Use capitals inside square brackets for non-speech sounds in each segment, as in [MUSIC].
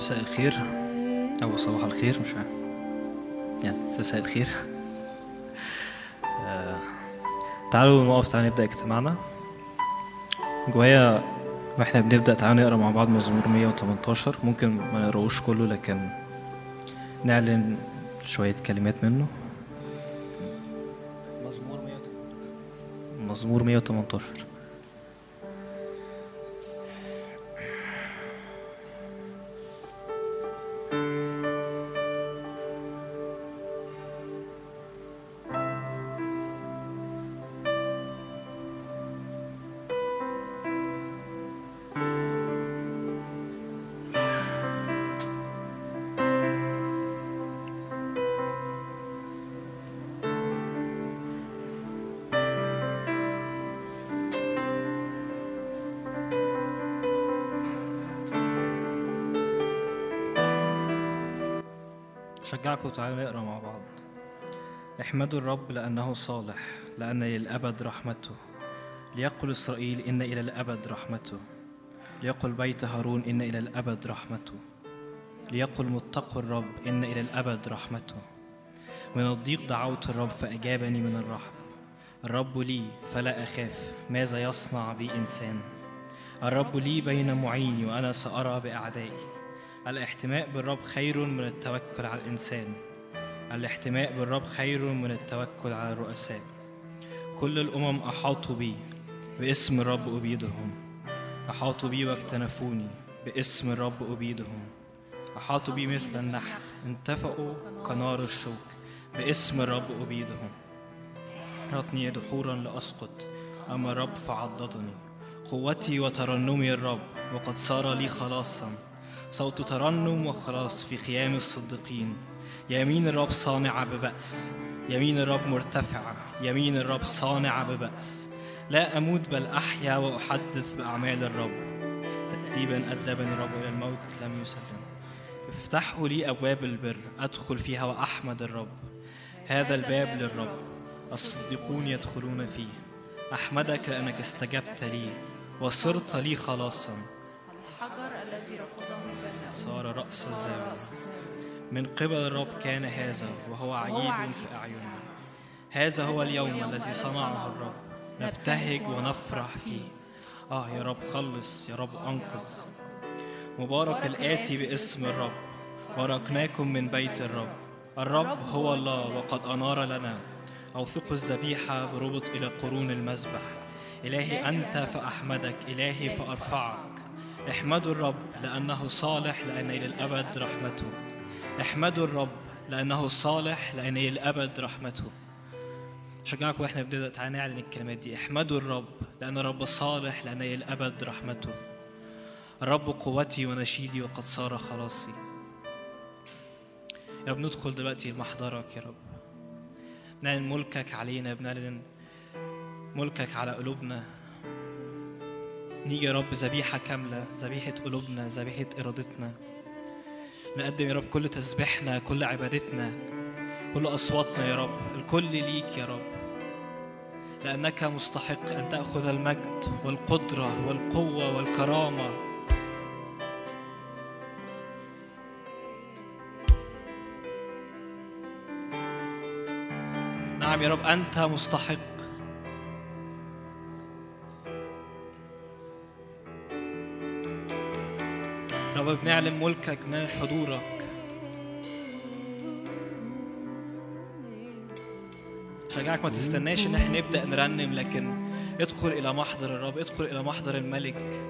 مساء الخير. أو صباح الخير مش عارف. يعني مساء الخير. آه، تعالوا نقف تعالوا نبدأ اجتماعنا. جوايا وإحنا بنبدأ تعالوا نقرأ مع بعض مزمور 118 ممكن ما نقرأوش كله لكن نعلن شوية كلمات منه. مزمور 118 مزمور 118 احمدوا الرب لأنه صالح لأن للأبد رحمته. ليقل إسرائيل إن إلى الأبد رحمته. ليقل بيت هارون إن إلى الأبد رحمته. ليقل متقوا الرب إن إلى الأبد رحمته. من الضيق دعوت الرب فأجابني من الرحم الرب لي فلا أخاف ماذا يصنع بي إنسان الرب لي بين معيني وأنا سأرى بأعدائي. الاحتماء بالرب خير من التوكل على الإنسان. الاحتماء بالرب خير من التوكل على الرؤساء. كل الأمم أحاطوا بي باسم الرب أبيدهم. أحاطوا بي واكتنفوني باسم الرب أبيدهم. أحاطوا بي مثل النحل انطفأوا كنار الشوك باسم الرب أبيدهم. دحرتني دحورا لأسقط أما الرب فعضدني. قوتي وترنمي الرب وقد صار لي خلاصا. صوت ترنم وخلاص في خيام الصديقين. يمين الرب صانعة ببأس. يمين الرب مرتفعة يمين الرب صانعة ببأس. لا أموت بل أحيا وأحدث بأعمال الرب. تأديبا أدبني الرب إلى الموت لم يسلم. افتحوا لي أبواب البر. أدخل فيها وأحمد الرب. هذا الباب للرب. الصديقون يدخلون فيه. أحمدك لأنك استجبت لي وصرت لي خلاصا. الحجر الذي رفضه صار رأس الزاوية من قبل الرب كان هذا وهو عجيب في أعيننا. هذا هو اليوم الذي صنعه الرب. نبتهج ونفرح فيه. آه يا رب خلص يا رب أنقذ. مبارك الآتي باسم الرب. باركناكم من بيت الرب. الرب هو الله وقد أنار لنا. أوثقوا الذبيحة بربط إلى قرون المذبح إلهي أنت فأحمدك إلهي فأرفعك. احمدوا الرب لأنه صالح لأن إلى الأبد رحمته. احمدوا الرب لأنه صالح لأن إلى الأبد رحمته. شجعكم وإحنا بنبدأ تعالى نعلن الكلمات دي. احمدوا الرب لأن الرب صالح لأن إلى الأبد رحمته. الرب قوتي ونشيدي وقد صار خلاصي. يا رب ندخل دلوقتي لمحضرك يا رب. نعلن ملكك علينا بنعلن ملكك على قلوبنا. نيجي يا رب ذبيحة كاملة ذبيحة قلوبنا ذبيحة إرادتنا. نقدم يا رب كل تسبيحنا كل عبادتنا كل أصواتنا يا رب الكل ليك يا رب. لأنك مستحق أن تأخذ المجد والقدرة والقوة والكرامة. نعم يا رب أنت مستحق. رب بنعلن ملكك بنعلن حضورك. شجعك ما تستناش إن إحنا نبدأ نرنم لكن ادخل إلى محضر الرب ادخل إلى محضر الملك.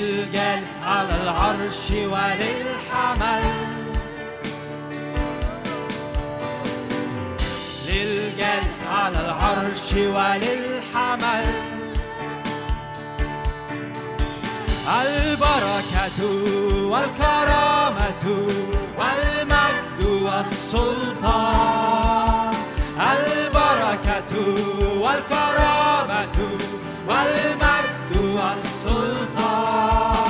للجالس على العرش وللحمل. للجالس على العرش وللحمل. البركة والكرامة والمجد والسلطان. البركة والكرامة والمجد سلطان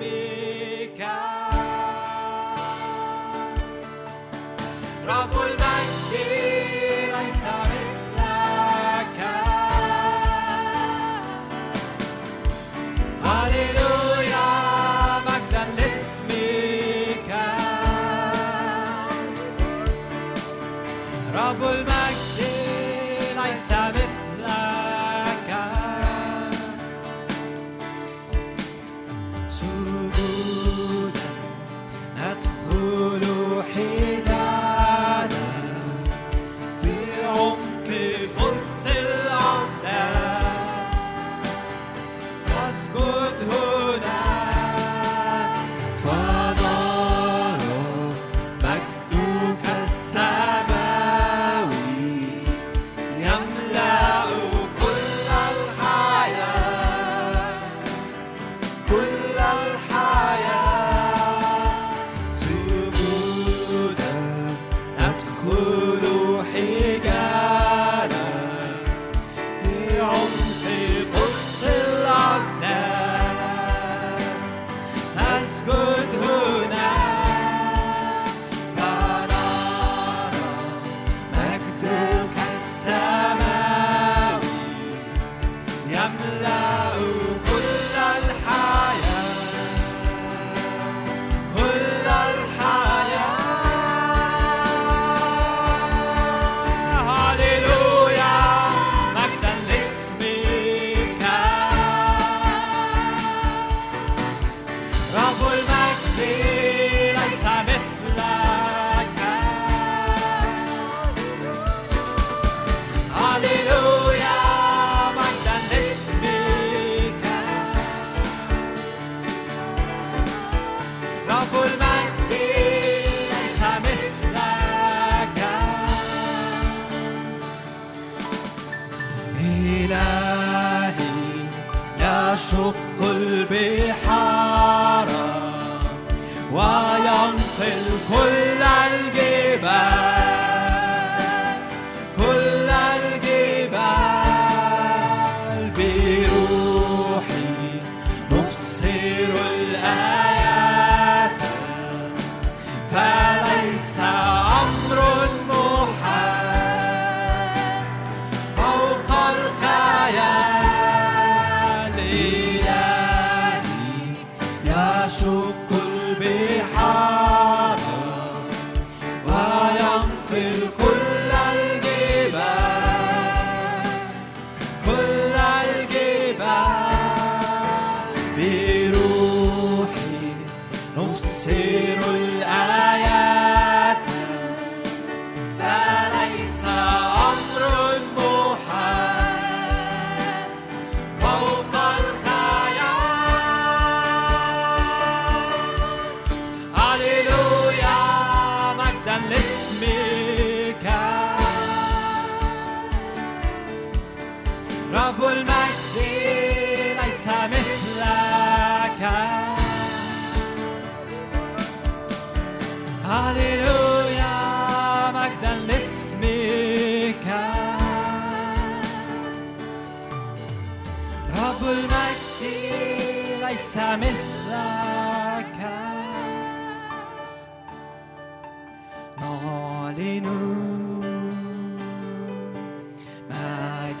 لاسمك رب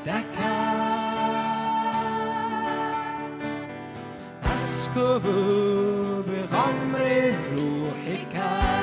مجدك أسكب بغمر روحك.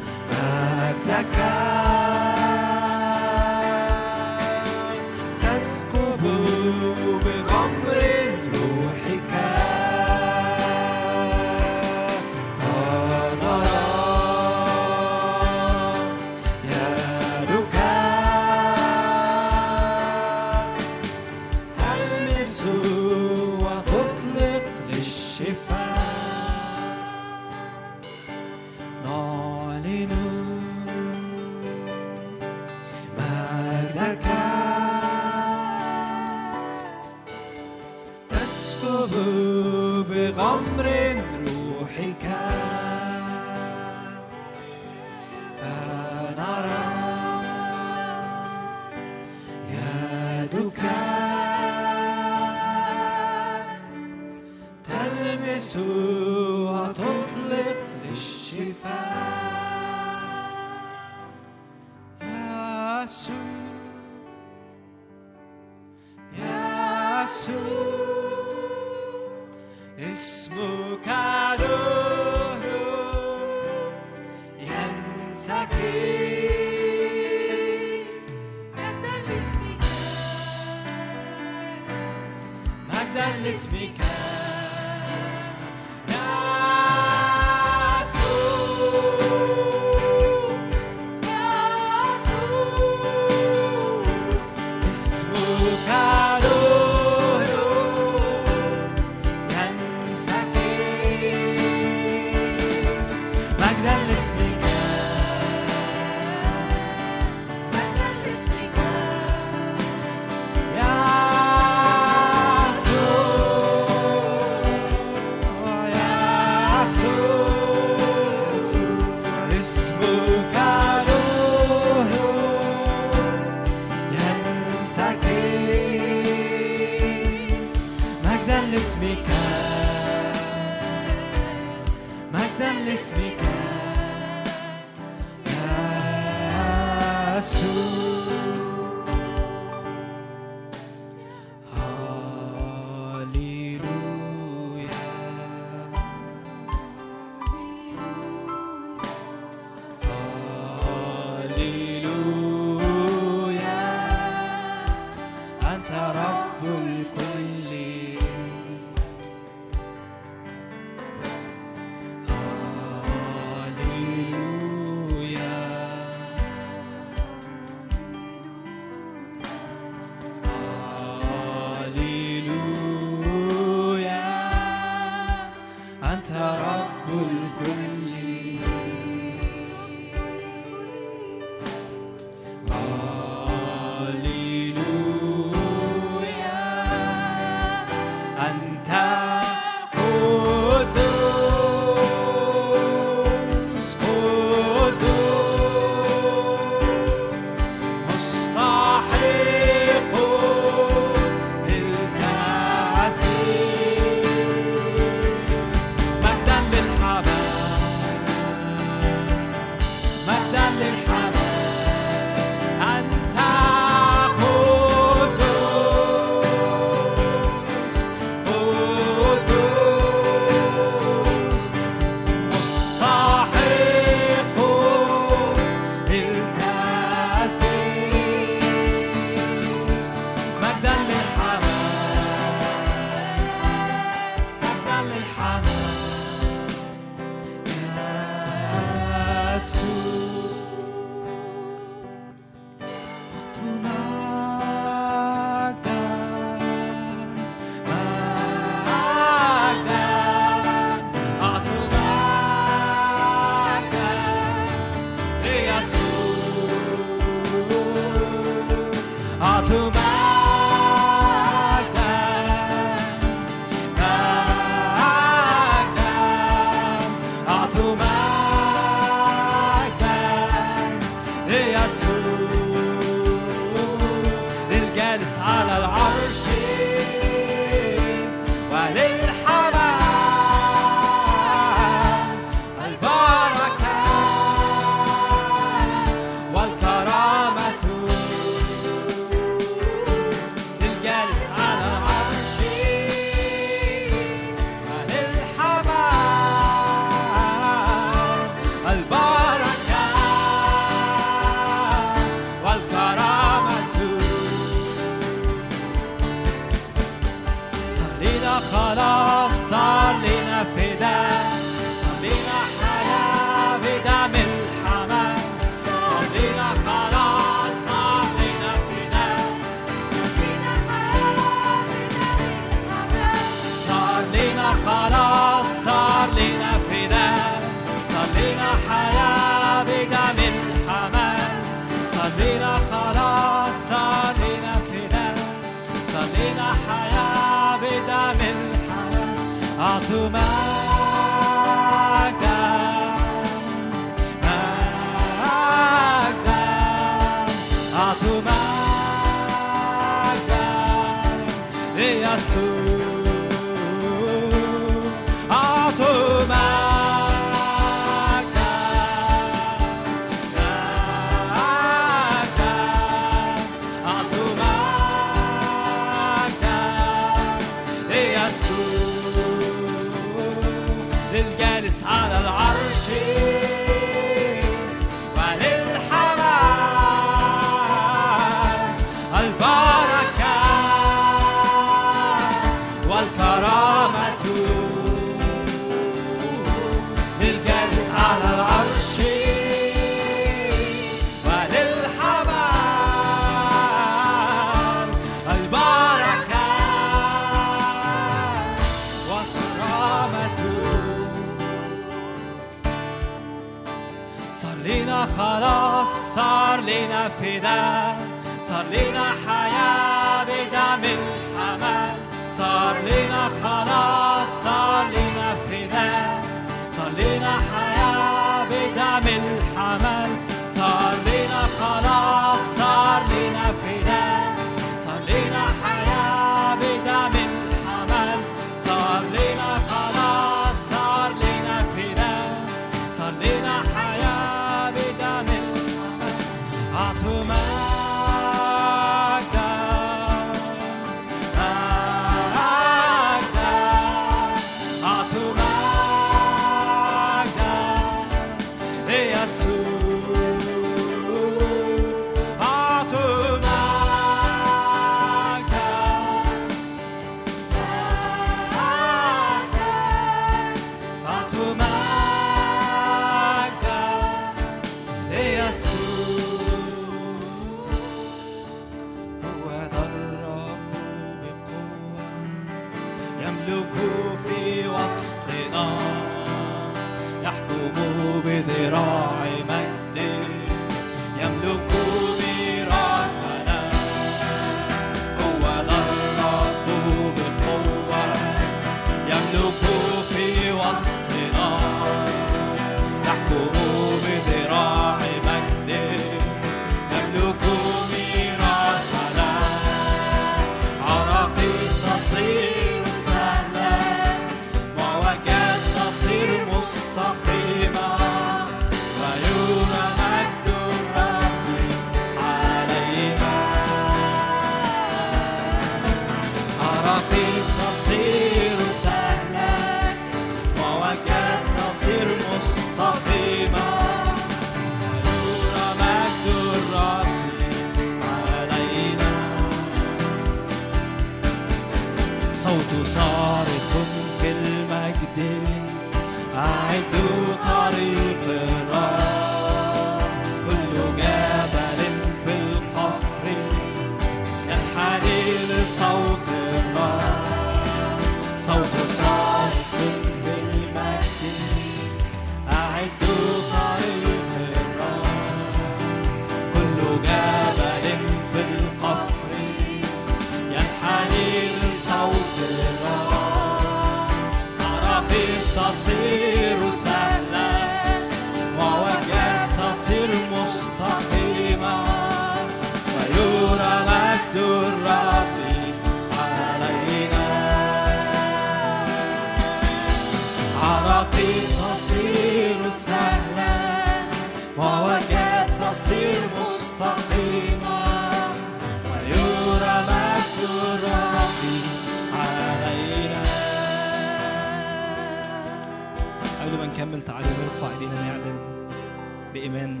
بإيمان.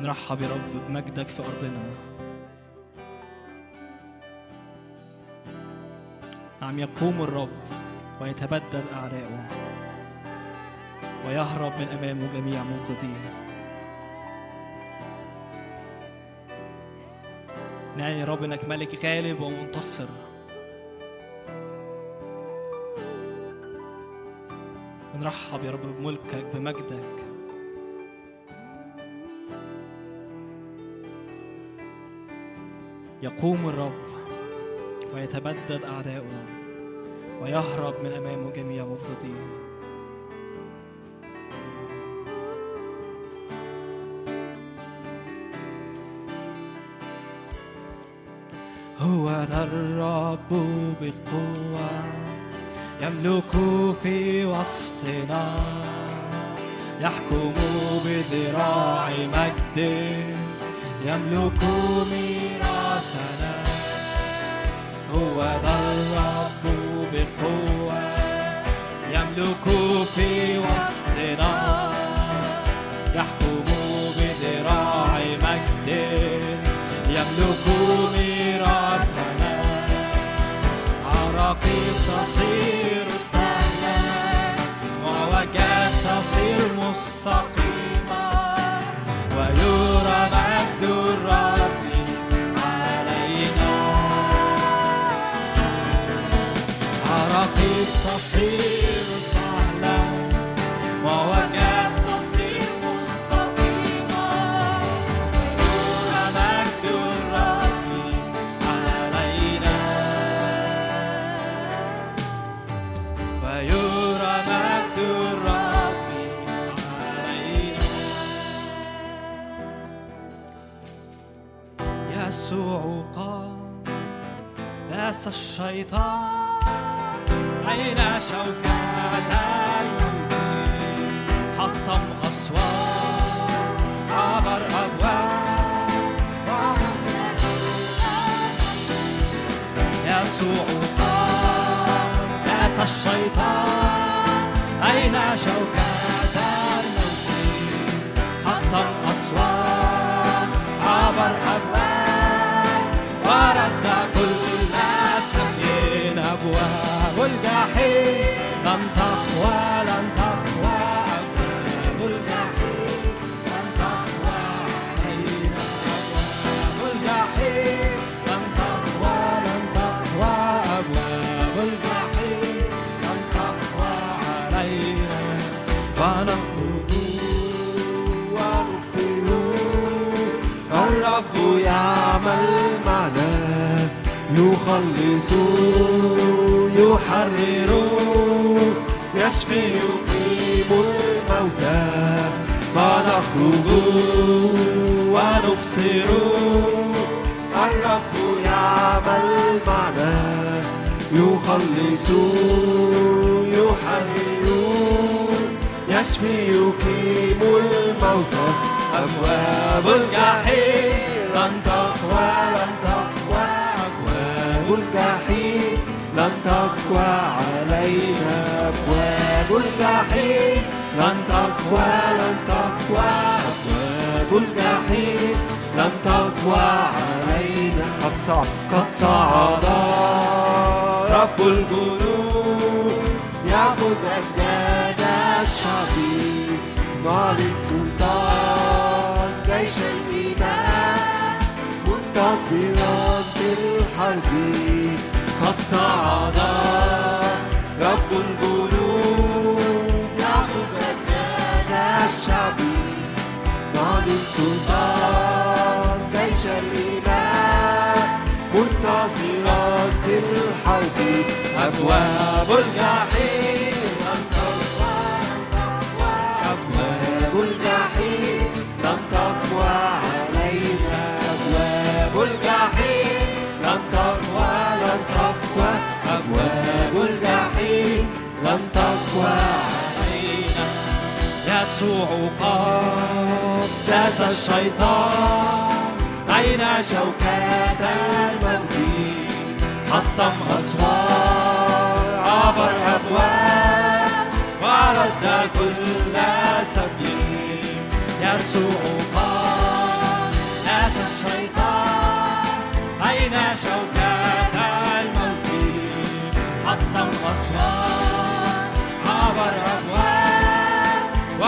نرحب يا رب بمجدك في أرضنا. نعم يقوم الرب ويتبدد أعداؤه ويهرب من أمامه جميع مبغضيه نعم يا رب إنك ملك غالب ومنتصر. بنرحب يا رب بملكك بمجدك. يقوم الرب ويتبدد أعداؤه ويهرب من أمامه جميع مبغضيه هو ذا الرب بقوة يملك في وسطنا يحكم بذراع مجد يملك ميراثنا. هو ذا الرب بقوة يملك في وسطنا. يحكم بذراع مجد يملك ميراثنا. عراقيب تصير مستقيمة ويرى مجد الرب الشيطان أين شوكات حطم أسوار عبر أبواب. يسوع قام داس الشيطان أين شوكات الموت حطم أسوار عبر أبواب. يخلص يحرر يشفي يقيم الموتى فنخرج ونبصر. الرب يعمل معنا يخلص يحرر يشفي يقيم الموتى. أبواب الجحيم لن تقوى لن الجحيم لن تقوى علينا أبواب الجحيم. لن تقوى لن تقوى أبواب الجحيم. لن تقوى علينا. قد صعد قد صعد. رب الجنود يعبد أجداد الشعب نعلن سلطان جيش الإيمان منتصرا في الحرب قد صعد. رب الجنود يعبد أجداد الشعب. نعلن سلطان جيش الإيمان منتصرا في الحرب أبواب الجحيم. يسوع قد داس الشيطان أين شوكات الموت حطم أسوار عبر أبواب ورد كل سبيل. يسوع قد داس الشيطان أين شوكات الموت حطم أسوار عبر أبواب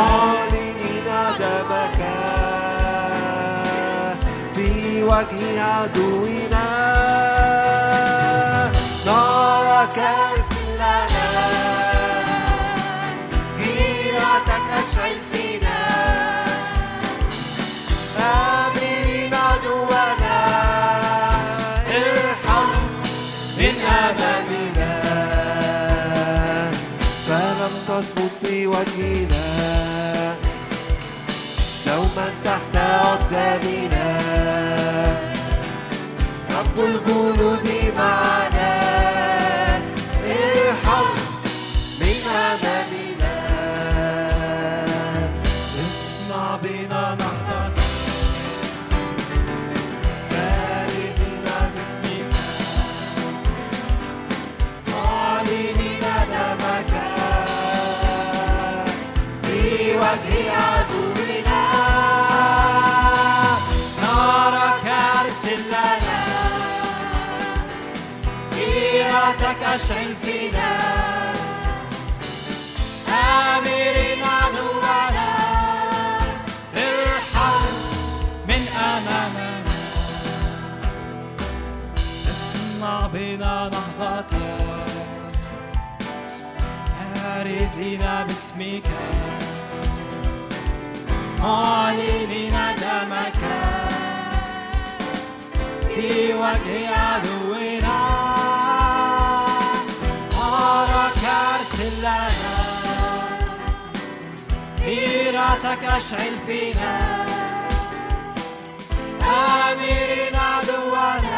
معلنين دمك. في وجه عدونا. نارك أشعل فينا آمرين عدونا ارحل من أمامنا. اصنع بنا نهضة بارزين باسمك. معلنين دمك. في وجه عدونا لنا غيرتك أشعل فينا. امرين عدونا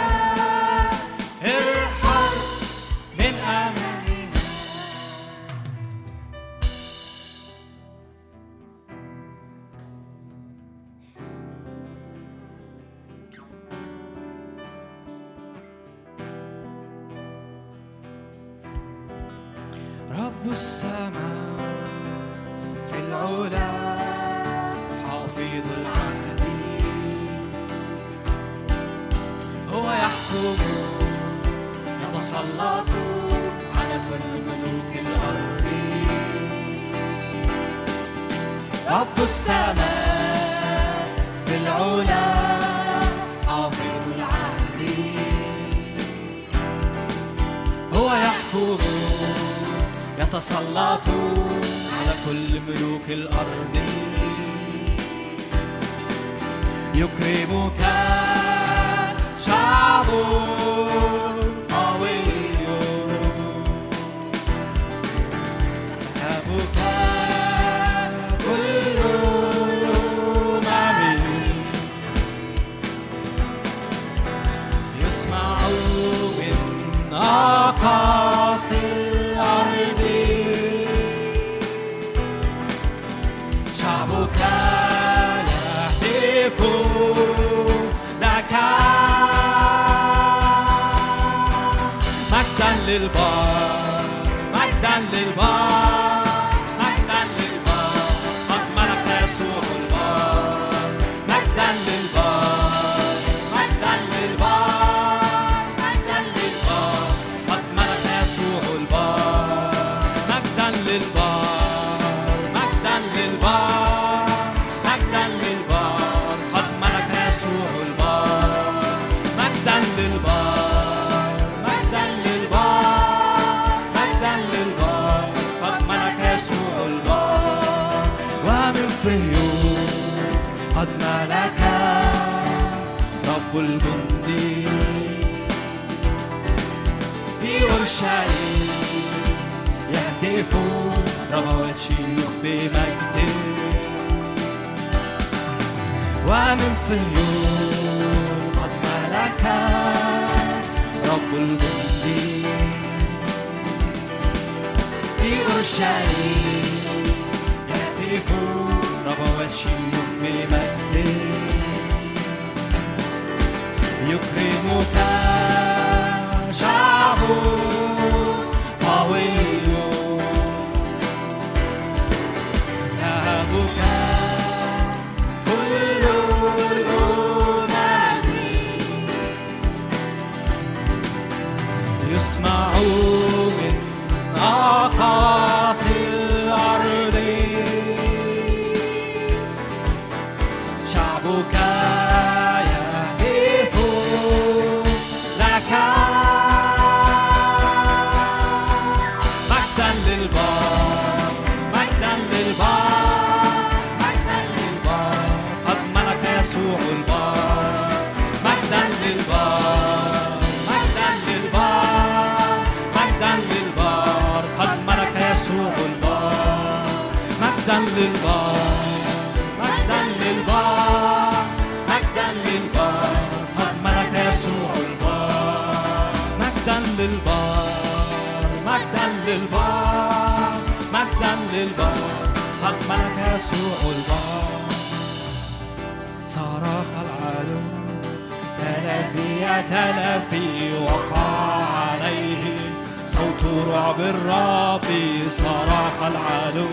للبار مجدا للبار مجدا للبار قد ملك يسوع البار صرخ العدو تلافي تلافي وقع عليه صوت رعب الرب صرخ العدو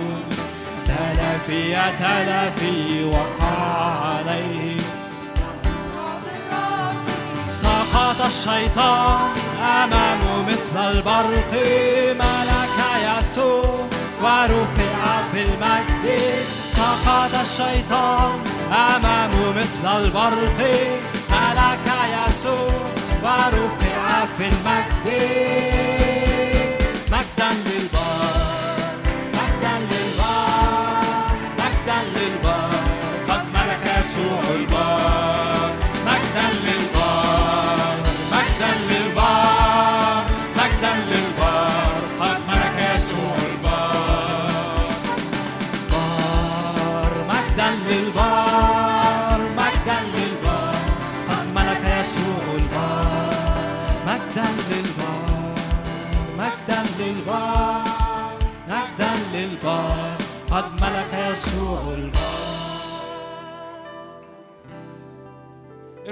تلافي تلافي وقع عليه سقط الشيطان أمامه مثل البرق ملك يسوع ورفع في المجد. سقط الشيطان أمامه مثل البرق ملك يسوع ورفع في المجد. مجدا للبار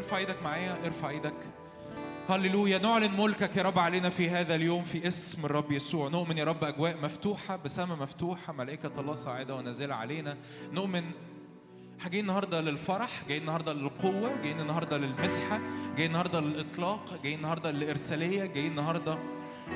ارفع إيدك معايا ارفع إيدك. هللويا. نعلن ملكك يا رب علينا في هذا اليوم في اسم الرب يسوع. نؤمن يا رب أجواء مفتوحة بسماء مفتوحة ملائكة الله صاعده ونازلة علينا. نؤمن. جايين النهارده للفرح جايين النهارده للقوة جايين النهارده للمسحة جايين النهارده للإطلاق جايين النهارده للإرسالية جايين النهارده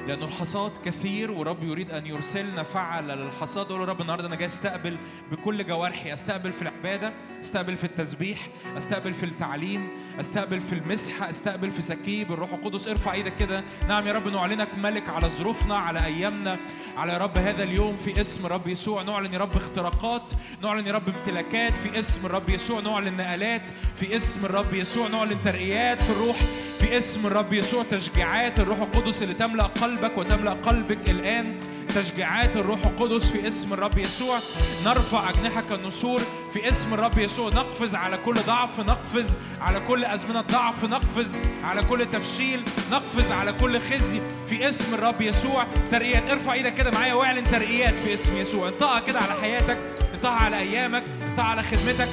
لأن الحصاد كثير ورب يريد أن يرسلنا فعل للحصاد. قول رب النهارده أنا جاي أستقبل بكل جوارحي أستقبل في العبادة أستقبل في التسبيح أستقبل في التعليم أستقبل في المسحة أستقبل في سكيب. الروح القدس ارفع إيدك كده. نعم يا رب نعلنك ملك على ظروفنا على أيامنا على يا رب هذا اليوم في اسم رب يسوع. نعلن يا رب اختراقات نعلن يا رب امتلاكات في اسم الرب يسوع. نعلن نقلات في اسم الرب يسوع. نعلن ترقيات في الروح. في اسم الرب يسوع تشجيعات الروح القدس اللي تملأ قلبك وتملأ قلبك الآن. تشجيعات الروح القدس في اسم الرب يسوع. نرفع أجنحة كالنسور في اسم الرب يسوع. نقفز على كل ضعف نقفز على كل أزمنة ضعف نقفز على كل تفشيل نقفز على كل خزي في اسم الرب يسوع. ترقيات ارفع إيدك كده معايا واعلن ترقيات في اسم يسوع. انطقها كده على حياتك انطقها على أيامك انطقها على خدمتك.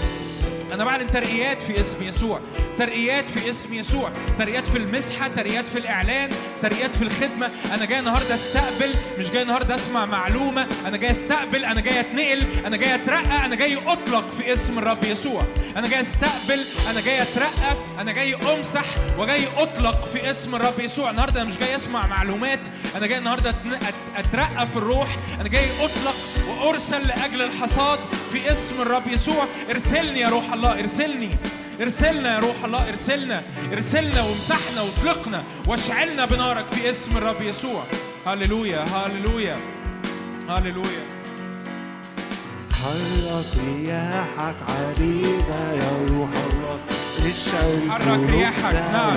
أنا بعلن ترقيات في اسم يسوع ترقيات في اسم يسوع ترقيات في المسحه ترقيات في الاعلان ترقيات في الخدمه أنا جاي النهارده استقبل مش جاي النهارده اسمع معلومه أنا جاي استقبل أنا جاي اتنقل أنا جاي اترقى أنا جاي اطلق في اسم الرب يسوع أنا جاي استقبل أنا جاي اترقى أنا جاي امسح وجاي اطلق في اسم الرب يسوع النهارده أنا مش جاي اسمع معلومات أنا جاي النهارده أتن- أت- اترقى في الروح أنا جاي اطلق وارسل لاجل الحصاد في اسم الرب يسوع ارسلني يا روح الله ارسلني. ارسلنا يا روح الله ارسلنا. ارسلنا وامسحنا واطلقنا واشعلنا بنارك في اسم الرب يسوع. هللويا هللويا هللويا. حرك رياحك علينا يا روح الله. اشعل حرك رياحك، نعم.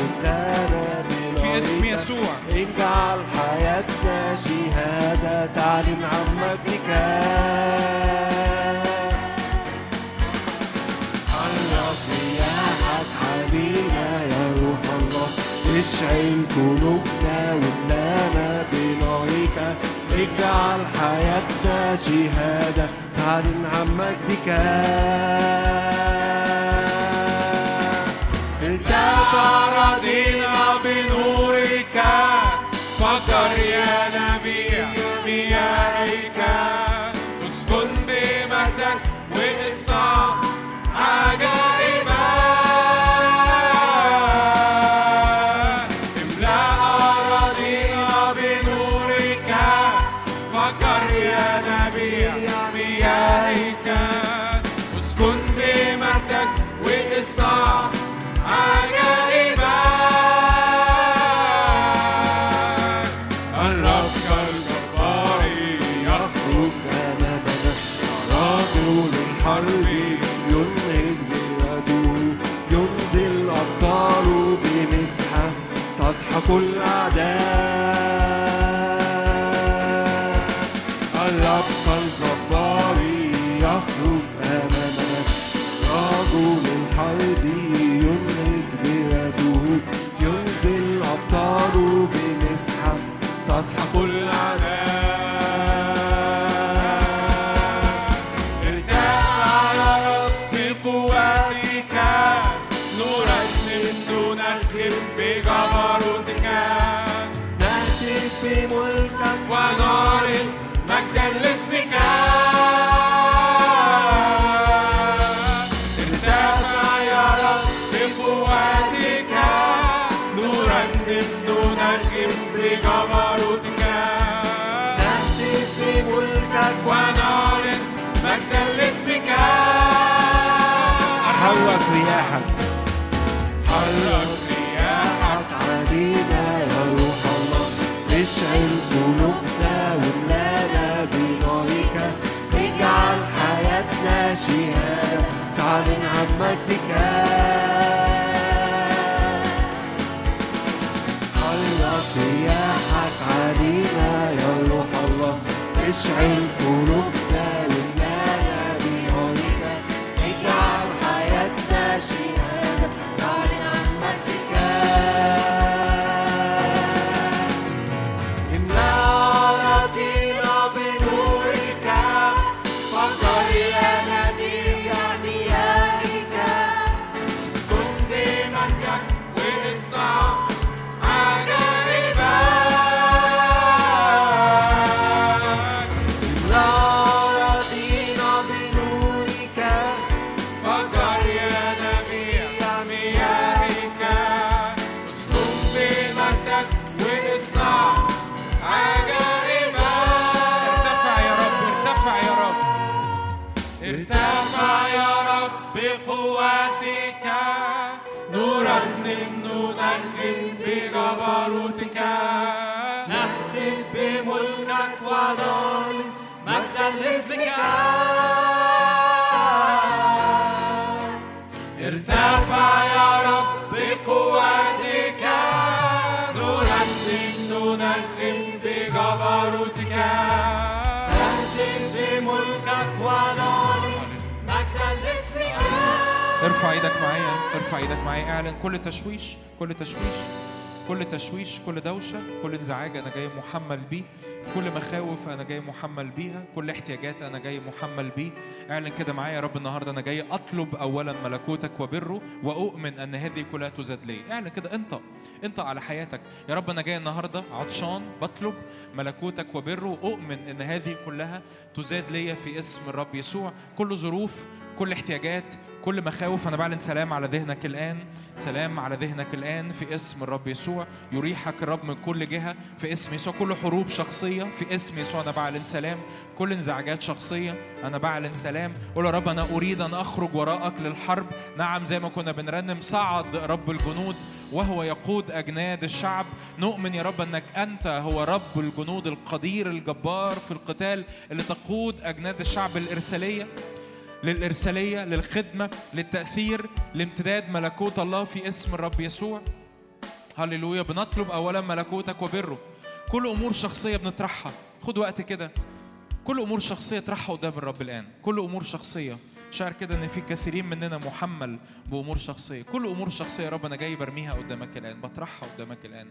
في اسم. يسوع. اجعل حياتنا شهادة تعلن عن مجدك اشعل قلوبنا واملانا بنارك اجعل حياتنا شهادة. تعلن عن مجدك تعلن عن مجدك ارفع إيدك معايا ارفع إيدك معايا اعلن كل تشويش كل تشويش كل تشويش كل دوشة كل انزعاج أنا جاي محمل بيه كل مخاوف أنا جاي محمل بيها كل احتياجات أنا جاي محمل بيه. اعلن كده معايا يا رب النهارده أنا جاي أطلب اولا ملكوتك وبره وأؤمن أن هذه كلها تزاد لي. اعلن كده انت انت على حياتك. يا رب أنا جاي النهارده عطشان بطلب ملكوتك وبره وأؤمن أن هذه كلها تزاد لي في اسم الرب يسوع. كل ظروف كل احتياجات كل مخاوف أنا بعلن سلام على ذهنك الآن سلام على ذهنك الآن في اسم الرب يسوع. يريحك الرب من كل جهة في اسم يسوع. كل حروب شخصية في اسم يسوع أنا بعلن سلام. كل انزعاجات شخصية أنا بعلن سلام. قول يا رب أنا أريد أن أخرج وراءك للحرب. نعم زي ما كنا بنرنم صعد رب الجنود وهو يقود أجناد الشعب. نؤمن يا رب أنك أنت هو رب الجنود القدير الجبار في القتال اللي تقود أجناد الشعب الإرسالية. للإرسالية للخدمة للتأثير لامتداد ملكوت الله في اسم الرب يسوع. هللويا. بنطلب أولا ملكوتك وبره. كل أمور شخصية بنطرحها. خد وقت كده. كل أمور شخصية اطرحها قدام الرب الآن. كل أمور شخصية. شعر كده إن في كثيرين مننا محمل بأمور شخصية. كل أمور شخصية يا رب أنا جاي برميها قدامك الآن. بطرحها قدامك الآن.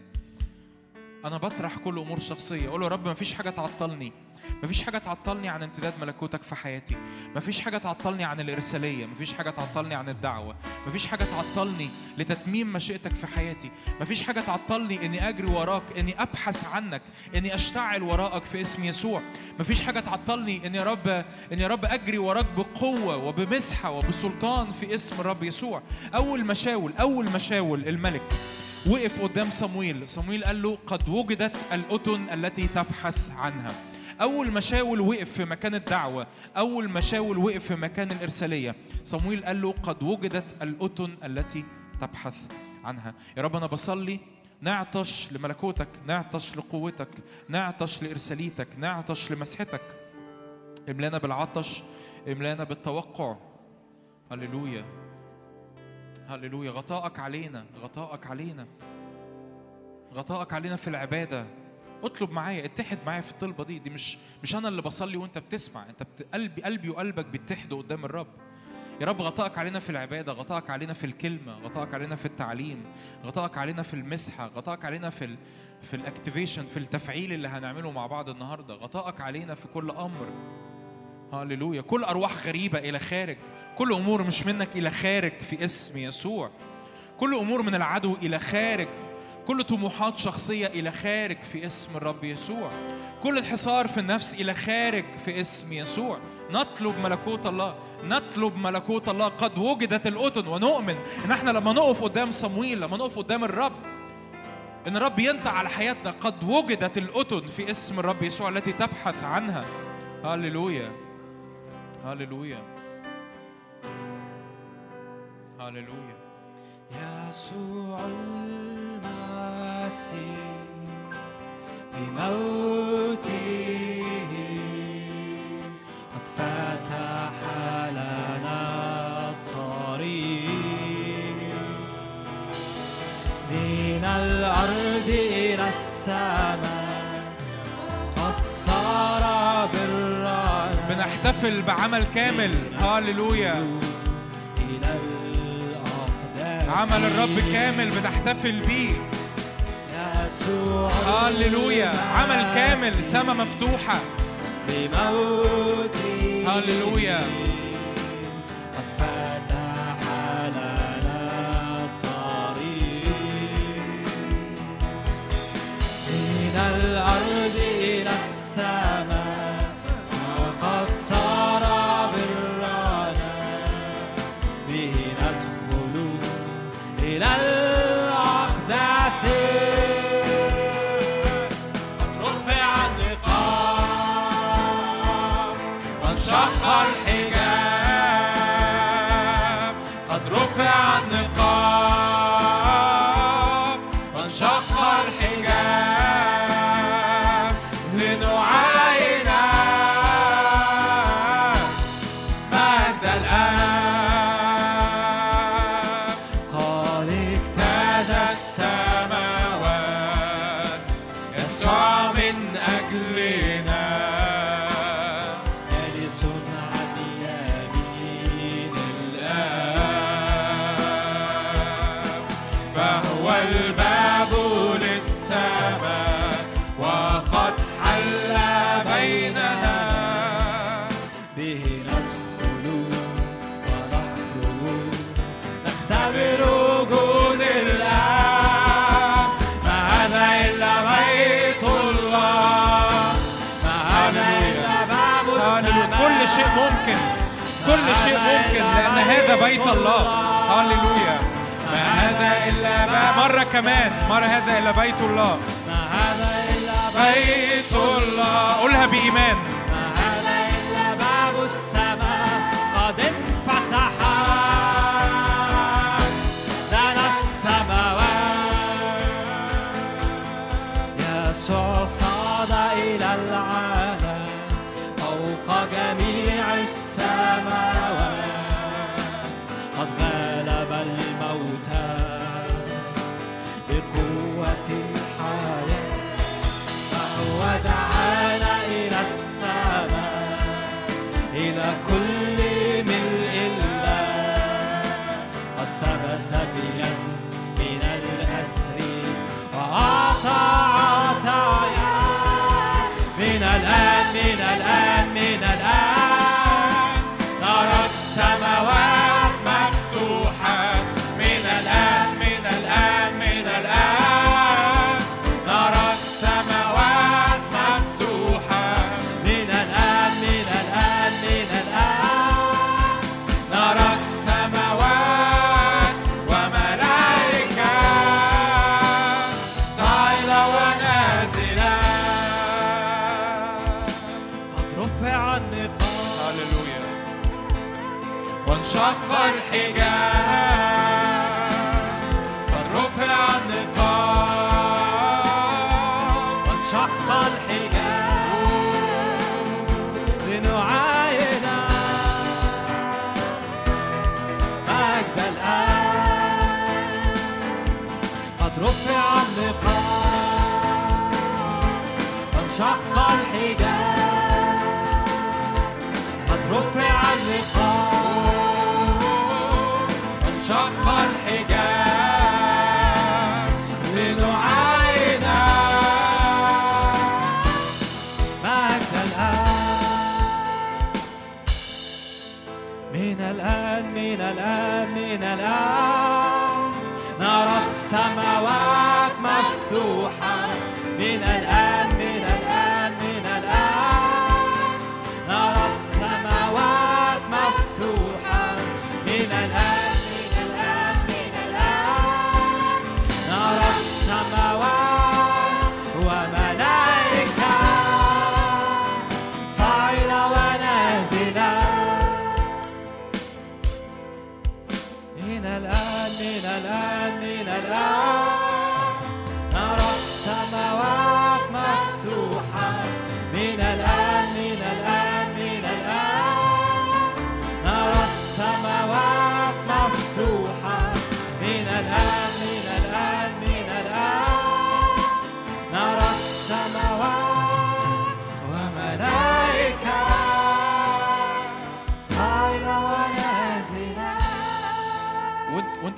أنا بطرح كل أمور شخصية. أقول له رب ما فيش حاجة تعطلني. ما فيش حاجة تعطلني عن امتداد ملكوتك في حياتي. ما فيش حاجة تعطلني عن الإرسالية. ما فيش حاجة تعطلني عن الدعوة. ما فيش حاجة تعطلني لتتميم مشيئتك في حياتي. ما فيش حاجة تعطلني إني أجري وراك إني أبحث عنك إني أشتعل وراءك في اسم يسوع. ما فيش حاجة تعطلني اني يا رب اني يا رب أجري وراك بقوة وبمسحة وبسلطان في اسم الرب يسوع. أول مشاول أول مشاول الملك وقف قدام صمويل. صمويل قال له قد وجدت الأتن التي تبحث عنها. أول ما شاول وقف في مكان الدعوة. أول ما شاول وقف في مكان الإرسالية. صمويل قال له قد وجدت الأتن التي تبحث عنها. يا رب أنا بصلي. نعطش لملكوتك. نعطش لقوتك. نعطش لإرساليتك. نعطش لمسحتك. املانا بالعطش. املانا بالتوقع. هللويا. هللويا. غطائك علينا غطائك علينا. غطائك علينا في العبادة. اطلب معايا اتحد معايا في الطلبة دي. دي مش مش أنا اللي بصلي وأنت بتسمع. أنت بت... قلبي قلبي وقلبك بيتحدوا قدام الرب. يا رب غطائك علينا في العبادة غطائك علينا في الكلمة غطائك علينا في التعليم غطائك علينا في المسحة غطائك علينا في ال... في الاكتيفيشن في التفعيل اللي هنعمله مع بعض النهارده. غطائك علينا في كل أمر. هللويا كل أرواح غريبة إلى خارج. كل أمور مش منك إلى خارج في اسم يسوع. كل أمور من العدو إلى خارج. كل طموحات شخصية إلى خارج في اسم الرب يسوع. كل انحصار في النفس إلى خارج في اسم يسوع. نطلب ملكوت الله. نطلب ملكوت الله. قد وجدت الأتن ونؤمن. ان إحنا لما نقف قدام صمويل لما نقف قدام الرب إن الرب ينطق على حياتنا قد وجدت الأتن في اسم الرب يسوع التي تبحث عنها. هللويا هللويا هللويا يسوع المسيح بموته قد فتح لنا الطريق من الأرض إلى السماء برا بنحتفل بعمل كامل. الأقداس عمل الرب كامل بنحتفل بيه. يسوع هللويا عمل كامل سما مفتوحة. بموته هللويا قد فتح لنا الطريق من الأرض إلى السماء. الحجاب. هذا بيت الله. هللويا ما هذا إلا مرة كمان. مرة هذا إلا بيت الله. ما هذا إلا بيت الله. قولها بإيمان. الآن من الآن نرى السماوات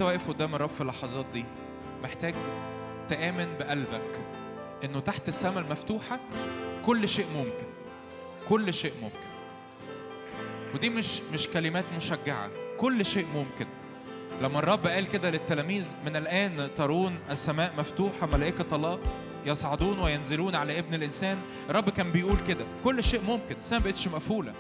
واقف قدام الرب في اللحظات دي محتاج تآمن بقلبك إنه تحت السماء المفتوحة كل شيء ممكن كل شيء ممكن. ودي مش مش كلمات مشجعة كل شيء ممكن. لما الرب قال كده للتلاميذ من الآن ترون السماء مفتوحة ملائكة الله يصعدون وينزلون على ابن الإنسان. الرب كان بيقول كده كل شيء ممكن السماء ما بقتش مقفولة.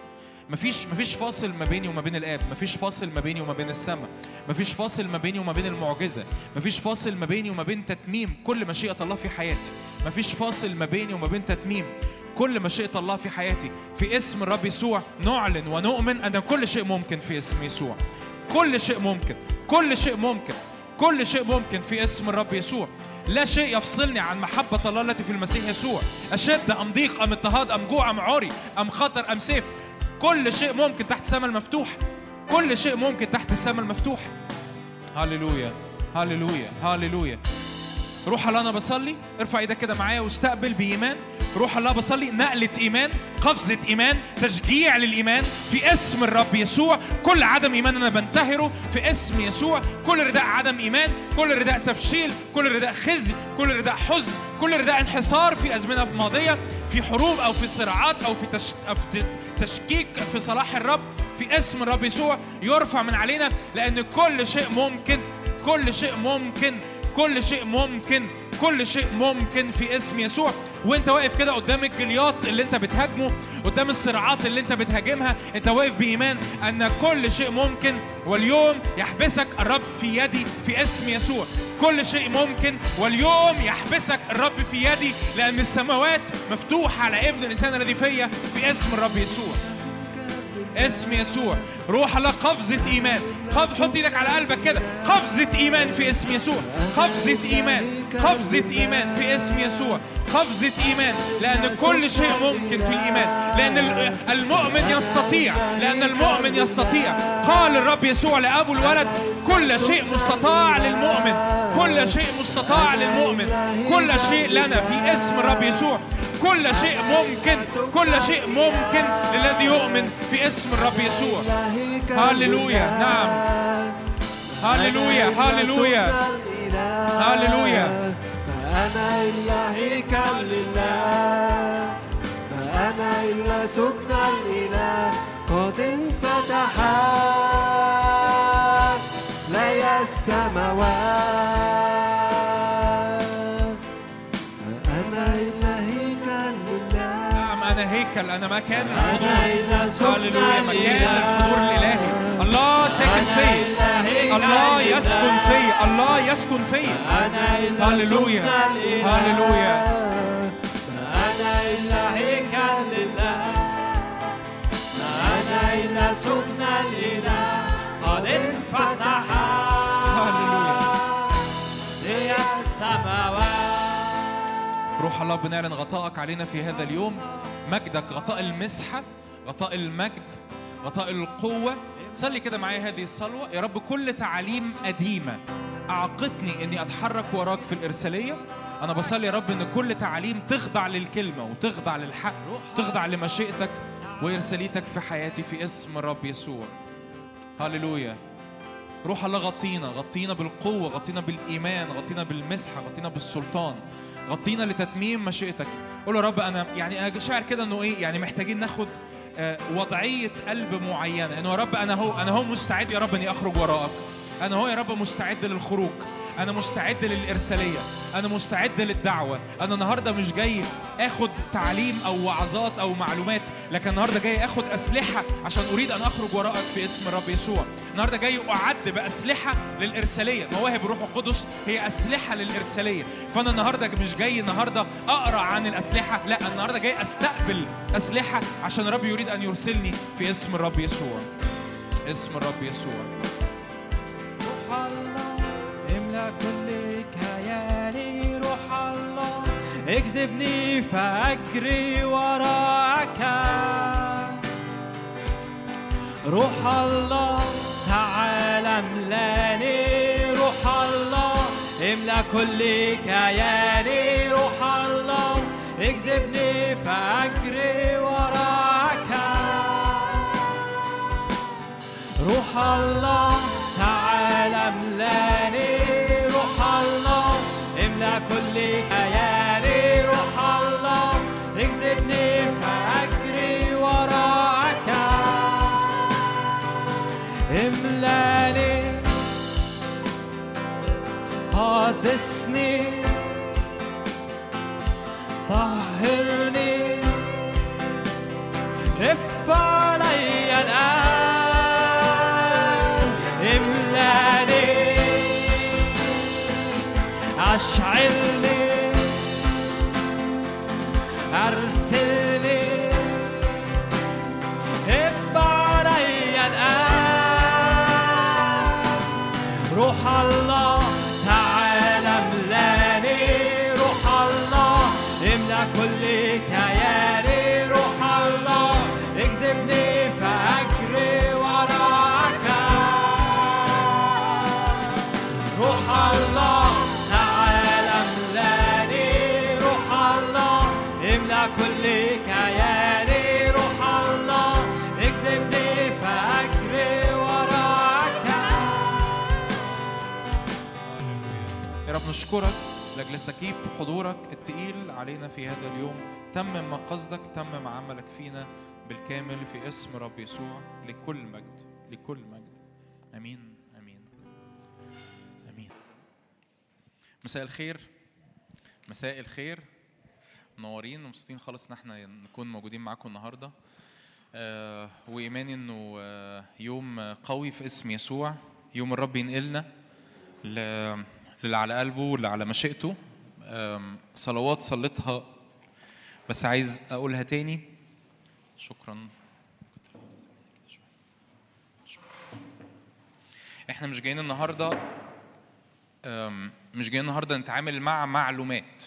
مفيش مفيش فاصل ما بيني وما بين الآب مفيش فاصل ما بيني وما بين السماء مفيش فاصل ما بيني وما بين المعجزة مفيش فاصل ما بيني وما بين تتميم كل مشيئة الله في حياتي مفيش فاصل ما بيني وما بين تتميم كل مشيئة الله في حياتي. في اسم الرب يسوع نعلن ونؤمن أن كل شيء ممكن في اسم يسوع. كل شيء ممكن كل شيء ممكن كل شيء ممكن في اسم الرب يسوع. لا شيء يفصلني عن محبة الله التي في المسيح يسوع. أشد أم ضيق أم اضطهاد أم جوع أم عري أم خطر أم سيف. كل شيء ممكن تحت السماء المفتوحة كل شيء ممكن تحت السماء المفتوحة هللويا. هللويا. هللويا. روح الله أنا بصلي. ارفع إيدك كده معايا واستقبل بإيمان. روح الله بصلي نقلة إيمان قفزة إيمان تشجيع للإيمان في اسم الرب يسوع. كل عدم إيمان أنا بنتهره في اسم يسوع. كل رداء عدم إيمان كل رداء تفشيل كل رداء خزي كل رداء حزن كل رداء انحصار في أزمنة ماضية في حروب أو في صراعات أو في. أو في تشكيك في صلاح الرب في اسم الرب يسوع. يرفع من علينا لأن كل شيء ممكن كل شيء ممكن كل شيء ممكن كل شيء ممكن في اسم يسوع. وانت واقف كده قدام الجليات اللي انت بتهاجمه قدام الصراعات اللي انت بتهاجمها انت واقف بإيمان أن كل شيء ممكن واليوم يحبسك الرب في يدي في اسم يسوع. كل شيء ممكن واليوم يحبسك الرب في يدي لأن السماوات مفتوحة على ابن الإنسان الذي فيا في اسم الرب يسوع. اسم يسوع. روح الله قفزة إيمان. قف حط إيدك على قلبك كده. قفزة إيمان في اسم يسوع. قفزة إيمان. قفزة إيمان في اسم يسوع. قفزة إيمان. لأن كل شيء ممكن في الإيمان. لأن ال- المؤمن يستطيع. لأن المؤمن يستطيع. قال الرب يسوع لأبو الولد كل شيء مستطاع للمؤمن. كل شيء مستطاع للمؤمن. كل شيء لنا في اسم الرب يسوع. كل شيء ممكن كل شيء ممكن للذي يؤمن في اسم الرب يسوع. هللويا نعم. هللويا هللويا. هللويا. ما أنا إلا هيكل لله ما أنا إلا سكن الإله قد انفتحت لي السماوات. هيكل مكان أنا إلا سكن هللويا مكان الحضور الإله الإلهي. الله ساكن فيا. الله يسكن فيا. الله يسكن إلا هللويا. هللويا. أنا إلا هيكل لله. أنا إلا سكن الإله روح الله بنعلن غطائك علينا في هذا اليوم. مجدك غطاء المسحة غطاء المجد غطاء القوة. صلي كده معايا هذه الصلوة. يا رب كل تعاليم قديمة أعقتني إني أتحرك وراك في الإرسالية. أنا بصلي يا رب إن كل تعاليم تخضع للكلمة وتخضع للحق تخضع لمشيئتك وإرساليتك في حياتي في اسم الرب يسوع. هللويا. روح الله غطينا غطينا بالقوة غطينا بالإيمان غطينا بالمسحة غطينا بالسلطان. غطينا لتتميم مشيئتك. قول يا رب أنا يعني شاعر كده إنه إيه يعني محتاجين ناخد آه، وضعية قلب معينة. إنه يا رب أنا هو أنا هو مستعد يا رب إني أخرج وراءك. أنا هو يا رب مستعد للخروج. أنا مستعد للإرسالية أنا مستعد للدعوة أنا النهاردة مش جاي آخد تعليم أو وعظات أو معلومات لكن النهاردة جاي آخد أسلحة عشان أريد أن أخرج وراءك في اسم الرب يسوع. النهاردة جاي أعد بأسلحة للإرسالية. مواهب الروح القدس هي أسلحة للإرسالية. فأنا النهاردة مش جاي النهاردة أقرأ عن الأسلحة لا النهاردة جاي أستقبل أسلحة عشان الرب يريد أن يرسلني في اسم الرب يسوع. اسم الرب يسوع. كل كياني روح الله. اجذبني فاجري وراك. روح الله تعال املاني. روح الله املى كل كياني روح الله اجذبني فاجري وراك. روح الله تعال املاني. قدسني طهرني. اف علي الآن املأني. أشعلني. أرسلني. اف علي الآن. روح الله. نشكرك لاجل سكيب حضورك التقيل علينا في هذا اليوم. تمم ما قصدك تمم عملك فينا بالكامل في اسم رب يسوع لكل مجد لكل مجد. آمين آمين آمين. مساء الخير مساء الخير. منورين ومبسوطين خالص إن إحنا نكون موجودين معاكم النهارده. آه وايماني إنه آه يوم قوي في اسم يسوع يوم الرب ينقلنا للي على قلبه واللي على مشيئته. صلوات صليتها بس عايز أقولها تاني. شكرا. إحنا مش جايين النهارده مش جايين النهارده نتعامل مع معلومات.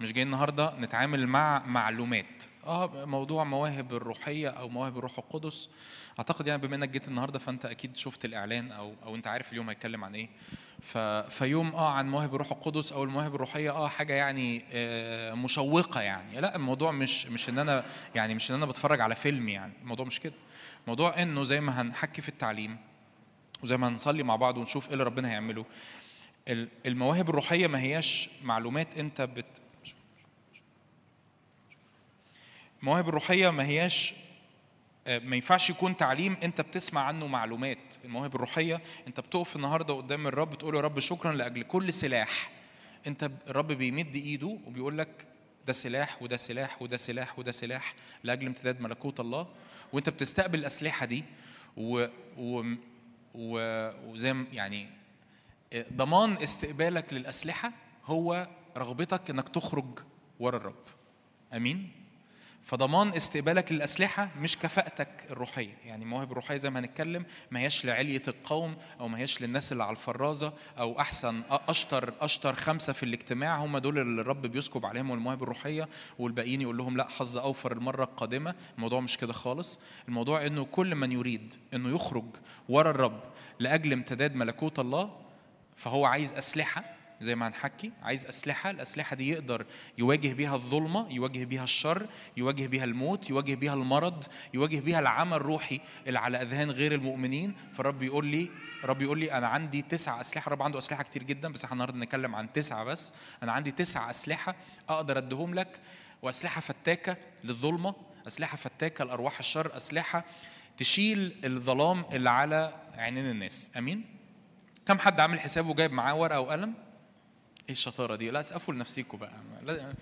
مش جايين النهارده نتعامل مع معلومات. آه موضوع مواهب الروحية أو مواهب الروح القدس. أعتقد يعني بما إنك جيت النهارده فأنت أكيد شفت الإعلان أو أو أنت عارف اليوم هيتكلم عن إيه. ف فيوم آه عن مواهب الروح القدس أو المواهب الروحية آه حاجة يعني آه مشوقة يعني. لا الموضوع مش مش إن أنا يعني مش إن أنا بتفرج على فيلم يعني. الموضوع مش كده. الموضوع إنه زي ما هنحكي في التعليم وزي ما هنصلي مع بعض ونشوف إيه اللي ربنا هيعمله ال- المواهب الروحية ما هياش معلومات أنت بت المواهب الروحية ما هياش ما ينفعش يكون تعليم انت بتسمع عنه معلومات. المواهب الروحية انت بتقف النهارده قدام الرب تقول يا رب شكرا لأجل كل سلاح. انت الرب بيمد ايده وبيقول لك ده سلاح وده سلاح وده سلاح وده سلاح لأجل امتداد ملكوت الله. وانت بتستقبل الأسلحة دي و, و... و... وزي يعني ضمان استقبالك للأسلحة هو رغبتك إنك تخرج ورا الرب. أمين؟ فضمان استقبالك للأسلحة مش كفاءتك الروحية. يعني المواهب الروحية زي ما هنتكلم ما هياش لعلية القوم أو ما هياش للناس اللي على الفرازة أو أحسن أشطر أشطر خمسة في الاجتماع هم دول اللي الرب بيسكب عليهم المواهب الروحية والباقيين يقول لهم لا حظ أوفر المرة القادمة. الموضوع مش كده خالص. الموضوع إنه كل من يريد إنه يخرج ورا الرب لأجل امتداد ملكوت الله فهو عايز أسلحة زي ما هنحكي عايز أسلحة الأسلحة دي يقدر يواجه بيها الظلمة يواجه بيها الشر يواجه بيها الموت يواجه بيها المرض يواجه بيها العمى الروحي اللي على أذهان غير المؤمنين. فالرب يقول لي رب يقول لي أنا عندي تسع أسلحة. الرب عنده أسلحة كتير جدا بس إحنا النهاردة نتكلم عن تسعة بس. أنا عندي تسع أسلحة أقدر أديهم لك. وأسلحة فتاكة للظلمة أسلحة فتاكة لأرواح الشر أسلحة تشيل الظلام اللي على عينين الناس. أمين؟ كم حد عامل حسابه جايب معاه ورقة وقلم؟ إيه الشطارة دي؟ لا اسقفوا لنفسيكم بقى.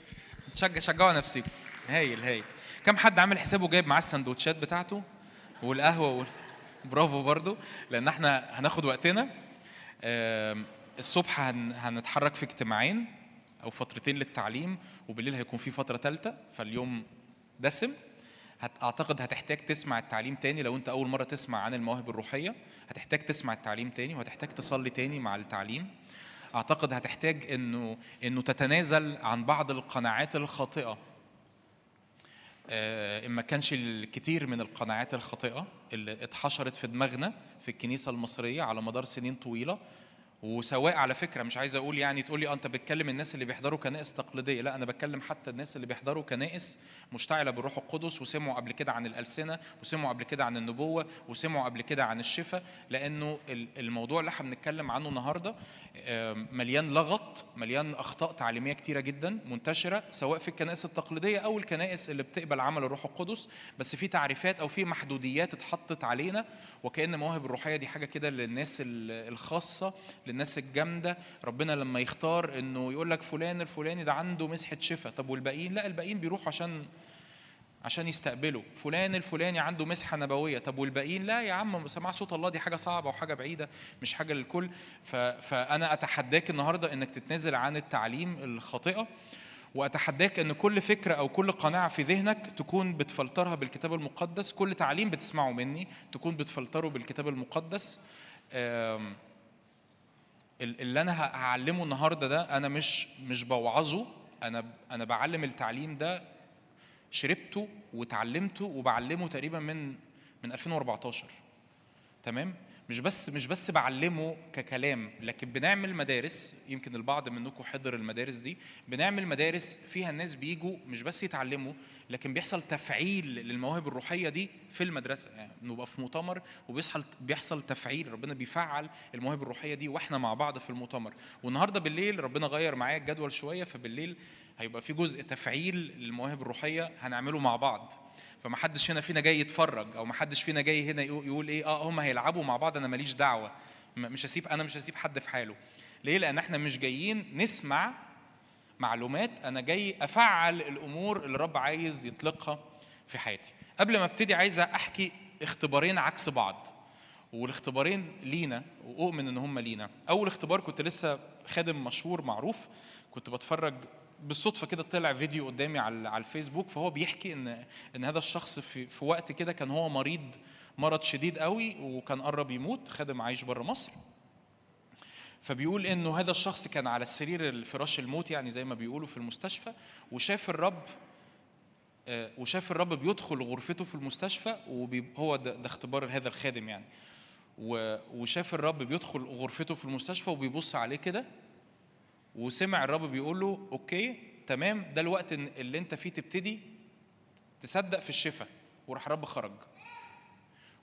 تشجع شجعوا نفسيكم هايل هايل. كم حد عامل حسابه جايب معاه السندوتشات بتاعته والقهوة وال... برافو برضو لأن إحنا هناخد وقتنا. الصبح هن... هنتحرك في اجتماعين أو فترتين للتعليم وبالليل هيكون في فترة ثالثه فاليوم دسم. أعتقد هتحتاج تسمع التعليم تاني. لو أنت أول مرة تسمع عن المواهب الروحية هتحتاج تسمع التعليم تاني وهتحتاج تصلي تاني مع التعليم. أعتقد هتحتاج إنه إنه تتنازل عن بعض القناعات الخاطئة. آه، إن ما كانش الكثير من القناعات الخاطئة اللي اتحشرت في دماغنا في الكنيسة المصرية على مدار سنين طويلة. وسواء على فكرة مش عايز أقول يعني تقول لي آه، أنت بتكلم الناس اللي بيحضروا كنائس تقليدية. لا أنا بتكلم حتى الناس اللي بيحضروا كنائس مشتعلة بالروح القدس وسمعوا قبل كده عن الألسنة وسمعوا قبل كده عن النبوة وسمعوا قبل كده عن الشفاء. لأنه ال- الموضوع اللي إحنا بنتكلم عنه النهاردة آم، مليان لغط مليان أخطاء تعليمية كتيرة جدا منتشرة سواء في الكنائس التقليدية أو الكنائس اللي بتقبل عمل الروح القدس. بس في تعريفات أو في محدوديات اتحطت علينا وكأن مواهب الروحية دي حاجة كده للناس ال- الخاصة للناس الجامدة. ربنا لما يختار إنه يقول لك فلان الفلاني ده عنده مسحة شفاء. طب والباقيين؟ لا الباقيين بيروحوا عشان عشان يستقبلوا. فلان الفلاني عنده مسحة نبوية. طب والباقيين؟ لا يا عم سماع صوت الله دي حاجة صعبة وحاجة بعيدة مش حاجة للكل. ف... فأنا أتحداك النهارده إنك تتنازل عن التعليم الخاطئة وأتحداك إن كل فكرة أو كل قناعة في ذهنك تكون بتفلترها بالكتاب المقدس. كل تعليم بتسمعه مني تكون بتفلتره بالكتاب المقدس. ال- اللي أنا هعلمه النهارده ده أنا مش مش بوعظه أنا أنا بعلم التعليم ده شربته وتعلمته وبعلمه تقريبا من من 2014 تمام؟ مش بس مش بس بعلمه ككلام لكن بنعمل مدارس يمكن البعض منكم حضر المدارس دي بنعمل مدارس فيها الناس بيجوا مش بس يتعلموا لكن بيحصل تفعيل للمواهب الروحية دي في المدرسة. يعني نبقى في مؤتمر وبيحصل بيحصل تفعيل ربنا بيفعل المواهب الروحية دي وإحنا مع بعض في المؤتمر. والنهاردة بالليل ربنا غير معايا الجدول شوية فبالليل هيبقى في جزء تفعيل للمواهب الروحية هنعمله مع بعض. فما حدش هنا فينا جاي يتفرج أو ما حدش فينا جاي هنا يقول إيه آه هم هيلعبوا مع بعض أنا ماليش دعوة. مش هسيب أنا مش هسيب حد في حاله. ليه؟ لأن إحنا مش جايين نسمع معلومات أنا جاي أفعل الأمور اللي الرب عايز يطلقها في حياتي. قبل ما أبتدي عايز أحكي اختبارين عكس بعض. والاختبارين لينا وأؤمن إن هم لينا. أول اختبار كنت لسه خادم مشهور معروف كنت بتفرج بالصدفة كده طلع فيديو قدامي على على الفيسبوك فهو بيحكي إن إن هذا الشخص في في وقت كده كان هو مريض مرض شديد قوي وكان قرب يموت خادم عايش بره مصر. فبيقول إنه هذا الشخص كان على السرير الفراش الموت يعني زي ما بيقولوا في المستشفى وشاف الرب آه، وشاف الرب بيدخل غرفته في المستشفى وهو ده, ده اختبار هذا الخادم يعني. وشاف الرب بيدخل غرفته في المستشفى وبيبص عليه كده وسمع الرب بيقول له okay تمام ده الوقت اللي أنت فيه تبتدي تصدق في الشفاء. وراح الرب خرج.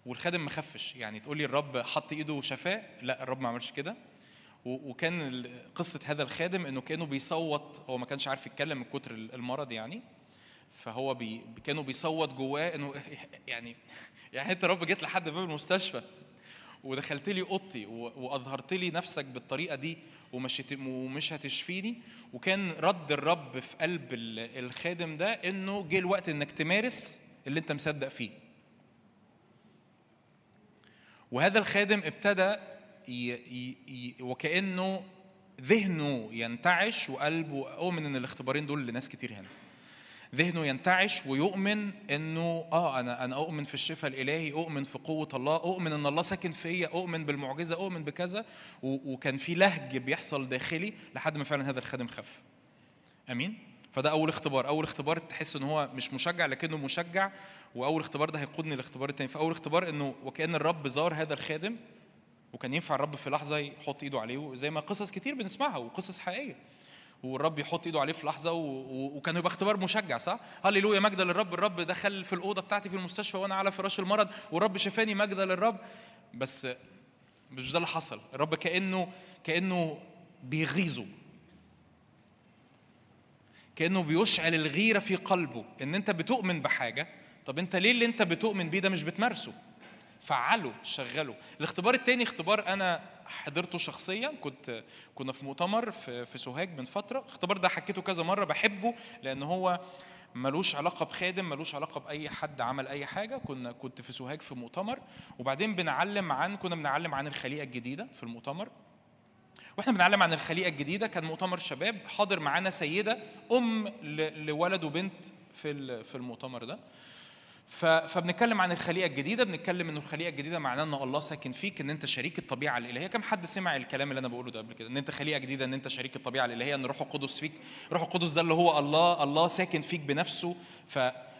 والخادم ما خفش. يعني تقول لي الرب حط إيده وشفاه؟ لا الرب ما عملش كده. وكان قصة هذا الخادم إنه كأنه بيصوت هو ما كانش عارف يتكلم من كتر المرض يعني. فهو بي كانوا بيصوت جواه إنه [LAUGHS] يعني يعني انت رب جيت لحد باب المستشفى. ودخلت لي اوضتي واظهرت لي نفسك بالطريقة دي ومش ومش هتشفيني. وكان رد الرب في قلب ال- الخادم ده انه جه الوقت انك تمارس اللي انت مصدق فيه. وهذا الخادم ابتدى ي... ي... ي... وكأنه ذهنه ينتعش وقلبه اؤمن إن الاختبارين دول لناس كتير هنا. ذهنه ينتعش ويؤمن إنه آه أنا أنا أؤمن في الشفاء الإلهي أؤمن في قوة الله أؤمن إن الله ساكن فيا أؤمن بالمعجزة أؤمن بكذا. وكان في لهج بيحصل داخلي لحد ما فعلا هذا الخادم خف. آمين؟ فده أول اختبار. أول اختبار تحس إن هو مش مشجع لكنه مشجع وأول اختبار ده هيقودني للاختبار التاني. فأول اختبار إنه وكأن الرب زار هذا الخادم وكان ينفع الرب في لحظة يحط إيده عليه زي ما قصص كتير بنسمعها وقصص حقيقية. والرب يحط إيده عليه في لحظة و... وكان يبقى اختبار مشجع صح؟ هللويا مجد للرب. الرب دخل في الأوضة بتاعتي في المستشفى وأنا على فراش المرض والرب شفاني مجد للرب. بس مش ده اللي حصل. الرب كانه كأنه بيغيظه. كأنه بيشعل الغيرة في قلبه إن أنت بتؤمن بحاجة. طب أنت ليه اللي أنت بتؤمن بيه ده مش بتمارسه؟ فعله شغله الاختبار التاني اختبار أنا حضرته شخصيا كنت كنا في مؤتمر في في سوهاج من فترة. الاختبار ده حكيته كذا مرة بحبه لأن هو ملوش علاقة بخادم ملوش علاقة بأي حد عمل أي حاجة. كنا كنت في سوهاج في مؤتمر. وبعدين بنعلم عن كنا بنعلم عن الخليقة الجديدة في المؤتمر. وإحنا بنعلم عن الخليقة الجديدة. كان مؤتمر شباب. حاضر معانا سيدة أم ل- لولد وبنت في في المؤتمر ده. فبنتكلم عن الخليقة الجديدة بنتكلم ان الخليقة الجديدة معناه إن الله ساكن فيك إن أنت شريك الطبيعة الإلهية. كم حد سمع الكلام اللي أنا بقوله ده قبل كده؟ إن أنت خليقة جديدة إن أنت شريك الطبيعة الإلهية إن روح القدس فيك روح القدس ده اللي هو الله الله ساكن فيك بنفسه.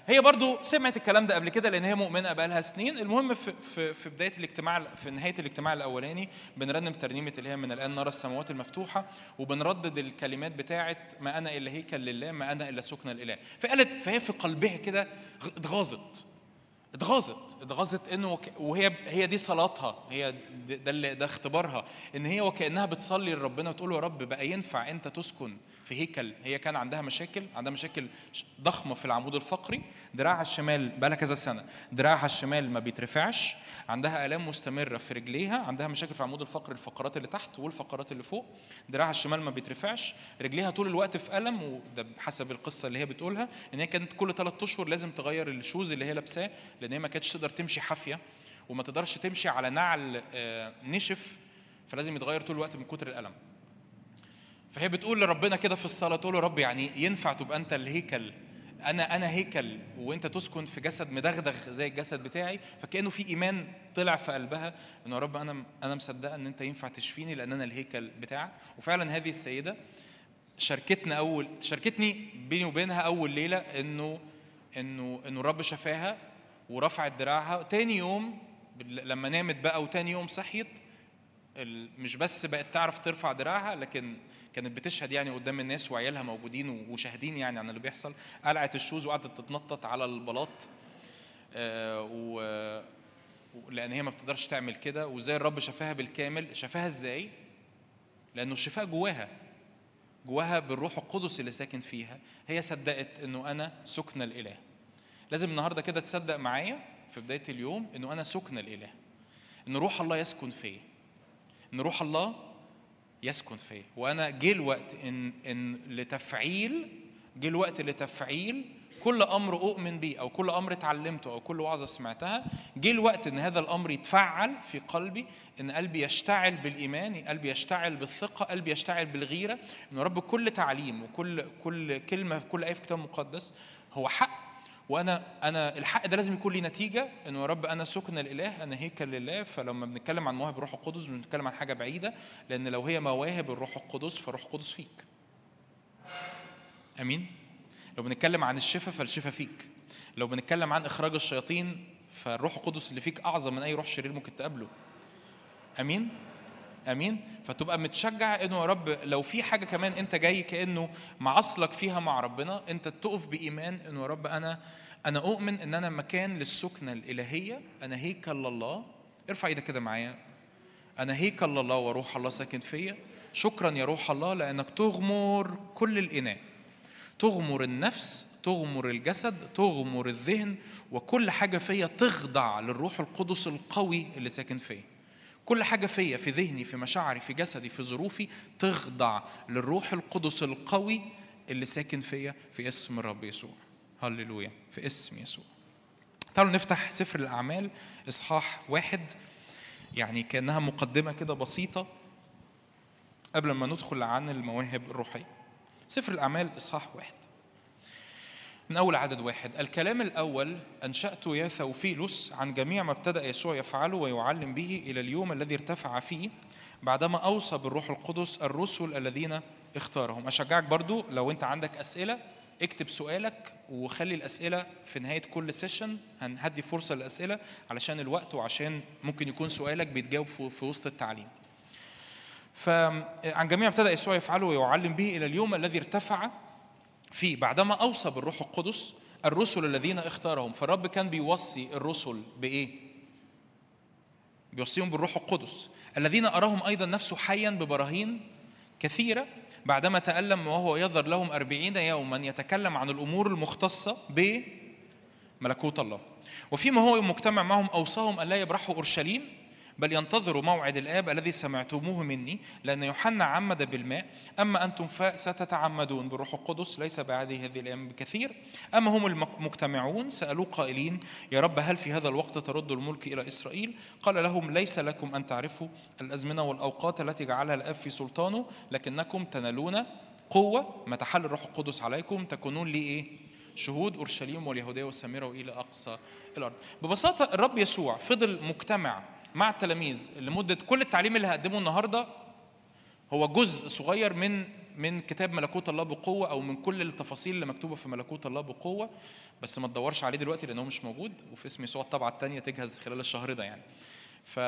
فهي برضو سمعت الكلام ده قبل كده لأن هي مؤمنة بقالها سنين. المهم في في في بداية الاجتماع في نهاية الاجتماع الأولاني بنرنم ترنيمة اللي هي من الآن نرى السماوات المفتوحة وبنردد الكلمات بتاعه ما أنا الا هيكل لله ما أنا إلا سكن الإله. فقالت فهي في قلبها كده اتغاظت اتغاظت اتغاظت انه وك- وهي هي دي صلاتها. هي ده اللي- ده اختبارها. إن هي وكأنها بتصلي لربنا وتقول يا رب بقى ينفع أنت تسكن في هيكل هي كان عندها مشاكل عندها مشاكل ضخمة في العمود الفقري دراعها الشمال بقى كذا سنة دراعها الشمال ما بيترفعش عندها آلام مستمرة في رجليها عندها مشاكل في العمود الفقري الفقرات اللي تحت والفقرات اللي فوق دراعها الشمال ما بيترفعش رجليها طول الوقت في ألم وده بحسب القصة اللي هي بتقولها إن هي كانت كل ثلاث أشهر لازم تغير الشوز اللي هي لابساه لأن هي ما كانتش تقدر تمشي حافية وما تقدرش تمشي على نعل آه، نشف فلازم يتغير طول الوقت من كتر الألم. فهي بتقول لربنا كده في الصلاة تقول له رب يعني ينفع تبقى أنت الهيكل. أنا أنا هيكل وأنت تسكن في جسد مدغدغ زي الجسد بتاعي فكأنه في إيمان طلع في قلبها انه يا رب أنا أنا مصدقة إن أنت ينفع تشفيني لأن أنا الهيكل بتاعك. وفعلا هذه السيدة شاركتنا أول شاركتني بيني وبينها أول ليلة إنه إنه إنه الرب شفاها ورفعت دراعها. تاني يوم لما نامت بقى وتاني يوم صحيت مش بس بقت تعرف ترفع دراعها لكن كانت بتشهد يعني قدام الناس وعيالها موجودين وشاهدين يعني عن اللي بيحصل. قلعت الشوز وقعدت تتنطط على البلاط آه، و- لأن هي ما بتقدرش تعمل كده. وإزاي الرب شفاها بالكامل؟ شفاها إزاي؟ لأنه الشفاء جواها. جواها بالروح القدس اللي ساكن فيها. هي صدقت إنه أنا سكن الإله. لازم النهارده كده تصدق معايا في بداية اليوم إنه أنا سكن الإله. إن روح الله يسكن فيا. إن روح الله يسكن فيا. وأنا جه الوقت إن إن لتفعيل جه الوقت لتفعيل كل أمر أؤمن بيه أو كل أمر اتعلمته أو كل وعظة سمعتها جه الوقت إن هذا الأمر يتفعل في قلبي إن قلبي يشتعل بالإيمان قلبي يشتعل بالثقة قلبي يشتعل بالغيرة إن رب كل تعليم وكل كل كلمة في كل آية في الكتاب المقدس هو حق وأنا أنا الحق ده لازم يكون ليه نتيجة إنه يا رب أنا سكن الإله أنا هيكل لله فلما بنتكلم عن مواهب الروح القدس بنتكلم عن حاجة بعيدة لأن لو هي مواهب الروح القدس فالروح القدس فيك. آمين؟ لو بنتكلم عن الشفاء فالشفاء فيك. لو بنتكلم عن إخراج الشياطين فالروح القدس اللي فيك أعظم من أي روح شرير ممكن تقابله. آمين؟ آمين. فتبقى متشجع إنه يا رب لو في حاجة كمان أنت جاي كأنه معصلك فيها مع ربنا أنت تقف بإيمان إنه يا رب أنا أنا أؤمن إن أنا مكان للسكنة الإلهية. أنا هيكل لله ارفع إيدك كده معايا. أنا هيكل لله وروح الله ساكن فيا. شكرا يا روح الله لأنك تغمر كل الإناء. تغمر النفس تغمر الجسد تغمر الذهن وكل حاجة فيا تخضع للروح القدس القوي اللي ساكن فيا. كل حاجة فيا في ذهني في مشاعري في جسدي في ظروفي تخضع للروح القدس القوي اللي ساكن فيا في اسم الرب يسوع. هللويا في اسم يسوع. تعالوا نفتح سفر الأعمال إصحاح واحد. يعني كأنها مقدمة كده بسيطة قبل ما ندخل عن المواهب الروحية. سفر الأعمال إصحاح واحد. من أول عدد واحد. الكلام الأول أنشأته يا ثوفيلوس عن جميع ما ابتدأ يسوع يفعله ويعلم به إلى اليوم الذي ارتفع فيه بعدما أوصى بالروح القدس الرسل الذين اختارهم. أشجعك برضو لو أنت عندك أسئلة اكتب سؤالك وخلي الأسئلة في نهاية كل سيشن هنهدي فرصة للأسئلة علشان الوقت وعشان ممكن يكون سؤالك بيتجاوب في وسط التعليم. فعن جميع ابتدأ يسوع يفعله ويعلم به إلى اليوم الذي ارتفع فيه بعدما أوصى بالروح القدس الرسل الذين اختارهم فالرب كان بيوصي الرسل بإيه؟ بيوصيهم بالروح القدس الذين أراهم أيضا نفسه حيا ببراهين كثيرة بعدما تألم وهو يظهر لهم أربعين يوما يتكلم عن الأمور المختصة بملكوت الله وفيما هو مجتمع معهم أوصاهم أن لا يبرحوا أورشليم بل ينتظروا موعد الآب الذي سمعتموه مني لأن يوحنا عمد بالماء. أما أنتم فستتعمدون بالروح القدس ليس بعد هذه الأيام بكثير. أما هم المجتمعون سألوه قائلين يا رب هل في هذا الوقت ترد الملك إلى إسرائيل؟ قال لهم ليس لكم أن تعرفوا الأزمنة والأوقات التي جعلها الآب في سلطانه لكنكم تنالون قوة ما تحل الروح القدس عليكم تكونون لي إيه؟ شهود أورشليم واليهودية والسامره وإلى أقصى الأرض. ببساطة الرب يسوع فضل مجتمع مع التلاميذ لمدة كل التعليم اللي هقدمه النهارده هو جزء صغير من من كتاب ملكوت الله بقوة أو من كل التفاصيل اللي مكتوبة في ملكوت الله بقوة بس ما تدورش عليه دلوقتي لأنه مش موجود وفي اسم يسوع الطبعة الثانية تجهز خلال الشهر ده يعني. ف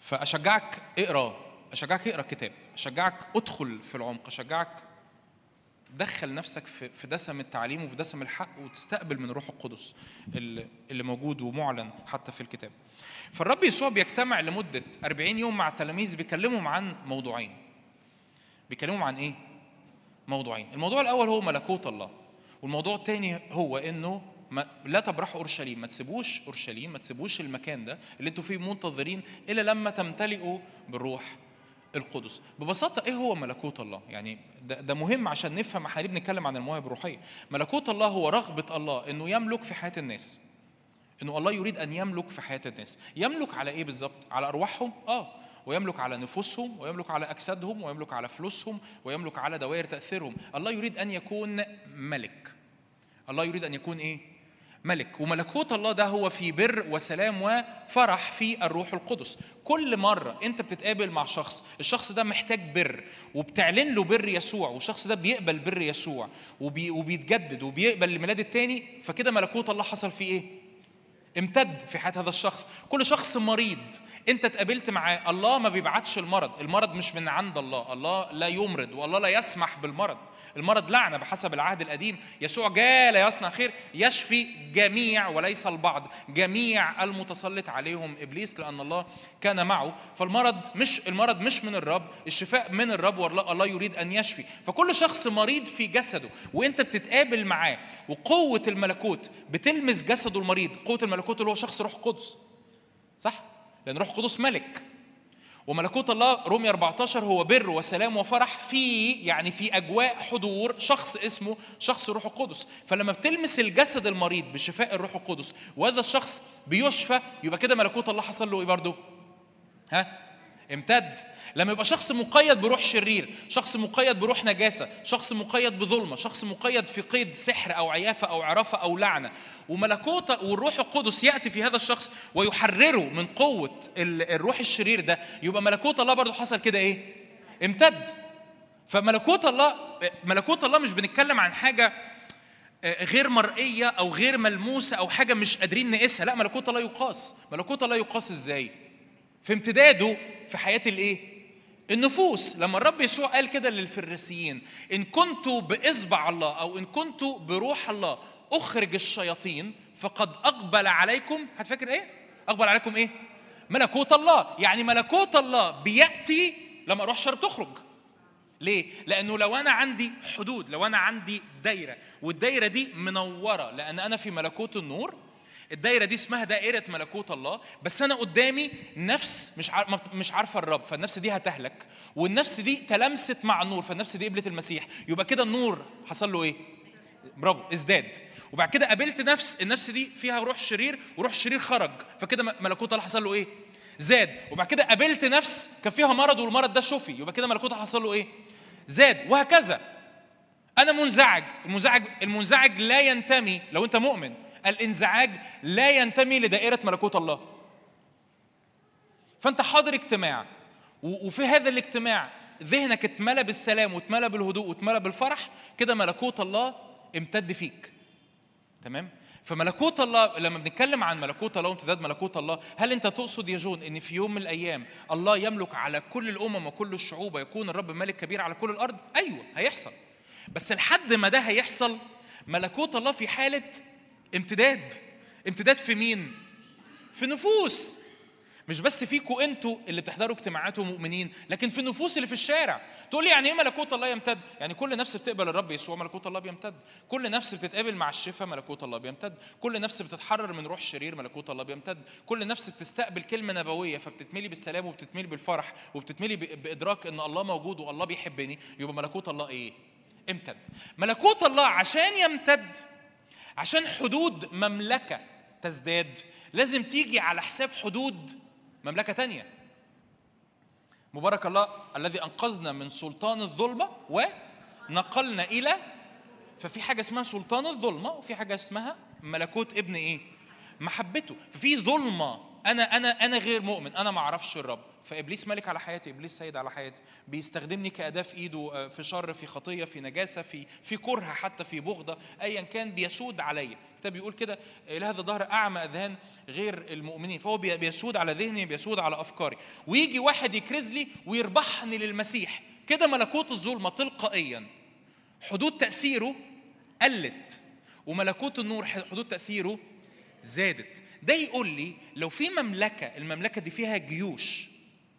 فأشجعك اقرأ أشجعك اقرأ الكتاب أشجعك ادخل في العمق أشجعك دخل نفسك في في دسم التعليم وفي دسم الحق وتستقبل من الروح القدس اللي موجود ومعلن حتى في الكتاب. فالرب يسوع بيجتمع لمدة 40 يوم مع التلاميذ بيكلمهم عن موضوعين. بيكلمهم عن إيه؟ موضوعين. الموضوع الأول هو ملكوت الله. والموضوع الثاني هو إنه ما لا تبرحوا أورشليم، ما تسيبوش أورشليم، ما تسيبوش المكان ده اللي أنتوا فيه منتظرين الا لما تمتلئوا بالروح القدس ببساطة إيه هو ملكوت الله؟ يعني ده, ده مهم عشان نفهم إحنا ليه بنتكلم عن المواهب الروحية. ملكوت الله هو رغبة الله إنه يملك في حياة الناس. إنه الله يريد أن يملك في حياة الناس. يملك على إيه بالظبط؟ على أرواحهم؟ آه ويملك على نفوسهم ويملك على أجسادهم ويملك على فلوسهم ويملك على دوائر تأثيرهم. الله يريد أن يكون ملك. الله يريد أن يكون إيه؟ ملك وملكوت الله ده هو في بر وسلام وفرح في الروح القدس كل مرة أنت بتتقابل مع شخص الشخص ده محتاج بر وبتعلن له بر يسوع والشخص ده بيقبل بر يسوع وبي وبيتجدد وبيقبل الميلاد التاني فكده ملكوت الله حصل فيه إيه امتد في حياة هذا الشخص. كل شخص مريض. انت اتقابلت معاه الله ما بيبعتش المرض. المرض مش من عند الله. الله لا يمرض والله لا يسمح بالمرض. المرض لعنة بحسب العهد القديم. يسوع جاء ليصنع خير يشفي جميع وليس البعض. جميع المتسلط عليهم إبليس لأن الله كان معه. فالمرض مش المرض مش من الرب. الشفاء من الرب والله الله يريد أن يشفي. فكل شخص مريض في جسده. وانت بتتقابل معاه. وقوة الملكوت بتلمس جسده المريض. قوة الملكوت اللي هو شخص روح قدس. صح؟ لأن روح قدس ملك. وملكوت الله رومية 14 هو بر وسلام وفرح في يعني في أجواء حضور شخص اسمه شخص الروح القدس. فلما بتلمس الجسد المريض بشفاء الروح القدس وهذا الشخص بيشفى يبقى كده ملكوت الله حصل له إيه برضه ها؟ امتد. لما يبقى شخص مقيد بروح شرير شخص مقيد بروح نجاسة شخص مقيد بظلمة شخص مقيد في قيد سحر أو عيافة أو عرافة أو لعنة وملكوت والروح القدس يأتي في هذا الشخص ويحرره من قوة ال- الروح الشرير ده يبقى ملكوت الله برضو حصل كده إيه؟ امتد. فملكوت الله ملكوت الله مش بنتكلم عن حاجة آه، غير مرئية أو غير ملموسة أو حاجة مش قادرين نقيسها لا ملكوت الله يقاس. ملكوت الله يقاس إزاي؟ في امتداده في حياة الإيه؟ النفوس لما الرب يسوع قال كده للفريسيين إن كنتوا بإصبع الله أو إن كنتوا بروح الله أخرج الشياطين فقد أقبل عليكم هتفكر إيه؟ أقبل عليكم إيه؟ ملكوت الله يعني ملكوت الله بيأتي لما أروح شر تخرج ليه؟ لأنه لو أنا عندي حدود، لو أنا عندي دايرة، والدايرة دي منورة لأن أنا في ملكوت النور، الدايرة دي اسمها دائرة ملكوت الله، بس أنا قدامي نفس مش مش عارفة الرب، فالنفس دي هتهلك، والنفس دي تلامست مع النور، فالنفس دي قبلت المسيح، يبقى كده النور حصل له إيه؟ برافو ازداد وبعد كده قابلت نفس النفس دي فيها روح شرير وروح الشرير خرج فكده ملكوت الله حصل له إيه؟ زاد. وبعد كده قابلت نفس كان فيها مرض والمرض ده شفي يبقى كده ملكوت الله حصل له إيه؟ زاد. وهكذا. أنا منزعج المنزعج المنزعج لا ينتمي لو أنت مؤمن الانزعاج لا ينتمي لدائرة ملكوت الله. فأنت حاضر اجتماع وفي هذا الاجتماع ذهنك اتملى بالسلام واتملى بالهدوء واتملى بالفرح كده ملكوت الله امتد فيك. تمام؟ فملكوت الله لما بنتكلم عن ملكوت الله وامتداد ملكوت الله هل أنت تقصد يا جون إن في يوم من الأيام الله يملك على كل الأمم وكل الشعوب ويكون الرب ملك كبير على كل الأرض؟ أيوه هيحصل. بس لحد ما ده هيحصل ملكوت الله في حالة امتداد. امتداد في مين؟ في نفوس. مش بس فيكوا أنتوا اللي بتحضروا اجتماعات ومؤمنين لكن في النفوس اللي في الشارع. تقول لي يعني إيه ملكوت الله يمتد؟ يعني كل نفس بتقبل الرب يسوع ملكوت الله بيمتد. كل نفس بتتقابل مع الشفاء ملكوت الله بيمتد. كل نفس بتتحرر من روح شرير ملكوت الله بيمتد. كل نفس بتستقبل كلمة نبوية فبتتملي بالسلام وبتتملي بالفرح وبتتملي بإدراك إن الله موجود والله بيحبني يبقى ملكوت الله إيه؟ امتد. ملكوت الله عشان يمتد عشان حدود مملكة تزداد لازم تيجي على حساب حدود مملكة تانية مبارك الله الذي أنقذنا من سلطان الظلمة ونقلنا إلى ففي حاجة اسمها سلطان الظلمة وفي حاجة اسمها ملكوت ابن إيه؟ محبته ففي ظلمة أنا أنا أنا غير مؤمن. أنا ما أعرفش الرب. فإبليس ملك على حياتي إبليس سيد على حياتي. بيستخدمني كأداة في إيده آه، في شر في خطية في نجاسة في في كره حتى في بغضة. أيا كان بيسود عليا الكتاب بيقول كده إله هذا الدهر أعمى أذهان غير المؤمنين. فهو بي- بيسود على ذهني بيسود على أفكاري. ويجي واحد يكرز لي ويربحني للمسيح. كده ملكوت الظلمة تلقائيا. حدود تأثيره قلت وملكوت النور حدود تأثيره زادت. ده يقول لي لو في مملكة المملكة دي فيها جيوش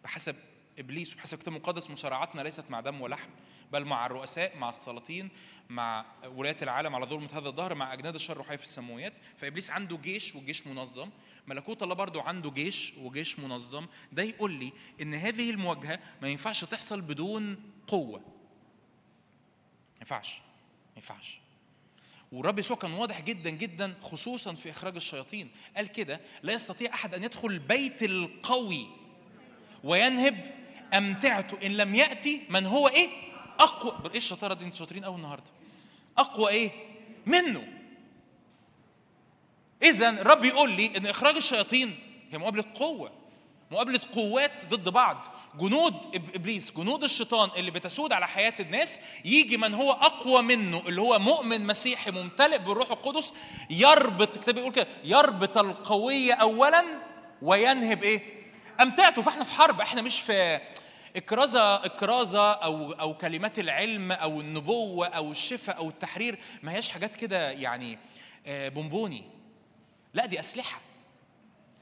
بحسب إبليس وبحسب الكتاب المقدس مصارعاتنا ليست مع دم ولحم بل مع الرؤساء مع السلاطين مع ولاية العالم على ظلمة هذا الظهر مع أجناد الشر الروحية في السماويات. فإبليس عنده جيش وجيش منظم. ملكوت الله برضو عنده جيش وجيش منظم. ده يقول لي إن هذه المواجهة ما ينفعش تحصل بدون قوة. ما ينفعش. ما ينفعش. والرب يسوع كان واضح جدا جدا خصوصا في إخراج الشياطين. قال كده لا يستطيع أحد أن يدخل البيت القوي وينهب أمتعته إن لم يأتي من هو إيه؟ أقوى. إيه الشطاره دي؟ أنتوا شاطرين قوي النهارده. أقوى إيه؟ منه. اذا الرب يقول لي إن إخراج الشياطين هي مقابله قوه مقابلة قوات ضد بعض. جنود إبليس جنود الشيطان اللي بتسود على حياة الناس يجي من هو أقوى منه اللي هو مؤمن مسيحي ممتلئ بالروح القدس يربط الكتاب بيقول كده يربط القوية اولا وينهب إيه؟ أمتعته. فإحنا في حرب إحنا مش في الكرازه الكرازه أو أو كلمات العلم أو النبوة أو الشفاء أو التحرير ما هياش حاجات كده يعني آه، بونبوني. لا دي أسلحة.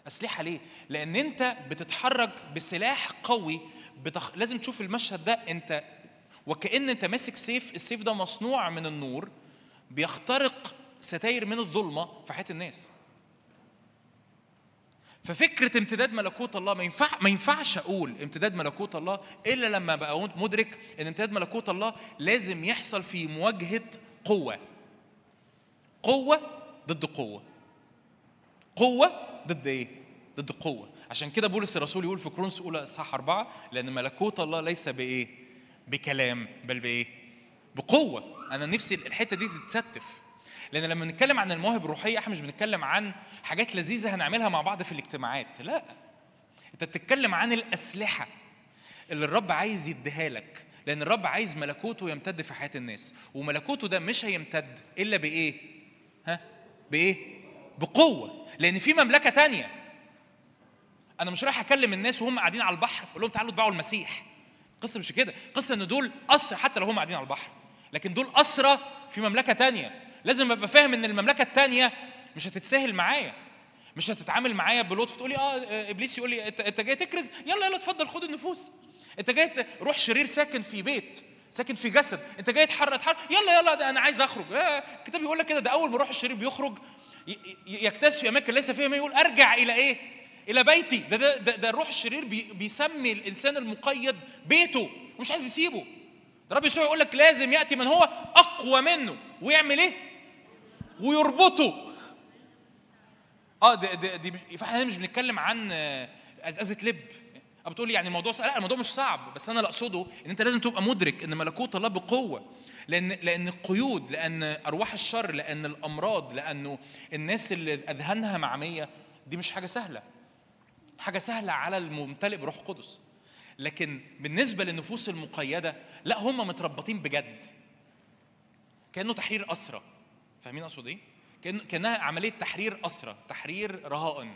أسلحة ليه؟ لأن أنت بتتحرك بسلاح قوي بتخ... لازم تشوف المشهد ده أنت وكأن أنت ماسك سيف السيف ده مصنوع من النور بيخترق ستاير من الظلمة في حياة الناس. ففكرة امتداد ملكوت الله ما ينفع ما ينفعش أقول امتداد ملكوت الله إلا لما ابقى مدرك إن امتداد ملكوت الله لازم يحصل في مواجهة قوة. قوة ضد قوة. قوة ضد إيه؟ ضد قوه عشان كده بولس الرسول يقول في كورنثوس اولى إصحاح أربعة لأن ملكوت الله ليس بإيه؟ بكلام بل بإيه؟ بقوة. أنا نفسي الحتة دي تتستف. لأن لما بنتكلم عن المواهب الروحية إحنا مش بنتكلم عن حاجات لذيذة هنعملها مع بعض في الاجتماعات. لا. أنت بتتكلم عن الأسلحة اللي الرب عايز يديها لك. لأن الرب عايز ملكوته يمتد في حياة الناس. وملكوته ده مش هيمتد إلا بإيه؟ ها؟ بإيه؟ بقوة لأن في مملكة تانية. أنا مش رايح أكلم الناس وهم قاعدين على البحر أقول لهم تعالوا اتبعوا المسيح. القصة مش كده. القصة إن دول اسرى حتى لو هم قاعدين على البحر. لكن دول اسرى في مملكة تانية. لازم أبقى فاهم إن المملكة التانية مش هتتساهل معايا. مش هتتعامل معايا بلطف. تقول لي آه إبليس يقول لي أنت جاي تكرز؟ يلا يلا اتفضل خد النفوس. أنت جاي روح شرير ساكن في بيت ساكن في جسد. أنت جاي تحرر تحرر. يلا يلا ده أنا عايز أخرج. آه، الكتاب يقول لك كده ده أول ما روح الشرير بيخرج ي- ي- يجتاز في اماكن ليس فيها ما يقول أرجع إلى إيه؟ إلى بيتي. ده ده ده, ده الروح الشرير بي بيسمي الإنسان المقيد بيته ومش عايز يسيبه. ده رب يسوع يقول لك لازم يأتي من هو أقوى منه ويعمل إيه؟ ويربطه. آه دي دي, دي فاحنا مش بنتكلم عن آه، أزازة لب. بتقول لي يعني الموضوع صعب. لا الموضوع مش صعب بس أنا اللي أقصده إن أنت لازم تبقى مدرك إن ملكوت الله بقوة. لأن لأن القيود لأن أرواح الشر لأن الأمراض لأنه الناس اللي أذهانها معمية دي مش حاجة سهلة. حاجة سهلة على الممتلئ بروح القدس. لكن بالنسبة للنفوس المقيدة لا هم متربطين بجد. كأنه تحرير اسرى فاهمين أقصد إيه؟ كأنها عملية تحرير اسرى تحرير رهائن.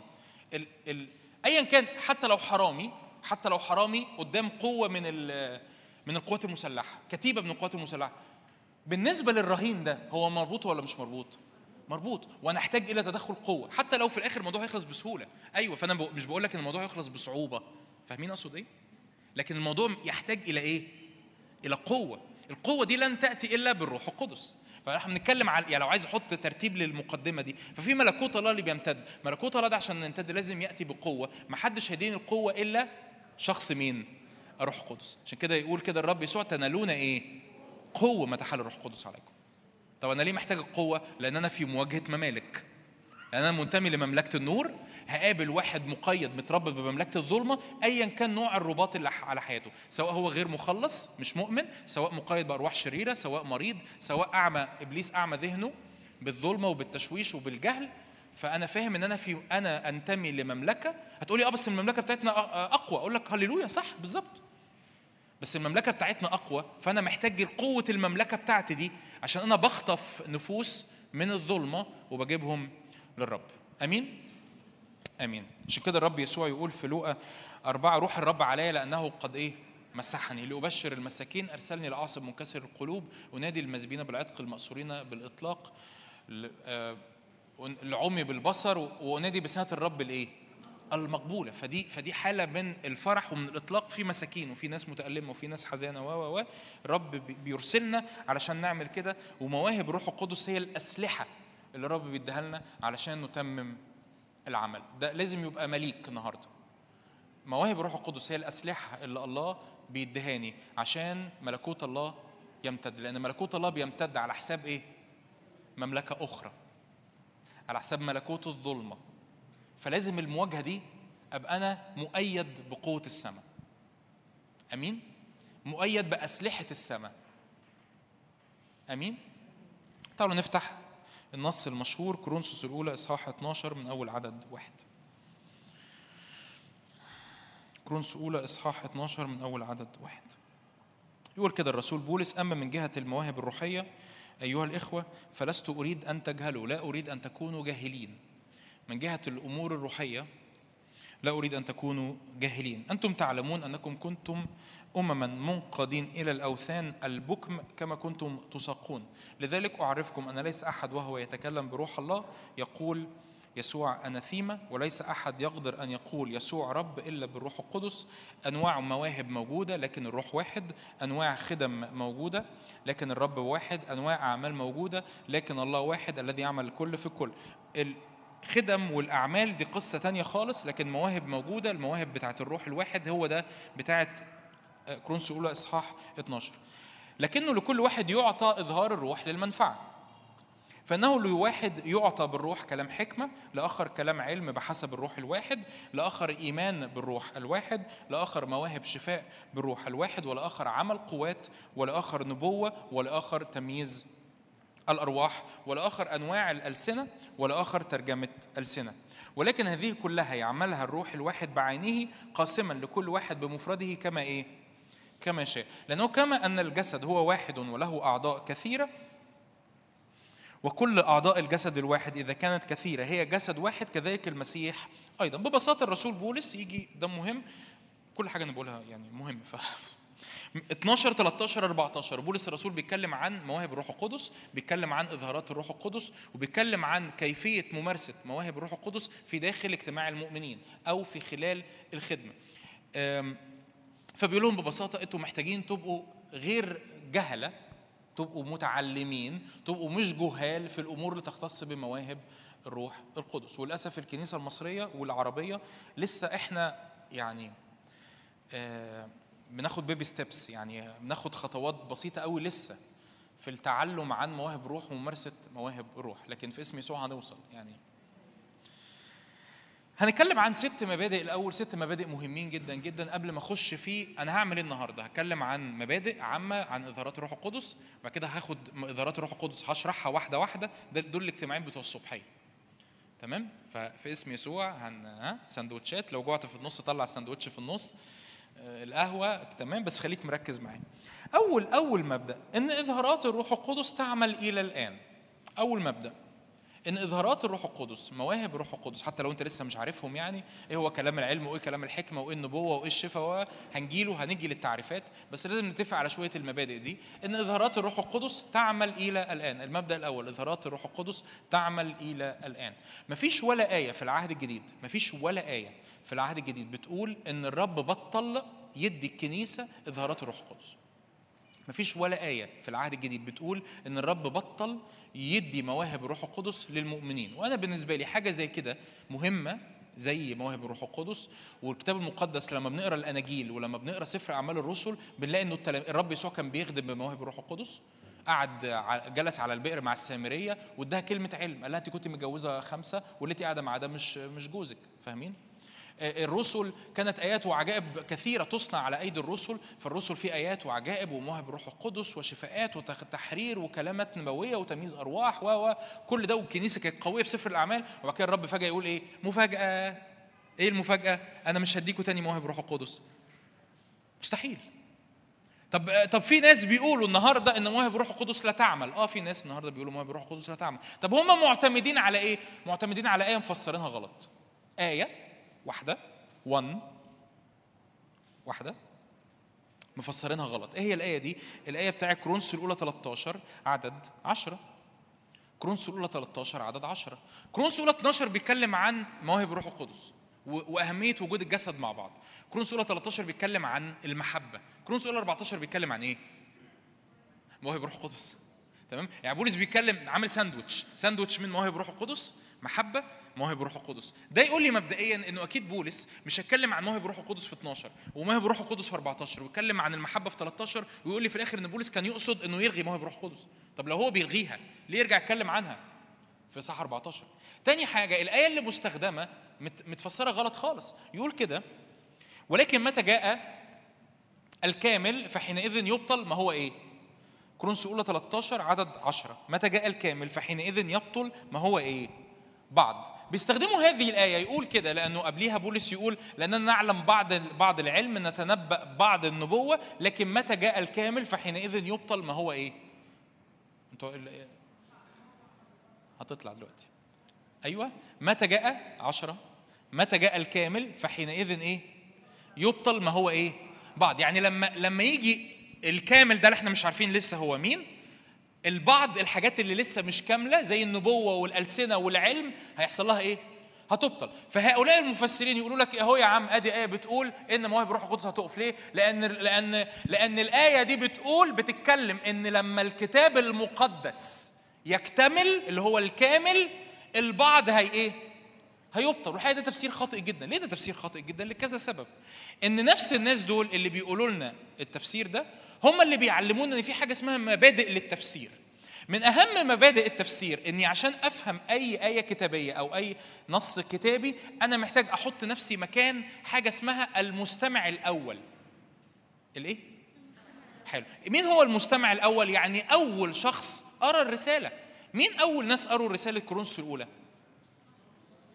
ال... ال... ايا كان حتى لو حرامي حتى لو حرامي قدام قوة من. من القوات المسلحة كتيبة من القوات المسلحة. بالنسبة للرهين ده هو مربوط ولا مش مربوط؟ مربوط. ونحتاج إلى تدخل قوة. حتى لو في الآخر الموضوع هيخلص بسهولة. أيوه فأنا. مش بقول لك إن الموضوع هيخلص بصعوبة. فاهمين أقصد إيه؟ لكن الموضوع يحتاج إلى إيه؟ إلى قوة. القوة دي لن تأتي إلا بالروح القدس. فإحنا بنتكلم على يعني لو عايز أحط ترتيب للمقدمة دي ففي ملكوت الله اللي بيمتد. ملكوت الله ده عشان يمتد لازم يأتي بقوة. ما حدش هيديني القوة إلا شخص مين؟ الروح القدس. عشان كده يقول كده الرب يسوع تنالون إيه؟ قوة ما تحل الروح القدس عليكم. طب أنا ليه محتاج القوة؟ لأن أنا في مواجهة ممالك. أنا منتمي لمملكة النور هقابل واحد مقيد متربط بمملكة الظلمة ايا كان نوع الرباط اللي على حياته. سواء هو غير مخلص مش مؤمن سواء مقيد بأرواح شريرة سواء مريض سواء أعمى إبليس أعمى ذهنه بالظلمة وبالتشويش وبالجهل فأنا فاهم إن أنا في أنا أنتمي لمملكة. هتقولي آه بس المملكة بتاعتنا أقوى. أقول لك هللويا صح بالظبط. بس المملكة بتاعتنا أقوى فأنا محتاج قوة المملكة بتاعتي دي عشان أنا بخطف نفوس من الظلمة وبجيبهم للرب. آمين؟ آمين. عشان كده الرب يسوع يقول في لوقا أربعة روح الرب علي لأنه قد إيه؟ مسحني. لأبشر المساكين أرسلني لأعصب منكسر القلوب أنادي المسبين بالعتق المأسورين بالإطلاق العمي بالبصر وأنادي بسنة الرب الإيه؟ المقبولة. فدي فدي حالة من الفرح ومن الإطلاق في مساكين وفي ناس متألمة وفي ناس حزانة و و و. الرب بي- بيرسلنا علشان نعمل كده ومواهب روح القدس هي الأسلحة اللي الرب بيديها لنا علشان نتمم العمل. ده لازم يبقى مليك النهارده. مواهب الروح القدس هي الأسلحة اللي الله بيدهاني عشان ملكوت الله يمتد لأن ملكوت الله بيمتد على حساب إيه؟ مملكة أخرى. على حساب ملكوت الظلمة. فلازم المواجهة دي أبقى أنا مؤيد بقوة السماء. أمين؟ مؤيد بأسلحة السماء. أمين؟ تعالوا نفتح النص المشهور كورنثوس الأولى إصحاح 12 من أول عدد واحد. كورنثوس الأولى إصحاح 12 من أول عدد واحد. يقول كده الرسول بولس أما من جهة المواهب الروحية أيها الإخوة فلست أريد أن تجهلوا لا أريد أن تكونوا جاهلين. من جهة الأمور الروحية لا أريد أن تكونوا جاهلين. أنتم تعلمون أنكم كنتم أمما منقادين إلى الأوثان البكم كما كنتم تساقون. لذلك أعرفكم أن ليس أحد وهو يتكلم بروح الله يقول يسوع أناثيما وليس أحد يقدر أن يقول يسوع رب إلا بالروح القدس. أنواع مواهب موجودة لكن الروح واحد. أنواع خدم موجودة لكن الرب واحد. أنواع أعمال موجودة لكن الله واحد الذي يعمل الكل في الكل. ال- خدم والأعمال دي قصة تانية خالص لكن مواهب موجودة. المواهب بتاعت الروح الواحد هو ده بتاعت آه، كورنثوس الاولى إصحاح 12 لكنه لكل واحد يعطى إظهار الروح للمنفعة. فانه لواحد يعطى بالروح كلام حكمة لآخر كلام علم بحسب الروح الواحد لآخر إيمان بالروح الواحد لآخر مواهب شفاء بالروح الواحد ولآخر عمل قوات ولآخر نبوة ولآخر تمييز الأرواح ولآخر أنواع الألسنة ولآخر ترجمة ألسنة. ولكن هذه كلها يعملها الروح الواحد بعينه قاسما لكل واحد بمفرده كما إيه؟ كما شاء. لأنه كما أن الجسد هو واحد وله أعضاء كثيرة وكل أعضاء الجسد الواحد إذا كانت كثيرة هي جسد واحد كذلك المسيح أيضا. ببساطة الرسول بولس يجي ده مهم. كل حاجة أنا بقولها يعني مهم. ف 12 13 14 بولس الرسول بيتكلم عن مواهب الروح القدس بيتكلم عن إظهارات الروح القدس وبيتكلم عن كيفية ممارسة مواهب الروح القدس في داخل اجتماع المؤمنين أو في خلال الخدمة. أم، فبيقول لهم ببساطة أنتوا محتاجين تبقوا غير جهلة تبقوا متعلمين تبقوا مش جهال في الأمور اللي تختص بمواهب الروح القدس. وللأسف الكنيسة المصرية والعربية لسه إحنا يعني آه، بناخد بيبي ستيبس يعني بناخد خطوات بسيطة قوي لسه في التعلم عن مواهب الروح وممارسة مواهب الروح. لكن في اسم يسوع هنوصل يعني. هنتكلم عن ست مبادئ. الأول ست مبادئ مهمين جدا جدا. قبل ما أخش في أنا هعمل إيه النهارده؟ هتكلم عن مبادئ عامة عن اظهارات الروح القدس. وبعد كده هاخد اظهارات الروح القدس هشرحها واحدة واحدة. ده دول الاجتماعين بتوع الصبحيه تمام؟ ففي اسم يسوع هن ها؟ سندوتشات. لو جوعت في النص طلع سندوتش في النص. آه، القهوة. تمام؟ بس خليك مركز معايا. أول أول مبدأ إن اظهارات الروح القدس تعمل إلى الآن. أول مبدأ. إن إظهارات الروح القدس مواهب الروح القدس حتى لو أنت لسه مش عارفهم يعني إيه هو كلام العلم وإيه كلام الحكمة وإيه النبوة وإيه الشفاء هنجيله هنيجي للتعريفات. بس لازم نتفق على شوية المبادئ دي. إن إظهارات الروح القدس تعمل إلى الآن. المبدأ الأول إظهارات الروح القدس تعمل إلى الآن. مفيش ولا آية في العهد الجديد مفيش ولا آية في العهد الجديد بتقول إن الرب بطل يدي الكنيسة إظهارات الروح القدس. مفيش ولا آية في العهد الجديد بتقول إن الرب بطل يدي مواهب الروح القدس للمؤمنين، وأنا بالنسبة لي حاجة زي كده مهمة زي مواهب الروح القدس. والكتاب المقدس لما بنقرأ الأناجيل ولما بنقرأ سفر أعمال الرسل بنلاقي إنه الرب يسوع كان بيخدم بمواهب الروح القدس. قعد جلس على البئر مع السامرية واداها كلمة علم. قال لها أنت كنت متجوزة خمسة واللي انت قاعدة معاه ده مش مش جوزك. فاهمين؟ الرسل كانت آيات وعجائب كثيرة تصنع على أيدي الرسل فالرسل في آيات وعجائب ومواهب الروح القدس وشفاءات وتحرير وكلامات نبوية وتمييز أرواح و كل ده والكنيسة كانت قوية في سفر الأعمال. وبعد كده الرب فجأة يقول إيه؟ مفاجأة. إيه المفاجأة؟ أنا مش هديكوا تاني مواهب الروح القدس. مستحيل. طب طب في ناس بيقولوا النهارده إن مواهب الروح القدس لا تعمل. آه في ناس النهارده بيقولوا مواهب الروح القدس لا تعمل. طب هم معتمدين على إيه؟ معتمدين على آية مفسرينها غلط. آية واحدة. 1 واحدة. مفسرينها غلط. إيه هي الآية دي؟ الآية بتاع كورنثوس الأولى 13 عدد 10 كورنثوس الأولى 13 عدد 10 كورنثوس الأولى 12 بيتكلم عن مواهب الروح القدس وأهمية وجود الجسد مع بعض. كورنثوس الأولى 13 بيتكلم عن المحبة. كورنثوس الأولى 14 بيتكلم عن إيه؟ مواهب الروح القدس. تمام؟ يعني بولس بيتكلم عامل ساندوتش ساندوتش من مواهب الروح القدس. محبة مواهب الروح القدس. ده يقول لي مبدئيا إنه أكيد بولس مش هيتكلم عن مواهب الروح القدس في 12 ومواهب الروح القدس في 14 ويتكلم عن المحبة في 13 ويقول لي في الآخر إن بولس كان يقصد إنه يلغي مواهب الروح القدس. طب لو هو بيلغيها ليه يرجع يتكلم عنها في صح 14 تاني حاجة الآية اللي مستخدمة مت- متفسرة غلط خالص. يقول كده ولكن متى جاء الكامل فحينئذ يبطل؟ ما هو إيه؟ كورنثوس الأولى 13 عدد 10 متى جاء الكامل فحينئذ يبطل؟ ما هو إيه؟ بعض. بيستخدموا هذه الآية يقول كده لأنه قبليها بولس يقول لأننا نعلم بعض بعض العلم نتنبأ بعض النبوة لكن متى جاء الكامل؟ فحينئذ يبطل ما هو إيه؟ أنتوا ال- هتطلع دلوقتي. أيوه. متى جاء؟ عشرة. متى جاء الكامل؟ فحينئذ إيه؟ يبطل ما هو إيه؟ بعض. يعني لما لما يجي الكامل ده اللي إحنا مش عارفين لسه هو مين البعض الحاجات اللي لسه مش كاملة زي النبوة والألسنة والعلم هيحصل لها إيه؟ هتبطل فهؤلاء المفسرين يقولوا لك أهو يا عم أدي آية بتقول إن مواهب الروح القدس هتقف ليه؟ لأن لأن لأن الآية دي بتقول بتتكلم إن لما الكتاب المقدس يكتمل اللي هو الكامل البعض هي إيه؟ هيبطل. والحقيقة ده تفسير خاطئ جدا. ليه ده تفسير خاطئ جدا؟ لكذا سبب. إن نفس الناس دول اللي بيقولوا لنا التفسير ده هم اللي بيعلمونا إن في حاجة اسمها مبادئ للتفسير. من أهم مبادئ التفسير إني عشان أفهم أي آية كتابية أو أي نص كتابي أنا محتاج أحط نفسي مكان حاجة اسمها المستمع الأول. الإيه؟ حلو. مين هو المستمع الأول؟ يعني أول شخص قرا الرسالة. مين أول ناس قروا رساله كورنثوس الأولى.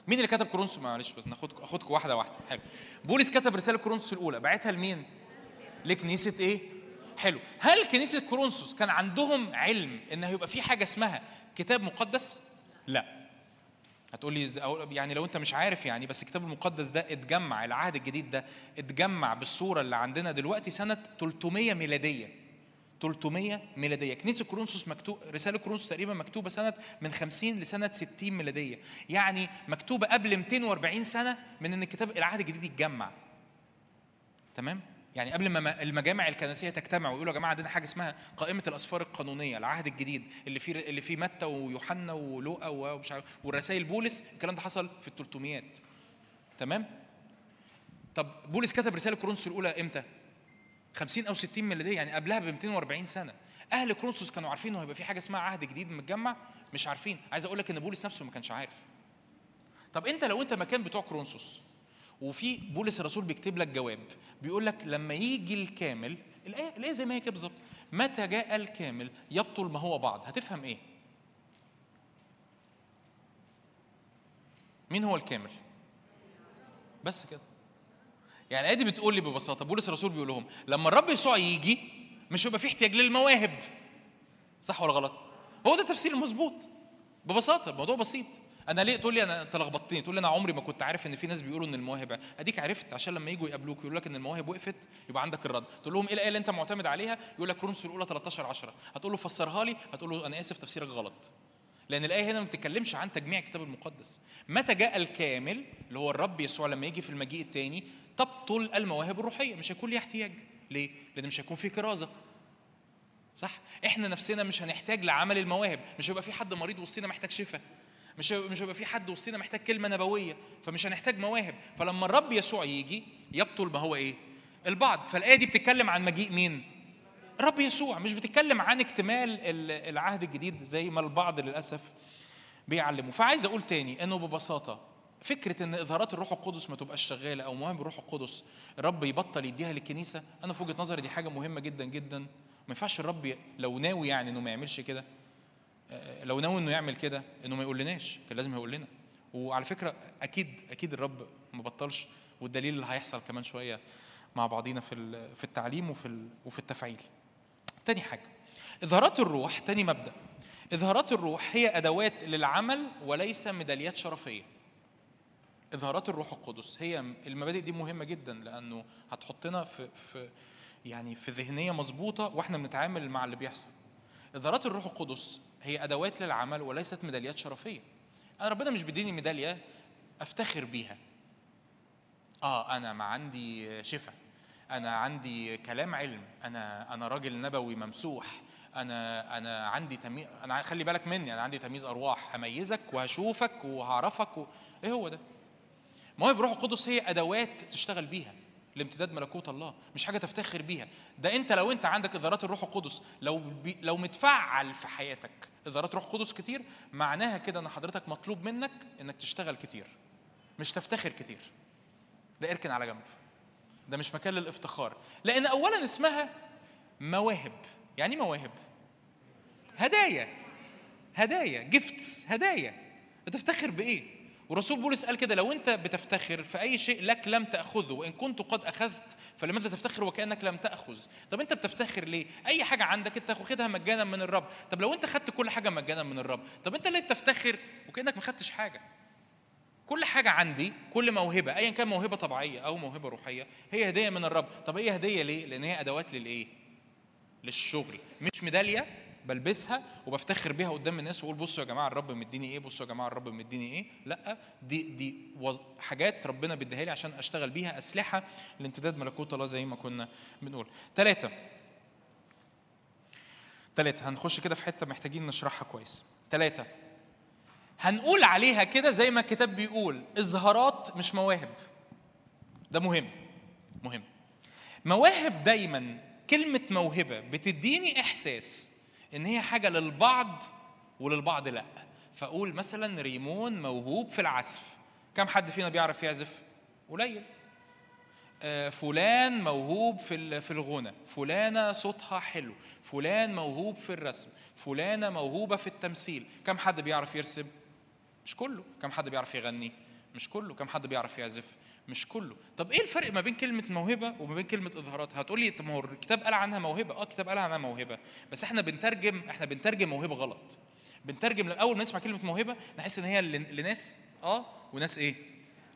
مين اللي كتب كورنثوس؟ معلش بس ناخد اخدكم واحدة واحدة. حلو. بولس كتب رسالة كورنثوس الأولى. بعتها لمين؟ لكنيسة إيه؟ حلو. هل كنيسة كورنثوس كان عندهم علم إن هيبقى في حاجة اسمها كتاب مقدس؟ لا. هتقول لي يعني لو أنت مش عارف يعني بس الكتاب المقدس ده اتجمع العهد الجديد ده اتجمع بالصورة اللي عندنا دلوقتي سنة 300 ميلادية. 300 ميلادية. كنيسة كورنثوس مكتوب رسالة كورنثوس تقريبا مكتوبة سنة من 50 لسنة 60 ميلادية. يعني مكتوبة قبل 240 سنة من إن الكتاب العهد الجديد يتجمع. تمام؟ يعني قبل ما المجامع الكنسية تجتمع ويقولوا يا جماعة عندنا حاجة اسمها قائمة الأسفار القانونية العهد الجديد اللي فيه اللي فيه متى ويوحنا ولوقا ومش عارف والرسائل بولس الكلام ده حصل في ال 300 تمام؟ طب بولس كتب رسالة كورنثوس الأولى إمتى؟ 50 أو 60 ميلادية يعني قبلها ب 240 سنة. أهل كورنثوس كانوا عارفين إنه هيبقى في حاجة اسمها عهد جديد متجمع مش عارفين. عايز أقول لك إن بولس نفسه ما كانش عارف. طب أنت لو أنت مكان بتوع كورنثوس وفي بولس الرسول بيكتب لك جواب بيقول لك لما يجي الكامل الآية الآية زي ما هي كده بالظبط. متى جاء الكامل يبطل ما هو بعض؟ هتفهم إيه؟ مين هو الكامل؟ بس كده. يعني ادي بتقول لي ببساطة بولس الرسول بيقول لهم لما الرب يسوع يجي مش هيبقى في احتياج للمواهب. صح ولا غلط؟ هو ده التفسير المظبوط ببساطة الموضوع بسيط. أنا ليه تقول لي أنا انت لخبطتني تقول لي أنا عمري ما كنت عارف إن في ناس بيقولوا إن المواهب أديك عرفت عشان لما يجوا يقابلوك يقول لك إن المواهب وقفت يبقى عندك الرد. تقول لهم إيه الآية اللي أنت معتمد عليها؟ يقول لك كورنثوس الأولى 13 10 هتقول له فسرها لي؟ هتقول له أنا آسف تفسيرك غلط. لأن الآية هنا ما بتتكلمش عن تجميع الكتاب المقدس. متى جاء الكامل اللي هو الرب يسوع لما يجي في المجيء الثاني تبطل المواهب الروحية. مش هيكون ليها احتياج. ليه؟ لأن مش هيكون في كرازة. صح؟ إحنا نفسنا مش هنحتاج لعمل المواهب. مش هيبقى في حد مريض وسطنا محتاج شفاء. مش مش هيبقى في حد وسطنا محتاج كلمة نبوية. فمش هنحتاج مواهب. فلما الرب يسوع يجي يبطل ما هو إيه؟ البعض. فالآية دي بتتكلم عن مجيء مين؟ الرب يسوع مش بتتكلم عن اكتمال ال- العهد الجديد زي ما البعض للأسف بيعلموا. فعايز أقول تاني إنه ببساطة فكرة إن إظهارات الروح القدس ما تبقاش شغالة أو مواهب الروح القدس الرب يبطل يديها للكنيسة أنا في وجهة نظري دي حاجة مهمة جدا جدا. ما ينفعش الرب لو ناوي يعني إنه ما يعملش كده آه، لو ناوي إنه يعمل كده إنه ما يقولناش كان لازم يقول لنا. وعلى فكرة أكيد أكيد الرب ما بطلش والدليل اللي هيحصل كمان شوية مع بعضينا في في التعليم وفي وفي التفعيل. تاني حاجة. إظهارات الروح تاني مبدأ. إظهارات الروح هي أدوات للعمل وليس ميداليات شرفية. إظهارات الروح القدس هي المبادئ دي مهمة جدا لأنه هتحطنا في في يعني في ذهنية مظبوطة وإحنا بنتعامل مع اللي بيحصل. إظهارات الروح القدس هي أدوات للعمل وليست ميداليات شرفية. أنا ربنا مش بيديني ميدالية أفتخر بيها. آه أنا ما عندي شفاء. أنا عندي كلام علم أنا أنا راجل نبوي ممسوح أنا أنا عندي تمييز أنا خلي بالك مني أنا عندي تمييز أرواح هميزك وهشوفك وهعرفك و... إيه هو ده؟ مواهب الروح القدس هي أدوات تشتغل بيها لامتداد ملكوت الله مش حاجة تفتخر بيها. ده أنت لو أنت عندك اظهارات الروح القدس لو بي لو متفعل في حياتك اظهارات روح القدس كتير معناها كده إن حضرتك مطلوب منك إنك تشتغل كتير مش تفتخر كتير. ده إركن على جنب. ده مش مكان للافتخار. لأن اولا اسمها مواهب. يعني إيه مواهب؟ هدايا. هدايا. جيفتس هدايا. بتفتخر بإيه؟ ورسول بولس قال كده لو أنت بتفتخر في أي شيء لك لم تأخذه وإن كنت قد أخذت فلماذا تفتخر وكأنك لم تأخذ. طب أنت بتفتخر ليه؟ أي حاجة عندك أنت واخدها مجانا من الرب. طب لو أنت خدت كل حاجة مجانا من الرب طب أنت ليه بتفتخر وكأنك ما خدتش حاجة؟ كل حاجة عندي كل موهبة أيا كان موهبة طبيعية أو موهبة روحية هي هدية من الرب. طب هي هدية ليه؟ لأن هي أدوات للإيه؟ للشغل. مش ميدالية بلبسها وبفتخر بيها قدام الناس وأقول بصوا يا جماعة الرب مديني إيه؟ بصوا يا جماعة الرب مديني إيه؟ لأ دي دي حاجات ربنا بيديها لي عشان أشتغل بيها أسلحة لامتداد ملكوت الله زي ما كنا بنقول. ثلاثة ثلاثة هنخش كده في حتة محتاجين نشرحها كويس. ثلاثة هنقول عليها كده زي ما الكتاب بيقول إظهارات مش مواهب. ده مهم مهم. مواهب دايما كلمة موهبة بتديني إحساس إن هي حاجة للبعض وللبعض لأ. فأقول مثلا ريمون موهوب في العزف. كم حد فينا بيعرف يعزف؟ قليل. آه، فلان موهوب في في الغنى. فلانة صوتها حلو. فلان موهوب في الرسم. فلانة موهوبة في التمثيل. كم حد بيعرف يرسم؟ مش كله. كم حد بيعرف يغني؟ مش كله. كم حد بيعرف يعزف؟ مش كله. طب إيه الفرق ما بين كلمة موهبة وما بين كلمة اظهارات هتقول لي طب ما هو الكتاب قال عنها موهبة. آه الكتاب قال عنها موهبة. بس إحنا بنترجم إحنا بنترجم موهبة غلط. بنترجم أول ما نسمع كلمة موهبة نحس إن هي لن- لناس آه وناس إيه؟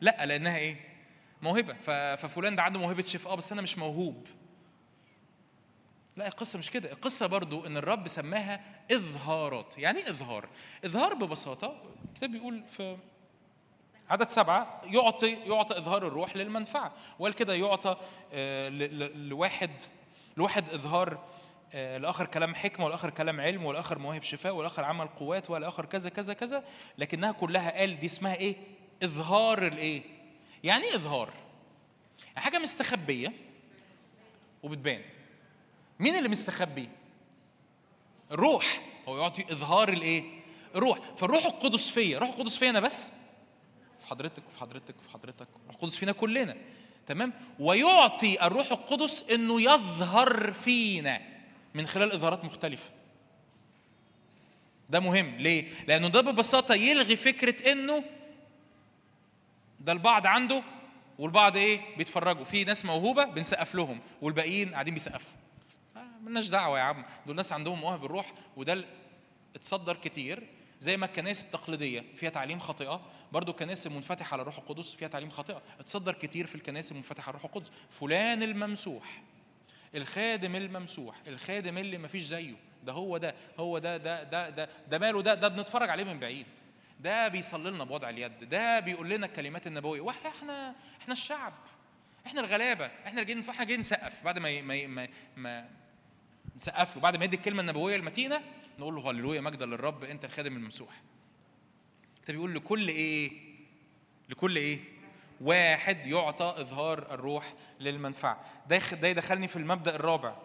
لأ لأنها إيه؟ موهبة. ففلان ده عنده موهبة شيف. آه بس أنا مش موهوب. لا القصة مش كده القصة برضو إن الرب سماها إظهارات يعني إيه إظهار إظهار ببساطة الكتاب بيقول في عدد سبعة يعطي يعطى إظهار الروح للمنفعة وقال كده يعطى آه، لواحد لواحد إظهار آه، لآخر كلام حكمة والآخر كلام علم والآخر مواهب شفاء والآخر عمل قوات والآخر كذا كذا كذا لكنها كلها قال دي اسمها إيه؟ إظهار الإيه؟ يعني إيه إظهار؟ حاجة مستخبية وبتبان مين اللي مستخبي؟ الروح. هو يعطي إظهار الإيه؟ الروح. فالروح القدس فيا. الروح القدس فيا أنا بس. في حضرتك وفي حضرتك وفي حضرتك. الروح القدس فينا كلنا. تمام؟ ويعطي الروح القدس إنه يظهر فينا من خلال إظهارات مختلفة. ده مهم. ليه؟ لأنه ده ببساطة يلغي فكرة إنه ده البعض عنده والبعض إيه؟ بيتفرجوا. في ناس موهوبة بنسقف لهم والباقيين قاعدين بيسقفوا. ملناش دعوة يا عم. دول ناس عندهم مواهب الروح وده اتصدر كتير زي ما الكنائس التقليدية. فيها تعليم خاطئة. برضو الكنائس المنفتحة على الروح القدس فيها تعليم خاطئة. اتصدر كتير في الكنائس المنفتحة على الروح القدس. فلان الممسوح. الخادم الممسوح. الخادم اللي مفيش زيه. ده هو ده هو ده ده ده ده ده ماله ده؟ ده بنتفرج عليه من بعيد. ده بيصلي لنا بوضع اليد. ده بيقول لنا الكلمات النبوية. وإحنا إحنا الشعب. إحنا الغلابة. إحنا جايين إحنا جايين نسقف بعد ما ما, ما نسقف له. بعد ما يدي الكلمة النبوية المتينة نقول له هللويا مجدا للرب أنت الخادم الممسوح. أنت بيقول لكل إيه؟ لكل إيه؟ واحد يعطى إظهار الروح للمنفعة. ده ده يدخلني في المبدأ الرابع.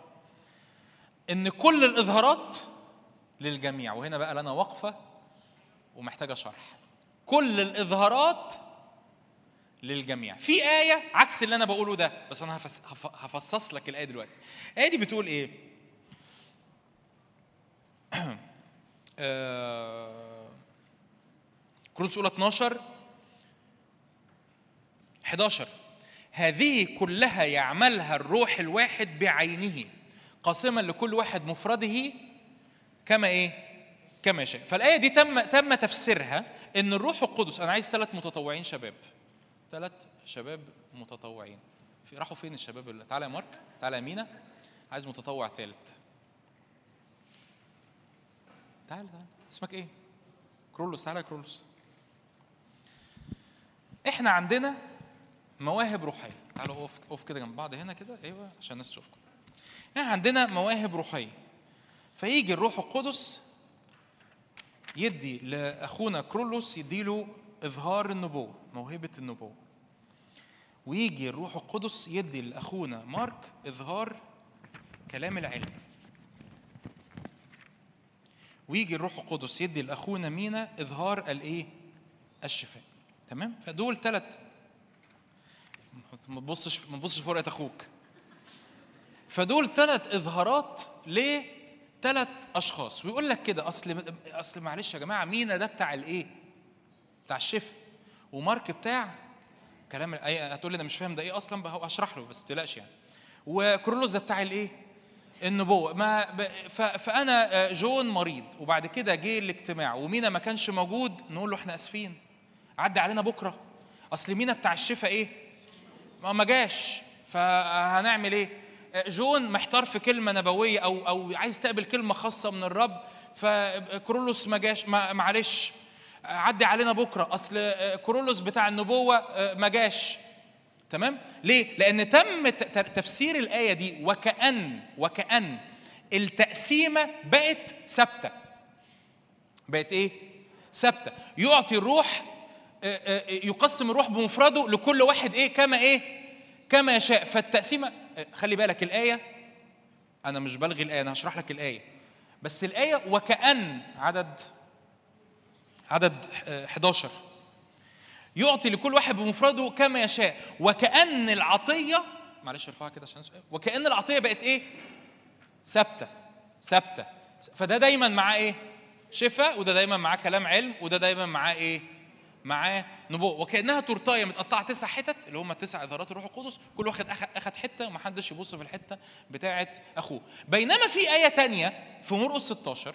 إن كل الإظهارات للجميع وهنا بقى لنا وقفه ومحتاجة شرح. كل الإظهارات للجميع. في آية عكس اللي أنا بقوله ده بس أنا هفصص لك الآية دلوقتي. الآية دي بتقول إيه؟ [COUGHS] كورنثوس الأولى 12 11 هذه كلها يعملها الروح الواحد بعينه قاسما لكل واحد مفرده كما إيه؟ كما يشاء فالآية دي تم تم تفسيرها إن الروح القدس أنا عايز ثلاث متطوعين شباب. ثلاث شباب متطوعين. راحوا فين الشباب اللي؟ تعالى يا مارك تعالى يا مينا. عايز متطوع ثالث تعال تعال. اسمك إيه؟ كرولوس. تعالى يا كرولوس. إحنا عندنا مواهب روحية. تعالوا أقف أقف كده جنب بعض هنا كده. أيوه عشان الناس تشوفكم. إحنا عندنا مواهب روحية. فيجي الروح القدس يدي لأخونا كرولوس يديله إظهار النبوة موهبة النبوة. ويجي الروح القدس يدي لأخونا مارك إظهار كلام العلم. ويجي الروح القدس يدي لأخونا مينا إظهار الإيه؟ الشفاء. تمام؟ فدول ثلاث ما تبصش ما تبصش في ورقة أخوك. فدول ثلاث إظهارات لثلاث أشخاص. ويقول لك كده أصل أصل معلش يا جماعة مينا ده بتاع الإيه؟ بتاع الشفاء. ومارك بتاع كلام هتقول لي أنا مش فاهم ده إيه أصلا؟ هشرح له بس ما تقلقش يعني. وكرولوس ده بتاع الإيه؟ النبوة ما فأنا آه، جون مريض وبعد كده جه الاجتماع ومينا ما كانش موجود نقول له إحنا آسفين عدي علينا بكرة أصل مينا بتاع الشفاء إيه؟ ما جاش فهنعمل إيه؟ آه، جون محتار في كلمة نبوية أو أو عايز يستقبل كلمة خاصة من الرب فكرولوس ما جاش معلش آه، عدي علينا بكرة أصل آه، كرولوس بتاع النبوة آه، ما جاش تمام؟ ليه؟ لأن تم تفسير الآية دي وكأن وكأن التقسيمة بقت ثابتة. بقت إيه؟ ثابتة. يعطي الروح آه، آه، يقسم الروح بمفرده لكل واحد إيه؟ كما إيه؟ كما يشاء فالتقسيمة آه، خلي بالك الآية أنا مش بلغي الآية أنا هشرح لك الآية. بس الآية وكأن عدد عدد آه، 11 يعطي لكل واحد بمفرده كما يشاء. وكأن العطية معلش ارفعها كده عشان. وكأن العطية بقت إيه؟ ثابتة ثابتة. فده دايما معاه إيه؟ شفاء وده دايما معاه كلام علم وده دايما معاه إيه؟ معاه نبوة وكأنها تورتاية متقطعة تسع حتت اللي هم التسع إظهارات الروح القدس. كل واحد أخد حتة ومحدش يبص في الحتة بتاعة أخوه. بينما في آية تانية في مرقس 16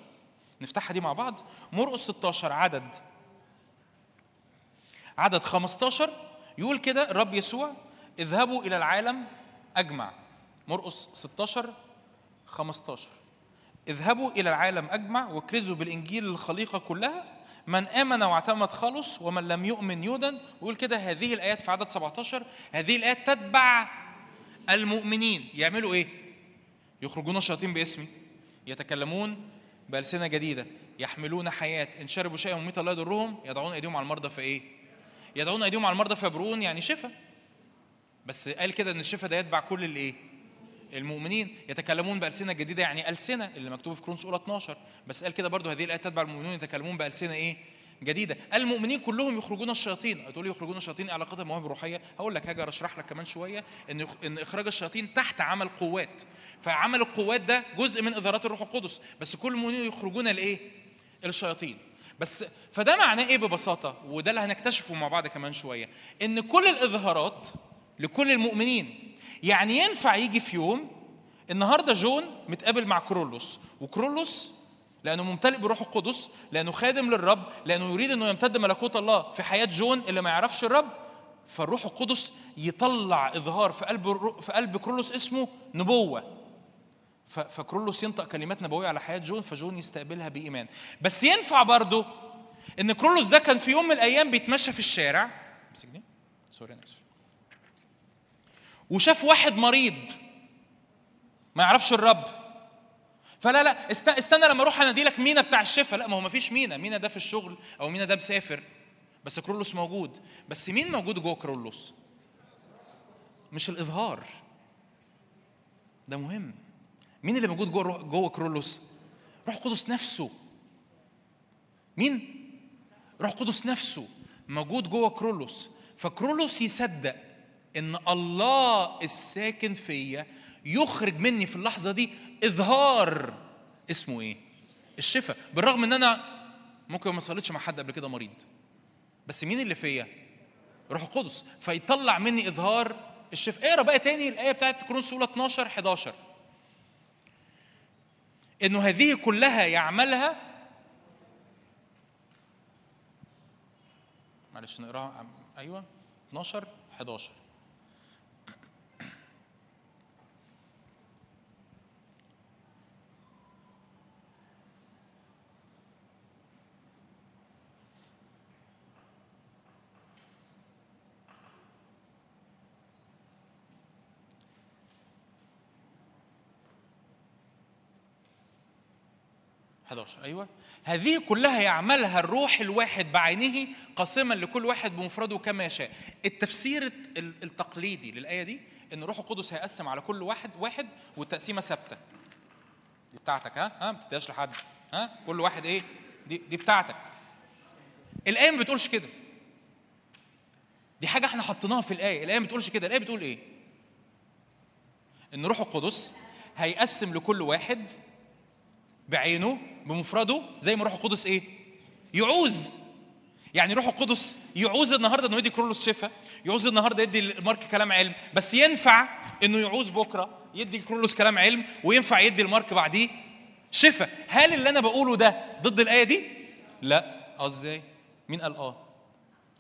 نفتحها دي مع بعض. مرقس 16 عدد عدد 15 يقول كده الرب يسوع اذهبوا إلى العالم أجمع مرقس 16 15 اذهبوا إلى العالم أجمع واكرزوا بالإنجيل للخليقة كلها من آمن واعتمد خلص ومن لم يؤمن يودن ويقول كده هذه الآيات في عدد 17 هذه الآيات تتبع المؤمنين يعملوا إيه؟ يخرجون الشياطين باسمي يتكلمون بألسنة جديدة يحملون حياة إن شربوا شيئا مميتا لا يضرهم يضعون أيديهم على المرضى في إيه؟ يضعون أيديهم على المرضى فيبرؤون يعني شفاء. بس قال كده إن الشفاء ده يتبع كل الإيه؟ المؤمنين. يتكلمون بألسنة جديدة يعني ألسنة اللي مكتوبة في كرونس أولى 12 بس قال كده برضو هذه الآية تتبع المؤمنون يتكلمون بألسنة إيه؟ جديدة. المؤمنين كلهم يخرجون الشياطين. هتقولي يخرجون الشياطين إيه علاقتها بالمواهب الروحية؟ هقول لك هاجي اشرح لك كمان شوية. إن يخ- إن إخراج الشياطين تحت عمل قوات فعمل القوات ده جزء من اظهارات الروح القدس. بس كل المؤمنين يخرجون الإيه؟ الشياطين. بس فده معناه إيه ببساطة؟ وده اللي هنكتشفه مع بعض كمان شوية. إن كل الإظهارات لكل المؤمنين يعني ينفع يجي في يوم النهارده جون متقابل مع كرولوس وكرولوس لأنه ممتلئ بالروح القدس لأنه خادم للرب لأنه يريد إنه يمتد ملكوت الله في حياة جون اللي ما يعرفش الرب فالروح القدس يطلع إظهار في قلب في قلب كيرلس اسمه نبوة. فكيرلس ينطق كلمات نبوية على حياة جون فجون يستقبلها بإيمان. بس ينفع برضه إن كيرلس ده كان في يوم من الأيام بيتمشى في الشارع. امسك دي؟ sorry أنا آسف. وشاف واحد مريض. ما يعرفش الرب. فلا لا است- استنى لما أروح أنادي لك مينا بتاع الشفا لا ما هو ما فيش مينا. مينا ده في الشغل أو مينا ده مسافر. بس كرولوس موجود. بس مين موجود جوه كرولوس؟ مش الإظهار. ده مهم. مين اللي موجود جوه جوه كرولوس؟ روح القدس نفسه. مين؟ روح القدس نفسه موجود جوه كرولوس. فكرولوس يصدق إن الله الساكن فيا يخرج مني في اللحظة دي إظهار اسمه إيه؟ الشفاء. بالرغم إن أنا ممكن ما صليتش مع حد قبل كده مريض. بس مين اللي فيا؟ روح القدس. فيطلع مني إظهار الشفاء. اقرأ بقى تاني الآية بتاعت كورنثوس الاولى 12 11 إنه هذه كلها يعملها. معلش نقراها. أيوه. 12 11 11 أيوه. هذه كلها يعملها الروح الواحد بعينه قاسما لكل واحد بمفرده كما يشاء. التفسير ال- التقليدي للآية دي إن الروح القدس هيقسم على كل واحد واحد والتقسيمة ثابتة. دي بتاعتك ها؟ ها؟ ما بتديهاش لحد. ها؟ كل واحد إيه؟ دي دي بتاعتك. الآية ما بتقولش كده. دي حاجة إحنا حطيناها في الآية. الآية ما بتقولش كده. الآية بتقول إيه؟ إن روح القدس هيقسم لكل واحد بعينه بمفرده زي ما روح القدس إيه؟ يعوز. يعني روح القدس يعوز النهارده إنه يدي كرولوس شفاء يعوز النهارده يدي المارك كلام علم بس ينفع إنه يعوز بكرة يدي كرولوس كلام علم وينفع يدي المارك بعديه شفاء. هل اللي أنا بقوله ده ضد الآية دي؟ لا. آه إزاي؟ مين قال آه؟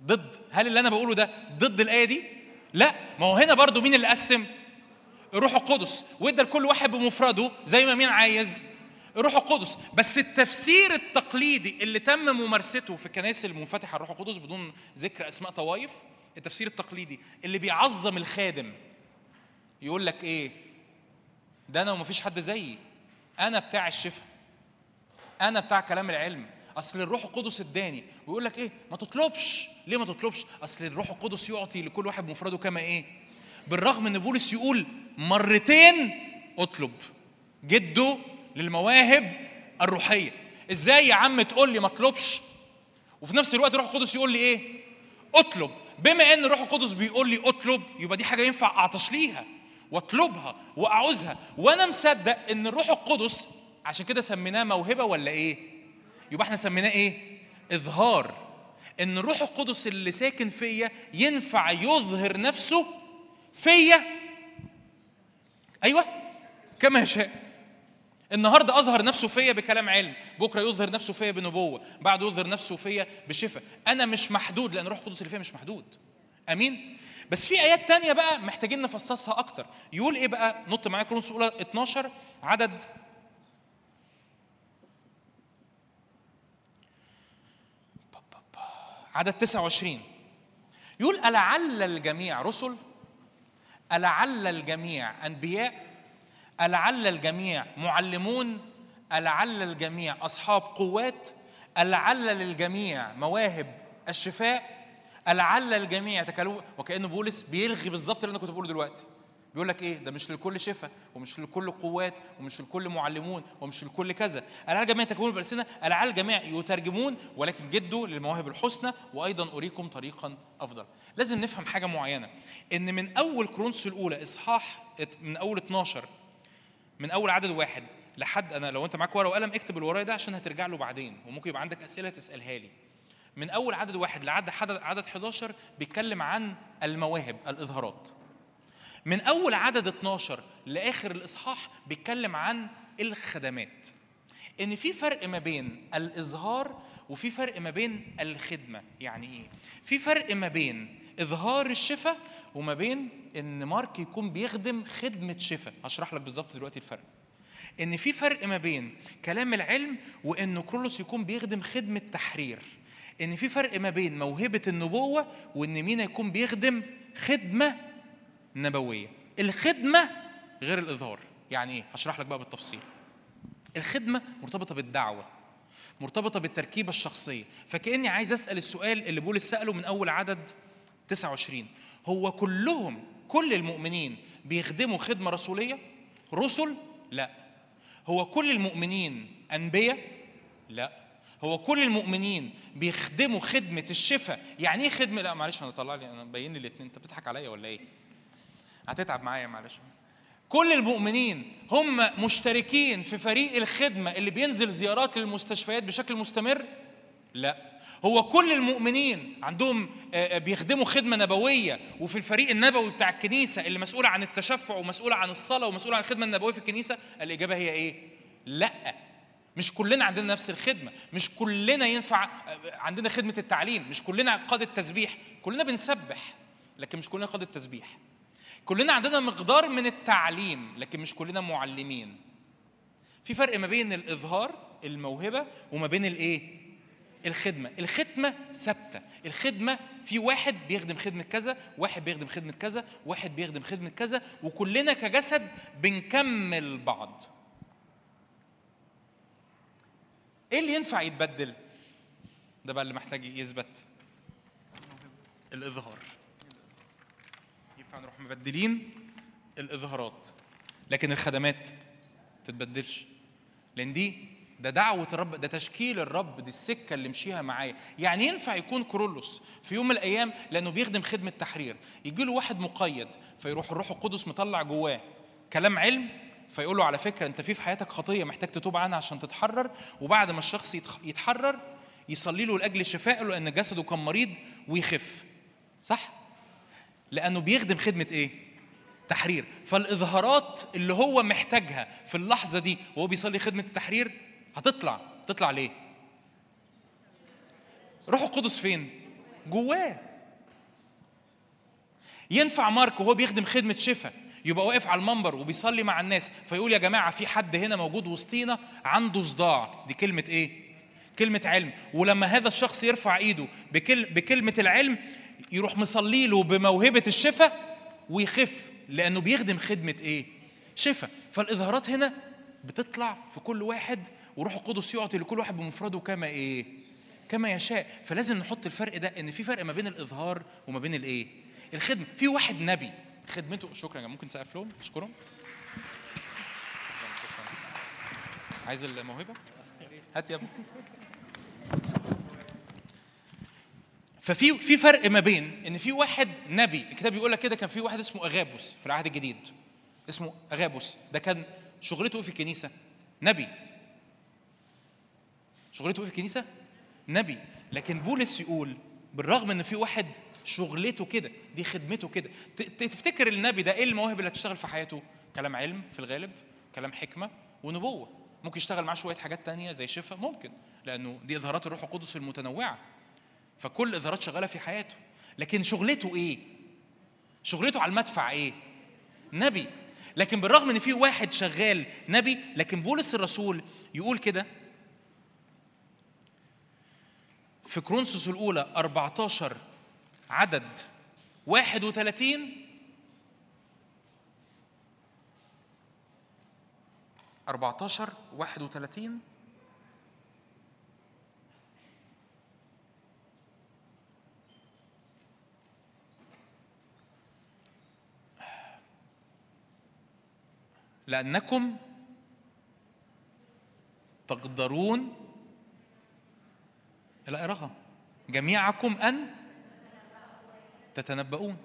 ضد. هل اللي أنا بقوله ده ضد الآية دي؟ لا. ما هو هنا برضو مين اللي قسم؟ الروح القدس. وإدى لكل واحد بمفرده زي ما مين عايز. الروح القدس. بس التفسير التقليدي اللي تم ممارسته في الكنائس المنفتحة الروح القدس بدون ذكر أسماء طوائف التفسير التقليدي اللي بيعظم الخادم يقول لك إيه؟ ده أنا ومفيش حد زيي. أنا بتاع الشفاء. أنا بتاع كلام العلم. أصل الروح القدس اداني. ويقول لك إيه؟ ما تطلبش. ليه ما تطلبش؟ أصل الروح القدس يعطي لكل واحد مفرده كما إيه؟ بالرغم إن بولس يقول مرتين أطلب. جده للمواهب الروحية. إزاي يا عم تقول لي ما اطلبش؟ وفي نفس الوقت الروح القدس يقول لي إيه؟ اطلب. بما إن الروح القدس بيقول لي اطلب يبقى دي حاجة ينفع أعطش ليها واطلبها وأعوزها. وأنا مصدق إن الروح القدس عشان كده سميناه موهبة ولا إيه؟ يبقى إحنا سميناه إيه؟ إظهار. إن الروح القدس اللي ساكن فيا ينفع يظهر نفسه فيا. أيوه كما يشاء. النهارده أظهر نفسه فيا بكلام علم بكرة يظهر نفسه فيا بنبوة بعده يظهر نفسه فيا بشفاء. أنا مش محدود لأن الروح القدس اللي فيا مش محدود. آمين؟ بس في آيات تانية بقى محتاجين نفصصها أكتر. يقول إيه بقى؟ نط معايا كرونس اولى 12 عدد عدد 29 يقول ألعل الجميع رسل ألعل الجميع أنبياء ألعل الجميع معلمون ألعل الجميع أصحاب قوات ألعل للجميع مواهب الشفاء ألعل الجميع يتكلمون وكأنه بولس بيلغي بالظبط اللي أنا كنت بقوله دلوقتي. بيقول لك إيه؟ ده مش لكل شفاء ومش لكل قوات ومش لكل معلمون ومش لكل كذا. ألعل الجميع يتكلمون بالألسنة ألعل الجميع يترجمون ولكن جدوا للمواهب الحسنى وأيضا أريكم طريقا أفضل. لازم نفهم حاجة معينة إن من أول كرونس الأولى إصحاح من أول 12 من أول عدد واحد لحد أنا لو أنت معاك ورقة وقلم اكتب اللي ورايا ده عشان هترجع له بعدين وممكن يبقى عندك أسئلة تسألها لي. من أول عدد واحد لعد عدد عدد 11 بيتكلم عن المواهب الإظهارات. من أول عدد 12 لآخر الإصحاح بيتكلم عن الخدمات. إن في فرق ما بين الإظهار وفي فرق ما بين الخدمة. يعني إيه؟ في فرق ما بين إظهار الشفاء وما بين إن مارك يكون بيخدم خدمة شفاء هشرح لك بالظبط دلوقتي الفرق. إن في فرق ما بين كلام العلم وانه كرولوس يكون بيخدم خدمة تحرير. إن في فرق ما بين موهبة النبوة وإن مينا يكون بيخدم خدمة نبوية. الخدمة غير الإظهار. يعني إيه؟ هشرح لك بقى بالتفصيل. الخدمة مرتبطة بالدعوة مرتبطة بالتركيبة الشخصية. فكأني عايز أسأل السؤال اللي بولس سأله من أول عدد 29 هو كلهم كل المؤمنين بيخدموا خدمة رسولية؟ رسل؟ لا. هو كل المؤمنين أنبياء؟ لا. هو كل المؤمنين بيخدموا خدمة الشفاء؟ يعني إيه خدمة؟ لا معلش أنا طلع لي أنا مبين لي الاثنين أنت بتضحك عليا ولا إيه؟ هتتعب معايا معلش. كل المؤمنين هم مشتركين في فريق الخدمة اللي بينزل زيارات للمستشفيات بشكل مستمر؟ لا. هو كل المؤمنين عندهم آه، آه، بيخدموا خدمة نبوية وفي الفريق النبوي بتاع الكنيسة اللي مسؤول عن التشفع ومسؤول عن الصلاة ومسؤول عن الخدمة النبوية في الكنيسة الإجابة هي إيه؟ لا. مش كلنا عندنا نفس الخدمة. مش كلنا ينفع آه، عندنا خدمة التعليم. مش كلنا قادة تسبيح كلنا بنسبح لكن مش كلنا قادة تسبيح كلنا عندنا مقدار من التعليم لكن مش كلنا معلمين. في فرق ما بين الإظهار الموهبة وما بين الإيه؟ الخدمة. الخدمة ثابتة. الخدمة في واحد بيخدم خدمة كذا واحد بيخدم خدمة كذا واحد بيخدم خدمة كذا وكلنا كجسد بنكمل بعض. إيه اللي ينفع يتبدل؟ ده بقى اللي محتاج يثبت. الإظهار. ينفع نروح مبدلين؟ الإظهارات. لكن الخدمات تتبدلش. لأن دي ده دعوة الرب ده تشكيل الرب دي السكة اللي مشيها معايا يعني ينفع يكون كرولوس في يوم من الأيام لأنه بيخدم خدمة تحرير يجي له واحد مقيد فيروح الروح القدس مطلع جواه كلام علم فيقول له على فكرة أنت في في حياتك خطية محتاج تتوب عنها عشان تتحرر وبعد ما الشخص يتحرر يصلي له لأجل شفائه لأن جسده كان مريض ويخف صح؟ لأنه بيخدم خدمة إيه؟ تحرير فالإظهارات اللي هو محتاجها في اللحظة دي وهو بيصلي خدمة التحرير هتطلع تطلع ليه؟ روح القدس فين؟ جواه ينفع مارك وهو بيخدم خدمة شفاء يبقى واقف على المنبر وبيصلي مع الناس فيقول يا جماعة في حد هنا موجود وسطينا عنده صداع دي كلمة إيه؟ كلمة علم ولما هذا الشخص يرفع إيده بكل بكلمة العلم يروح مصلي له بموهبة الشفاء ويخف لأنه بيخدم خدمة إيه؟ شفاء فالإظهارات هنا بتطلع في كل واحد وروح القدس يعطي لكل واحد بمفرده كما إيه؟ كما يشاء. فلازم نحط الفرق ده إن في فرق ما بين الإظهار وما بين الإيه؟ الخدمة. في واحد نبي. خدمته شكرا يا. ممكن نسقف لهم؟ اشكرهم عايز الموهبة؟ هات يا ابني. ففي في فرق ما بين إن في واحد نبي. الكتاب بيقول لك كده كان في واحد اسمه أغابوس في العهد الجديد. اسمه أغابوس. ده كان شغلته إيه في الكنيسة؟ نبي. شغلته إيه في الكنيسة؟ نبي. لكن بولس يقول بالرغم إن في واحد شغلته كده دي خدمته كده تفتكر النبي ده إيه المواهب اللي هتشتغل في حياته؟ كلام علم في الغالب كلام حكمة ونبوة. ممكن يشتغل معاه شوية حاجات تانية زي شفاء ممكن لأنه دي إظهارات الروح القدس المتنوعة. فكل إظهارات شغالة في حياته. لكن شغلته إيه؟ شغلته على المدفع إيه؟ نبي. لكن بالرغم إن في واحد شغال نبي لكن بولس الرسول يقول كده في كرونسوس الأولى 14 عدد 31 14 31 لأنكم تقدرون لا اقراها جميعكم أن تتنبؤون.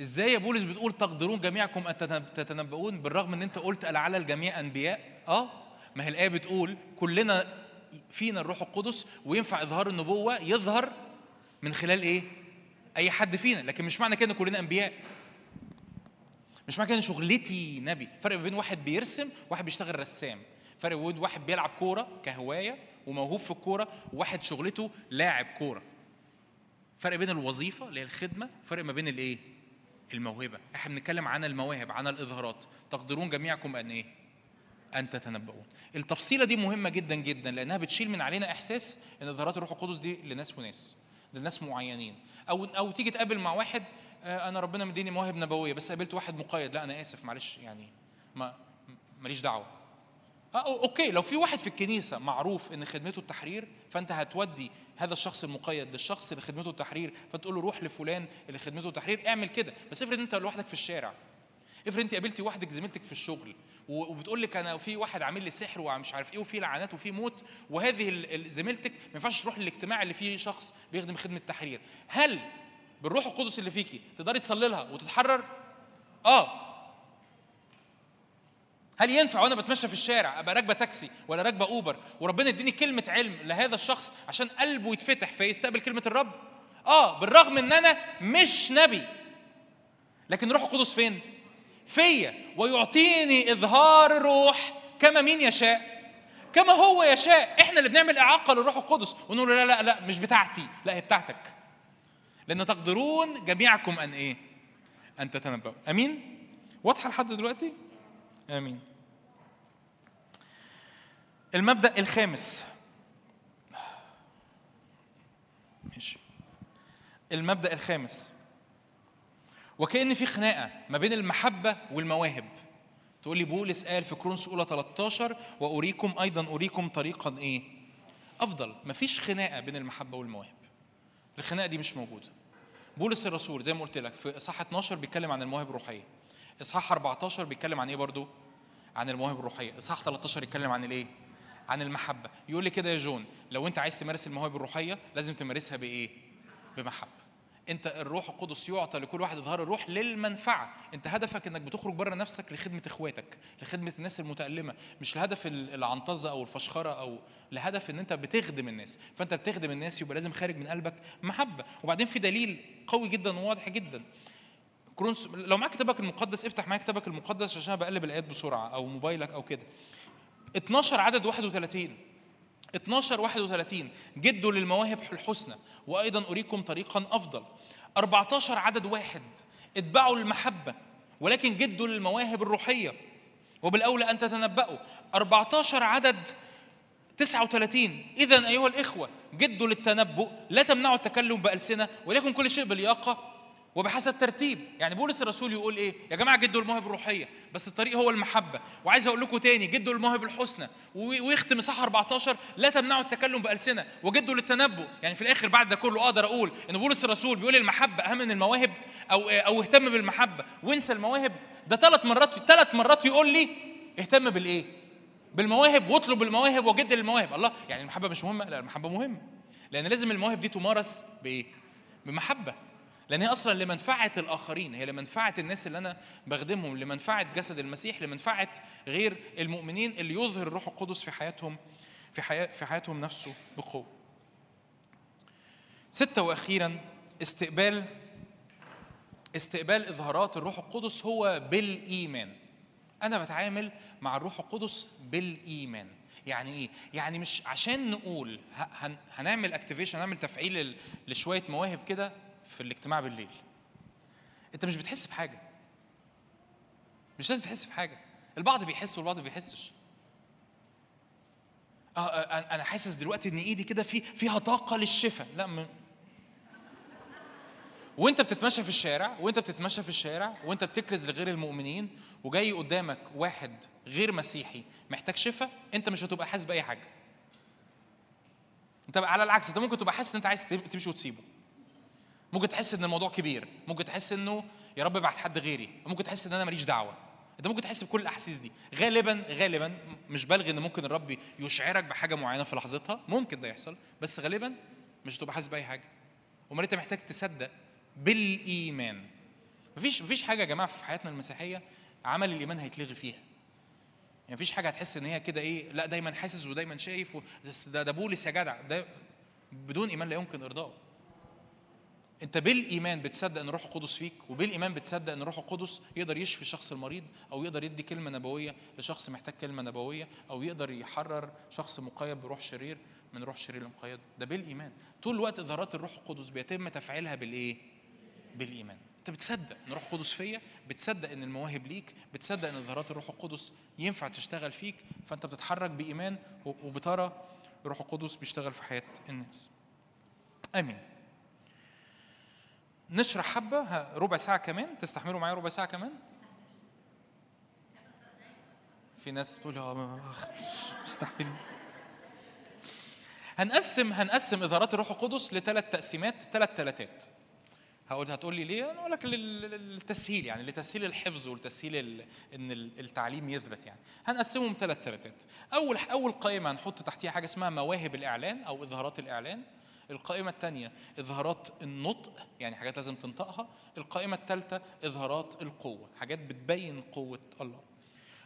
إزاي يا بولس بتقول تقدرون جميعكم أن تتنب- تتنبؤون بالرغم إن أنت قلت لعل الجميع أنبياء؟ آه. ما هي الآية بتقول كلنا فينا الروح القدس وينفع إظهار النبوة يظهر من خلال إيه؟ أي حد فينا. لكن مش معنى كده إن كلنا أنبياء. مش معنى كده إن شغلتي نبي. فرق بين واحد بيرسم وواحد بيشتغل رسام. فرق بين واحد بيلعب كورة كهواية وموهوب في الكورة وواحد شغلته لاعب كورة. فرق بين الوظيفة اللي هي الخدمة فرق ما بين الايه؟ الموهبة. إحنا بنتكلم عن المواهب عن الإظهارات. تقدرون جميعكم أن إيه؟ أن تتنبؤون. التفصيلة دي مهمة جدا جدا لأنها بتشيل من علينا إحساس إن إظهارات الروح القدس دي لناس وناس لناس معينين. أو أو تيجي تقابل مع واحد آه، أنا ربنا مديني مواهب نبوية بس قابلت واحد مقيد. لا أنا آسف معلش يعني ما ماليش دعوة. أوكي لو في واحد في الكنيسة معروف إن خدمته التحرير فأنت هتودي هذا الشخص المقيد للشخص اللي خدمته التحرير فتقول له روح لفلان اللي خدمته التحرير اعمل كده. بس افرض أنت لوحدك في الشارع. افرض أنت قابلتي واحدك زميلتك في الشغل وبتقول لك أنا في واحد عامل لي سحر ومش عارف إيه وفي لعنات وفي موت وهذه زميلتك ما ينفعش تروح للاجتماع اللي فيه شخص بيخدم خدمة تحرير هل بالروح القدس اللي فيكي تقدري تصلي لها وتتحرر؟ آه. هل ينفع وأنا بتمشى في الشارع ابقى راكبه تاكسي ولا راكبه اوبر وربنا يديني كلمه علم لهذا الشخص عشان قلبه يتفتح فيستقبل كلمه الرب؟ آه بالرغم إن أنا مش نبي. لكن روح القدس فين؟ فيا ويعطيني إظهار الروح كما مين يشاء؟ كما هو يشاء. إحنا اللي بنعمل إعاقة للروح القدس ونقول لا لا لا مش بتاعتي لا هي بتاعتك. لأن تقدرون جميعكم أن إيه؟ أن تتنبؤوا. آمين؟ واضحة لحد دلوقتي؟ آمين. المبدأ الخامس. ماشي. المبدأ الخامس. وكأن في خناقة ما بين المحبة والمواهب. تقول لي بولس قال في كورنثوس اولى 13 واريكم أيضا اريكم طريقا إيه؟ أفضل. مفيش خناقة بين المحبة والمواهب. الخناقة دي مش موجودة. بولس الرسول زي ما قلت لك في إصحاح 12 بيتكلم عن المواهب الروحية. إصحاح 14 بيتكلم عن إيه برضو؟ عن المواهب الروحية. إصحاح 13 يتكلم عن الإيه؟ عن المحبة. يقول لي كده يا جون لو انت عايز تمارس المواهب الروحية لازم تمارسها بإيه؟ بمحبة. انت الروح القدس يعطى لكل واحد إظهار الروح للمنفعة. انت هدفك إنك بتخرج بره نفسك لخدمة إخواتك لخدمة الناس المتألمة مش لهدف ال- العنطزة أو الفشخرة أو لهدف إن انت بتخدم الناس. فأنت بتخدم الناس يبقى لازم خارج من قلبك محبة. وبعدين في دليل قوي جدا وواضح جدا. كرونس لو معاك كتابك المقدس افتح معاك كتابك المقدس عشان بقلب الآيات بسرعة أو موبايلك أو كده. 12 عدد 31 12 31 جدوا للمواهب الحسنى وأيضا أريكم طريقا أفضل. 14 عدد واحد اتبعوا المحبة ولكن جدوا للمواهب الروحية. وبالأولى أن تتنبأوا. 14 عدد 39 اذا أيها الإخوة جدوا للتنبؤ. لا تمنعوا التكلم بألسنة وليكن كل شيء بلياقه وبحسب ترتيب يعني بولس الرسول يقول إيه؟ يا جماعة جدوا المواهب الروحية بس الطريق هو المحبة. وعايز أقول لكم تاني جدوا المواهب الحسنى. ويختم اصحاح 14 لا تمنعوا التكلم بألسنة. وجدوا للتنبؤ. يعني في الآخر بعد ده كله أقدر أقول إن بولس الرسول بيقول المحبة أهم من المواهب أو أو اهتم بالمحبة. وانسى المواهب. ده ثلاث مرات ثلاث مرات يقول لي اهتم بالإيه؟ بالمواهب واطلب المواهب وجد المواهب. الله يعني المحبة مش مهمة. لا المحبة مهمة. لأن لازم المواهب دي تمارس بإيه؟ بمحبة. لأن هي أصلا لمنفعة الآخرين هي لمنفعة الناس اللي أنا بخدمهم لمنفعة جسد المسيح لمنفعة غير المؤمنين اللي يظهر الروح القدس في حياتهم في حياة في حياتهم نفسه بقوة. ستة وأخيرا استقبال استقبال إظهارات الروح القدس هو بالإيمان. أنا بتعامل مع الروح القدس بالإيمان. يعني إيه؟ يعني مش عشان نقول هنعمل اكتيفيشن هنعمل تفعيل لشوية مواهب كده في الاجتماع بالليل. انت مش بتحس بحاجة. مش لازم تحس بحاجة. البعض بيحس والبعض ما بيحسش. آه آه، أنا حاسس دلوقتي إن إيدي كده في فيها طاقة للشفاء. لا م... وأنت بتتمشى في الشارع وأنت بتتمشى في الشارع وأنت بتكرز لغير المؤمنين وجاي قدامك واحد غير مسيحي محتاج شفاء أنت مش هتبقى حاسس بأي حاجة. أنت على العكس أنت ممكن تبقى حاسس إن أنت عايز تم- تمشي وتسيبه. ممكن تحس إن الموضوع كبير ممكن تحس إنه يا رب أبعت حد غيري ممكن تحس إن أنا ماليش دعوة. أنت ممكن تحس بكل الأحاسيس دي. غالبا غالبا مش بلغي إن ممكن الرب يشعرك بحاجة معينة في لحظتها ممكن ده يحصل بس غالبا مش هتبقى حاسس بأي حاجة. أمال أنت محتاج تصدق بالإيمان. مفيش مفيش حاجة يا جماعة في حياتنا المسيحية عمل الإيمان هيتلغي فيها. يعني مفيش حاجة هتحس إن هي كده إيه لا دايما حاسس ودايما شايف ده ده بولس يا جدع ده بدون إيمان لا يمكن ارضائه انت بالايمان بتصدق ان الروح القدس فيك وبالايمان بتصدق ان الروح القدس يقدر يشفي الشخص المريض أو يقدر يدي كلمة نبوية لشخص محتاج كلمة نبوية أو يقدر يحرر شخص مقيد بروح شرير من روح شرير المقيد. ده بالايمان. طول الوقت اظهارات الروح القدس بيتم تفعيلها بالإيه؟ بالايمان. انت بتصدق إن الروح القدس فيا بتصدق إن المواهب ليك بتصدق إن اظهارات الروح القدس ينفع تشتغل فيك فأنت بتتحرك بإيمان وبترى الروح القدس بيشتغل في حياة الناس. آمين. نشرح حبة ربع ساعة كمان تستحملوا معايا ربع ساعة كمان في ناس بتقول ما- مش مستحملين هنقسم هنقسم اظهارات الروح القدس لثلاث تقسيمات ثلاث ثلاثات هقول هتقول لي ليه؟ أنا أقول لك لل- لل- للتسهيل يعني لتسهيل الحفظ ولتسهيل إن ال- التعليم يثبت يعني. هنقسمهم ثلاث ثلاثات. أول أول قائمة هنحط تحتيها حاجة اسمها مواهب الإعلان أو إظهارات الإعلان. القائمة الثانية إظهارات النطق يعني حاجات لازم تنطقها، القائمة الثالثة إظهارات القوة، حاجات بتبين قوة الله.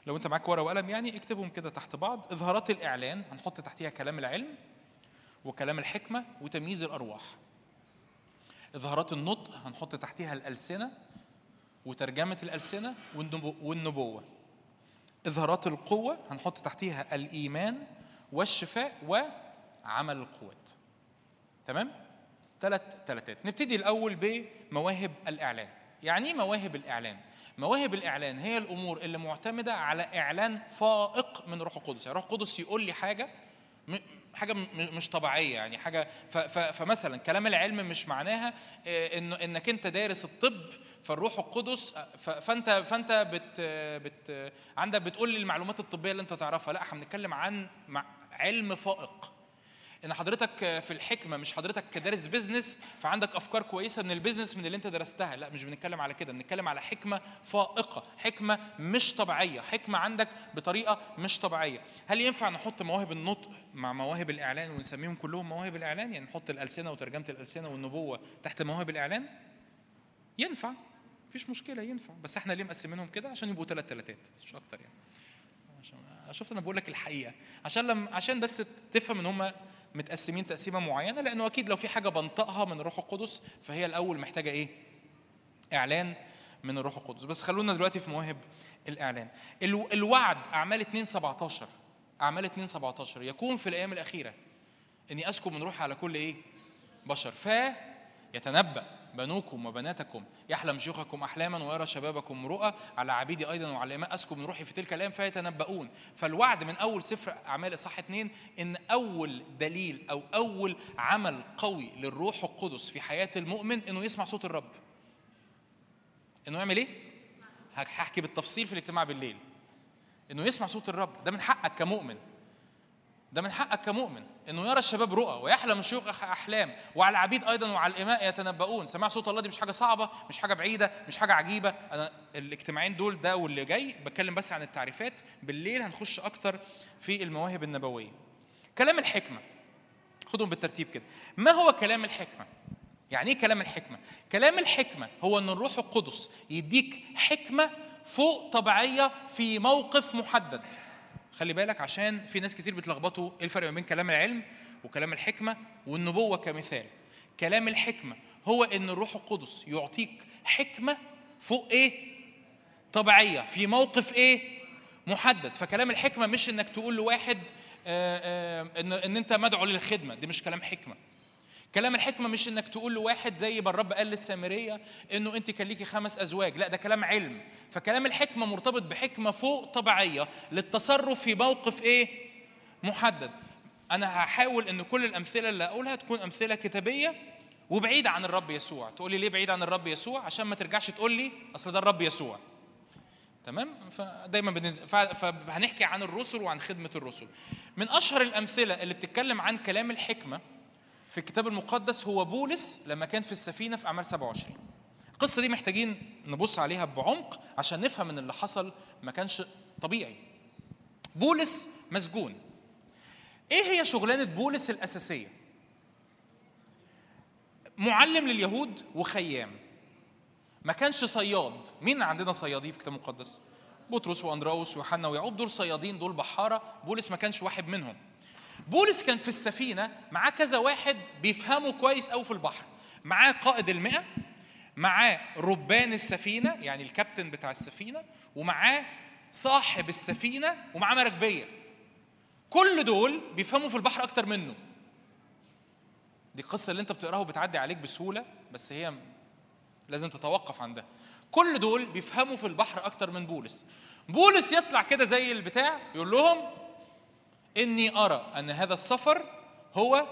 لو أنت معاك ورقة وقلم يعني اكتبهم كده تحت بعض، إظهارات الإعلان هنحط تحتيها كلام العلم وكلام الحكمة وتمييز الأرواح. إظهارات النطق هنحط تحتها الألسنة وترجمة الألسنة والنبو- والنبوة إظهارات القوة هنحط تحتها الإيمان والشفاء وعمل القوات تمام؟ ثلاث ثلاثات نبتدي الأول بمواهب الإعلان. يعني إيه مواهب الإعلان؟ مواهب الإعلان هي الأمور اللي معتمدة على إعلان فائق من روح القدس. يعني روح القدس يقول لي حاجة حاجة مش طبيعية يعني حاجة فمثلا كلام العلم مش معناها انه إنك أنت دارس الطب فالروح القدس فأنت فأنت بت بت عندك بتقول لي المعلومات الطبية اللي أنت تعرفها. لا إحنا بنتكلم عن علم فائق. إن حضرتك في الحكمة مش حضرتك كدارس business فعندك أفكار كويسة من ال business من اللي أنت درستها. لا مش بنتكلم على كده. بنتكلم على حكمة فائقة حكمة مش طبيعية. حكمة عندك بطريقة مش طبيعية. هل ينفع نحط مواهب النطق مع مواهب الإعلان ونسميهم كلهم مواهب الإعلان؟ يعني نحط الألسنة وترجمة الألسنة والنبوة تحت مواهب الإعلان؟ ينفع. مفيش مشكلة ينفع. بس إحنا ليه مقسمينهم كده؟ عشان يبقوا ثلاث ثلاثات مش أكتر يعني. عشان شفت أنا بقول لك الحقيقة. عشان لم عشان بس تفهم إن هم متقسمين تقسيمة معينة لأنه أكيد لو في حاجة بنطقها من الروح القدس فهي الأول محتاجة إيه؟ إعلان من الروح القدس بس خلونا دلوقتي في مواهب الإعلان الو- الوعد أعمال 2 17 أعمال 2 17 يكون في الأيام الأخيرة إني اسكب من روحي على كل إيه؟ بشر ف يتنبأ بنوكم وبناتكم يحلم شيوخكم أحلاما ويرى شبابكم رؤى على عبيدي أيضا وعلى الاماء اسكب من روحي في تلك الأيام فيتنبؤون. فالوعد من أول سفر أعمال إصحاح اثنين إن أول دليل أو أول عمل قوي للروح القدس في حياة المؤمن إنه يسمع صوت الرب. إنه يعمل إيه؟ هحكي بالتفصيل في الاجتماع بالليل. إنه يسمع صوت الرب. ده من حقك كمؤمن. ده من حقك كمؤمن إنه يرى الشباب رؤى ويحلم الشيوخ أحلام وعلى العبيد أيضا وعلى الإماء يتنبؤون. سماع صوت الله دي مش حاجة صعبة مش حاجة بعيدة مش حاجة عجيبة. أنا الاجتماعين دول ده واللي جاي بتكلم بس عن التعريفات. بالليل هنخش أكتر في المواهب النبوية. كلام الحكمة. خدهم بالترتيب كده. ما هو كلام الحكمة؟ يعني إيه كلام الحكمة؟ كلام الحكمة هو إن الروح القدس يديك حكمة فوق طبيعية في موقف محدد. خلي بالك عشان في ناس كتير بتلخبطوا إيه الفرق ما بين كلام العلم وكلام الحكمة والنبوة كمثال. كلام الحكمة هو إن الروح القدس يعطيك حكمة فوق إيه؟ طبيعية. في موقف إيه؟ محدد. فكلام الحكمة مش إنك تقول لواحد آه، آه، إن إن أنت مدعو للخدمة. دي مش كلام حكمة. كلام الحكمة مش إنك تقول لواحد زي ما الرب قال للسامرية إنه أنت كان ليكي خمس أزواج. لا ده كلام علم. فكلام الحكمة مرتبط بحكمة فوق طبيعية للتصرف في موقف إيه؟ محدد. أنا هحاول إن كل الأمثلة اللي اقولها تكون أمثلة كتابية وبعيدة عن الرب يسوع. تقول لي ليه بعيد عن الرب يسوع؟ عشان ما ترجعش تقول لي أصل ده الرب يسوع. تمام؟ فدايما بننزل ف- فهنحكي عن الرسل وعن خدمة الرسل. من أشهر الأمثلة اللي بتتكلم عن كلام الحكمة في الكتاب المقدس هو بولس لما كان في السفينة في أعمال 27 القصة دي محتاجين نبص عليها بعمق عشان نفهم إن اللي حصل ما كانش طبيعي. بولس مسجون. إيه هي شغلانة بولس الأساسية؟ معلم لليهود وخيام. ما كانش صياد. مين عندنا صيادين في الكتاب المقدس؟ بطرس وأندراوس ويوحنا ويعقوب دول صيادين دول بحارة. بولس ما كانش واحد منهم. بولس كان في السفينة معاه كذا واحد بيفهموا كويس قوي في البحر. معاه قائد المئة معاه ربان السفينة يعني الكابتن بتاع السفينة ومعاه صاحب السفينة ومعاه مراكبيه كل دول بيفهموا في البحر أكتر منه. دي القصة اللي أنت بتقراها وبتعدي عليك بسهولة بس هي لازم تتوقف عندها كل دول بيفهموا في البحر أكتر من بولس. بولس يطلع كده زي البتاع يقول لهم إني أرى أن هذا السفر هو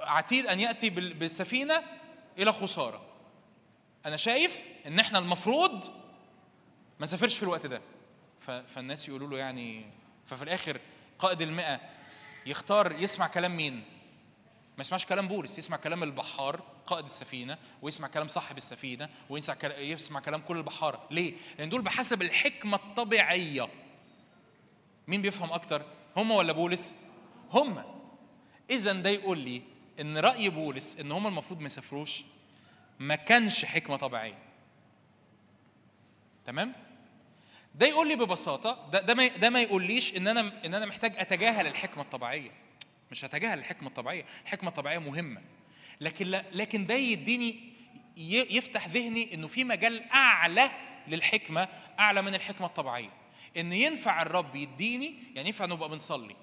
عتيد أن يأتي بال- بالسفينة إلى خسارة. أنا شايف إن إحنا المفروض ما نسافرش في الوقت ده. فالناس يقولوا له يعني ففي الآخر قائد المئة يختار يسمع كلام مين؟ ما يسمعش كلام بولس يسمع كلام البحار قائد السفينة ويسمع كلام صاحب السفينة ويسمع يسمع كلام كل البحاره ليه؟ لأن دول بحسب الحكمة الطبيعية. مين بيفهم أكتر؟ هم ولا بولس؟ هم. اذا ده يقول لي إن رأي بولس إن هم المفروض ما يسافروش ما كانش حكمة طبيعية. تمام؟ ده يقول لي ببساطة ده ده ما ده ما يقوليش إن أنا إن أنا محتاج أتجاهل الحكمة الطبيعية. مش هتجاهل الحكمة الطبيعية. الحكمة الطبيعية مهمة. لكن لا لكن ده يديني يفتح ذهني إنه في مجال أعلى للحكمة أعلى من الحكمة الطبيعية. إن ينفع الرب يديني يعني ينفع نبقى بنصلي.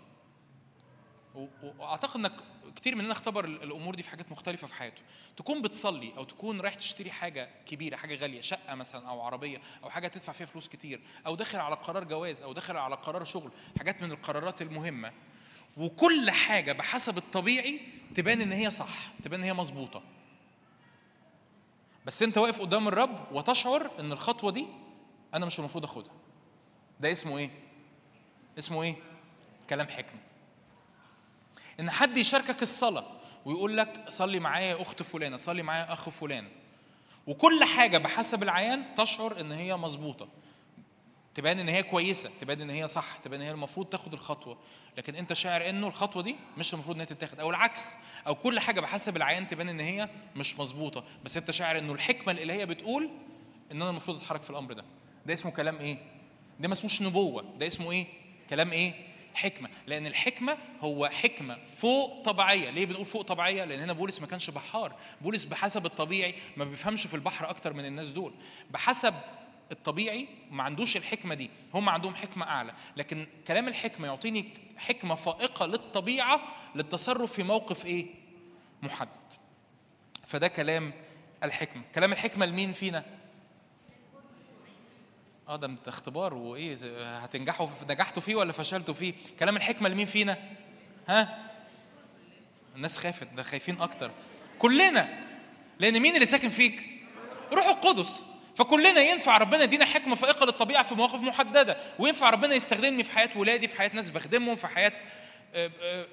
وأعتقد إنك كتير مننا اختبر ال- الأمور دي في حاجات مختلفة في حياته. تكون بتصلي أو تكون رايح تشتري حاجة كبيرة حاجة غالية شقة مثلا أو عربية أو حاجة تدفع فيها فلوس كتير أو داخل على قرار جواز أو داخل على قرار شغل حاجات من القرارات المهمة. وكل حاجة بحسب الطبيعي تبان إن هي صح تبان إن هي مظبوطة. بس أنت واقف قدام الرب وتشعر إن الخطوة دي أنا مش المفروض أخدها. ده اسمه إيه؟ اسمه إيه؟ كلام حكمة. إن حد يشاركك الصلاة ويقول لك صلي معايا يا أخت فلانة صلي معايا يا أخ فلان وكل حاجة بحسب العيان تشعر إن هي مظبوطة. تبان إن هي كويسة تبان إن هي صح تبان إن هي المفروض تاخد الخطوة. لكن أنت شاعر إنه الخطوة دي مش المفروض إن هي تتاخد. أو العكس أو كل حاجة بحسب العيان تبان إن هي مش مظبوطة. بس أنت شاعر إنه الحكمة الإلهية بتقول إن أنا المفروض أتحرك في الأمر ده. ده اسمه كلام إيه؟ ده ما اسموش نبوة ده اسمه إيه؟ كلام إيه؟ حكمة. لأن الحكمة هو حكمة فوق طبيعية. ليه بنقول فوق طبيعية؟ لأن هنا بولس ما كانش بحار. بولس بحسب الطبيعي ما بيفهمش في البحر أكتر من الناس دول. بحسب الطبيعي ما عندوش الحكمة دي. هم عندهم حكمة أعلى. لكن كلام الحكمة يعطيني حكمة فائقة للطبيعة للتصرف في موقف إيه؟ محدد. فده كلام الحكمة. كلام الحكمة لمين فينا؟ آه ده انت اختبار وإيه هتنجحوا نجحتوا فيه ولا فشلتوا فيه؟ كلام الحكمة لمين فينا؟ ها؟ الناس خافت ده خايفين أكتر. كلنا لأن مين اللي ساكن فيك؟ روح القدس. فكلنا ينفع ربنا يدينا حكمة فائقة للطبيعة في مواقف محددة وينفع ربنا يستخدمني في حياة ولادي في حياة ناس بخدمهم في حياة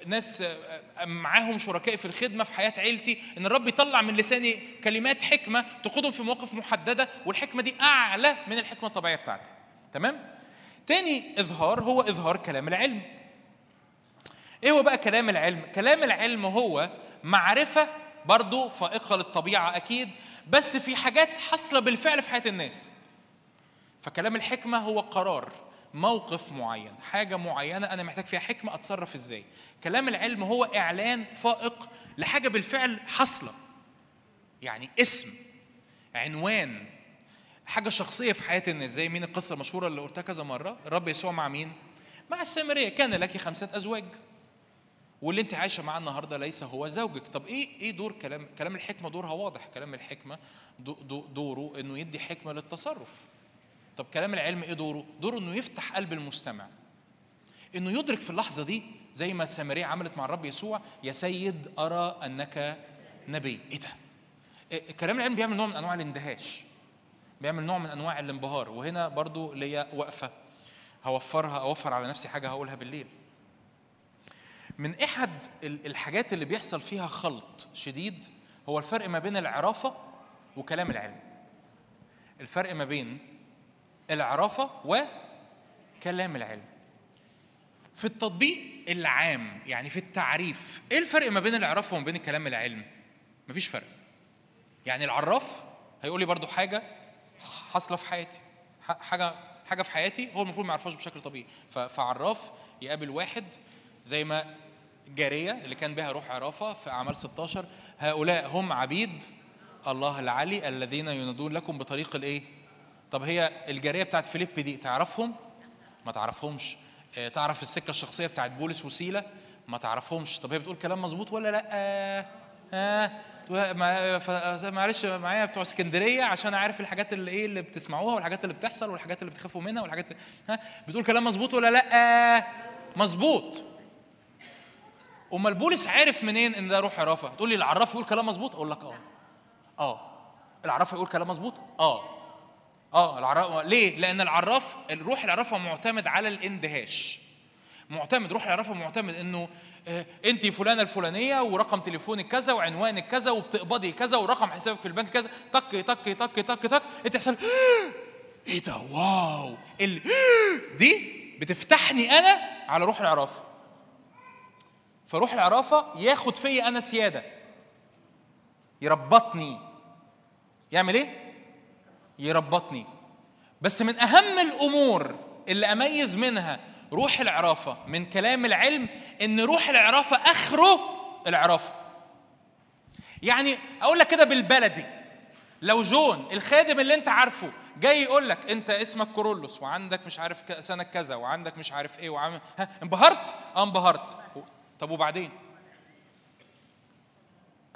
ناس آه، معاهم شركائي في الخدمة في حياة عيلتي إن الرب يطلع من لساني كلمات حكمة تقودهم في مواقف محددة والحكمة دي أعلى من الحكمة الطبيعية بتاعتي. تمام؟ تاني إظهار هو إظهار كلام العلم. إيه هو بقى كلام العلم؟ كلام العلم هو معرفة برضو فائقة للطبيعة أكيد بس في حاجات حاصلة بالفعل في حياة الناس. فكلام الحكمة هو قرار. موقف معين حاجة معينة أنا محتاج فيها حكمة أتصرف إزاي. كلام العلم هو إعلان فائق لحاجة بالفعل حاصلة. يعني اسم عنوان حاجة شخصية في حياة الناس. زي مين القصة المشهورة اللي قلتها كذا مرة؟ الرب يسوع مع مين؟ مع السامرية. كان لك خمسة أزواج واللي أنت عايشة معاه النهارده ليس هو زوجك. طب إيه إيه دور كلام كلام الحكمة؟ دورها واضح. كلام الحكمة دو دو دوره إنه يدي حكمة للتصرف. طب كلام العلم إيه دوره؟ دوره إنه يفتح قلب المستمع. إنه يدرك في اللحظة دي زي ما سامرية عملت مع الرب يسوع يا سيد أرى أنك نبي. إيه ده؟ إيه كلام العلم بيعمل نوع من أنواع الاندهاش. بيعمل نوع من أنواع الانبهار. وهنا برضو ليا وقفة. هوفرها أوفر على نفسي حاجة هقولها بالليل. من إحد ال- الحاجات اللي بيحصل فيها خلط شديد هو الفرق ما بين العرافة وكلام العلم. الفرق ما بين العرافة وكلام العلم. في التطبيق العام يعني في التعريف إيه الفرق ما بين العرافة وما بين الكلام العلم؟ مفيش فرق. يعني العراف هيقول لي برضو حاجة حاصلة في حياتي ح- حاجة حاجة في حياتي هو المفروض ما يعرفهاش بشكل طبيعي. فعراف يقابل واحد زي ما جارية اللي كان بها روح عرافة في أعمال 16 هؤلاء هم عبيد الله العلي الذين ينادون لكم بطريق الإيه؟ طب هي الجارية بتاعت فيليب دي تعرفهم؟ ما تعرفهمش. آه، تعرف السكة الشخصية بتاعت بولس وسيله ما تعرفهمش. طب هي بتقول كلام مظبوط ولا لأ؟ ها مع- ف- معلش معايا بتوع اسكندرية عشان عارف الحاجات اللي إيه اللي بتسمعوها والحاجات اللي بتحصل والحاجات اللي بتخافوا منها والحاجات ها؟ بتقول كلام مظبوط ولا لأ؟ مظبوط. أمال بولس عارف منين إن ده روح عرافة؟ تقول لي العراف يقول كلام مظبوط؟ أقول لك آه. آه. العراف يقول كلام مظبوط؟ آه. آه العراف ليه؟ لأن العراف الروح العرافه معتمد على الاندهاش. معتمد روح العرافه معتمد إنه آه، أنت فلانة الفلانية ورقم تليفونك كذا وعنوانك كذا وبتقبضي كذا ورقم حسابك في البنك كذا. تك تك تك تك تك. أنت يحصل [GASPS] إيه ده؟ واو. ال... [GASPS] دي بتفتحني أنا على روح العرافه فروح العرافة ياخد فيا أنا سيادة. يربطني. يعمل إيه؟ يربطني. بس من أهم الأمور اللي أميز منها روح العرافة من كلام العلم إن روح العرافة اخره العرافة. يعني أقول لك كده بالبلدي. لو جون الخادم اللي أنت عارفه جاي يقول لك أنت اسمك كورولوس وعندك مش عارف سنة كذا وعندك مش عارف إيه وعامل ها انبهرت؟ آه انبهرت. طب وبعدين؟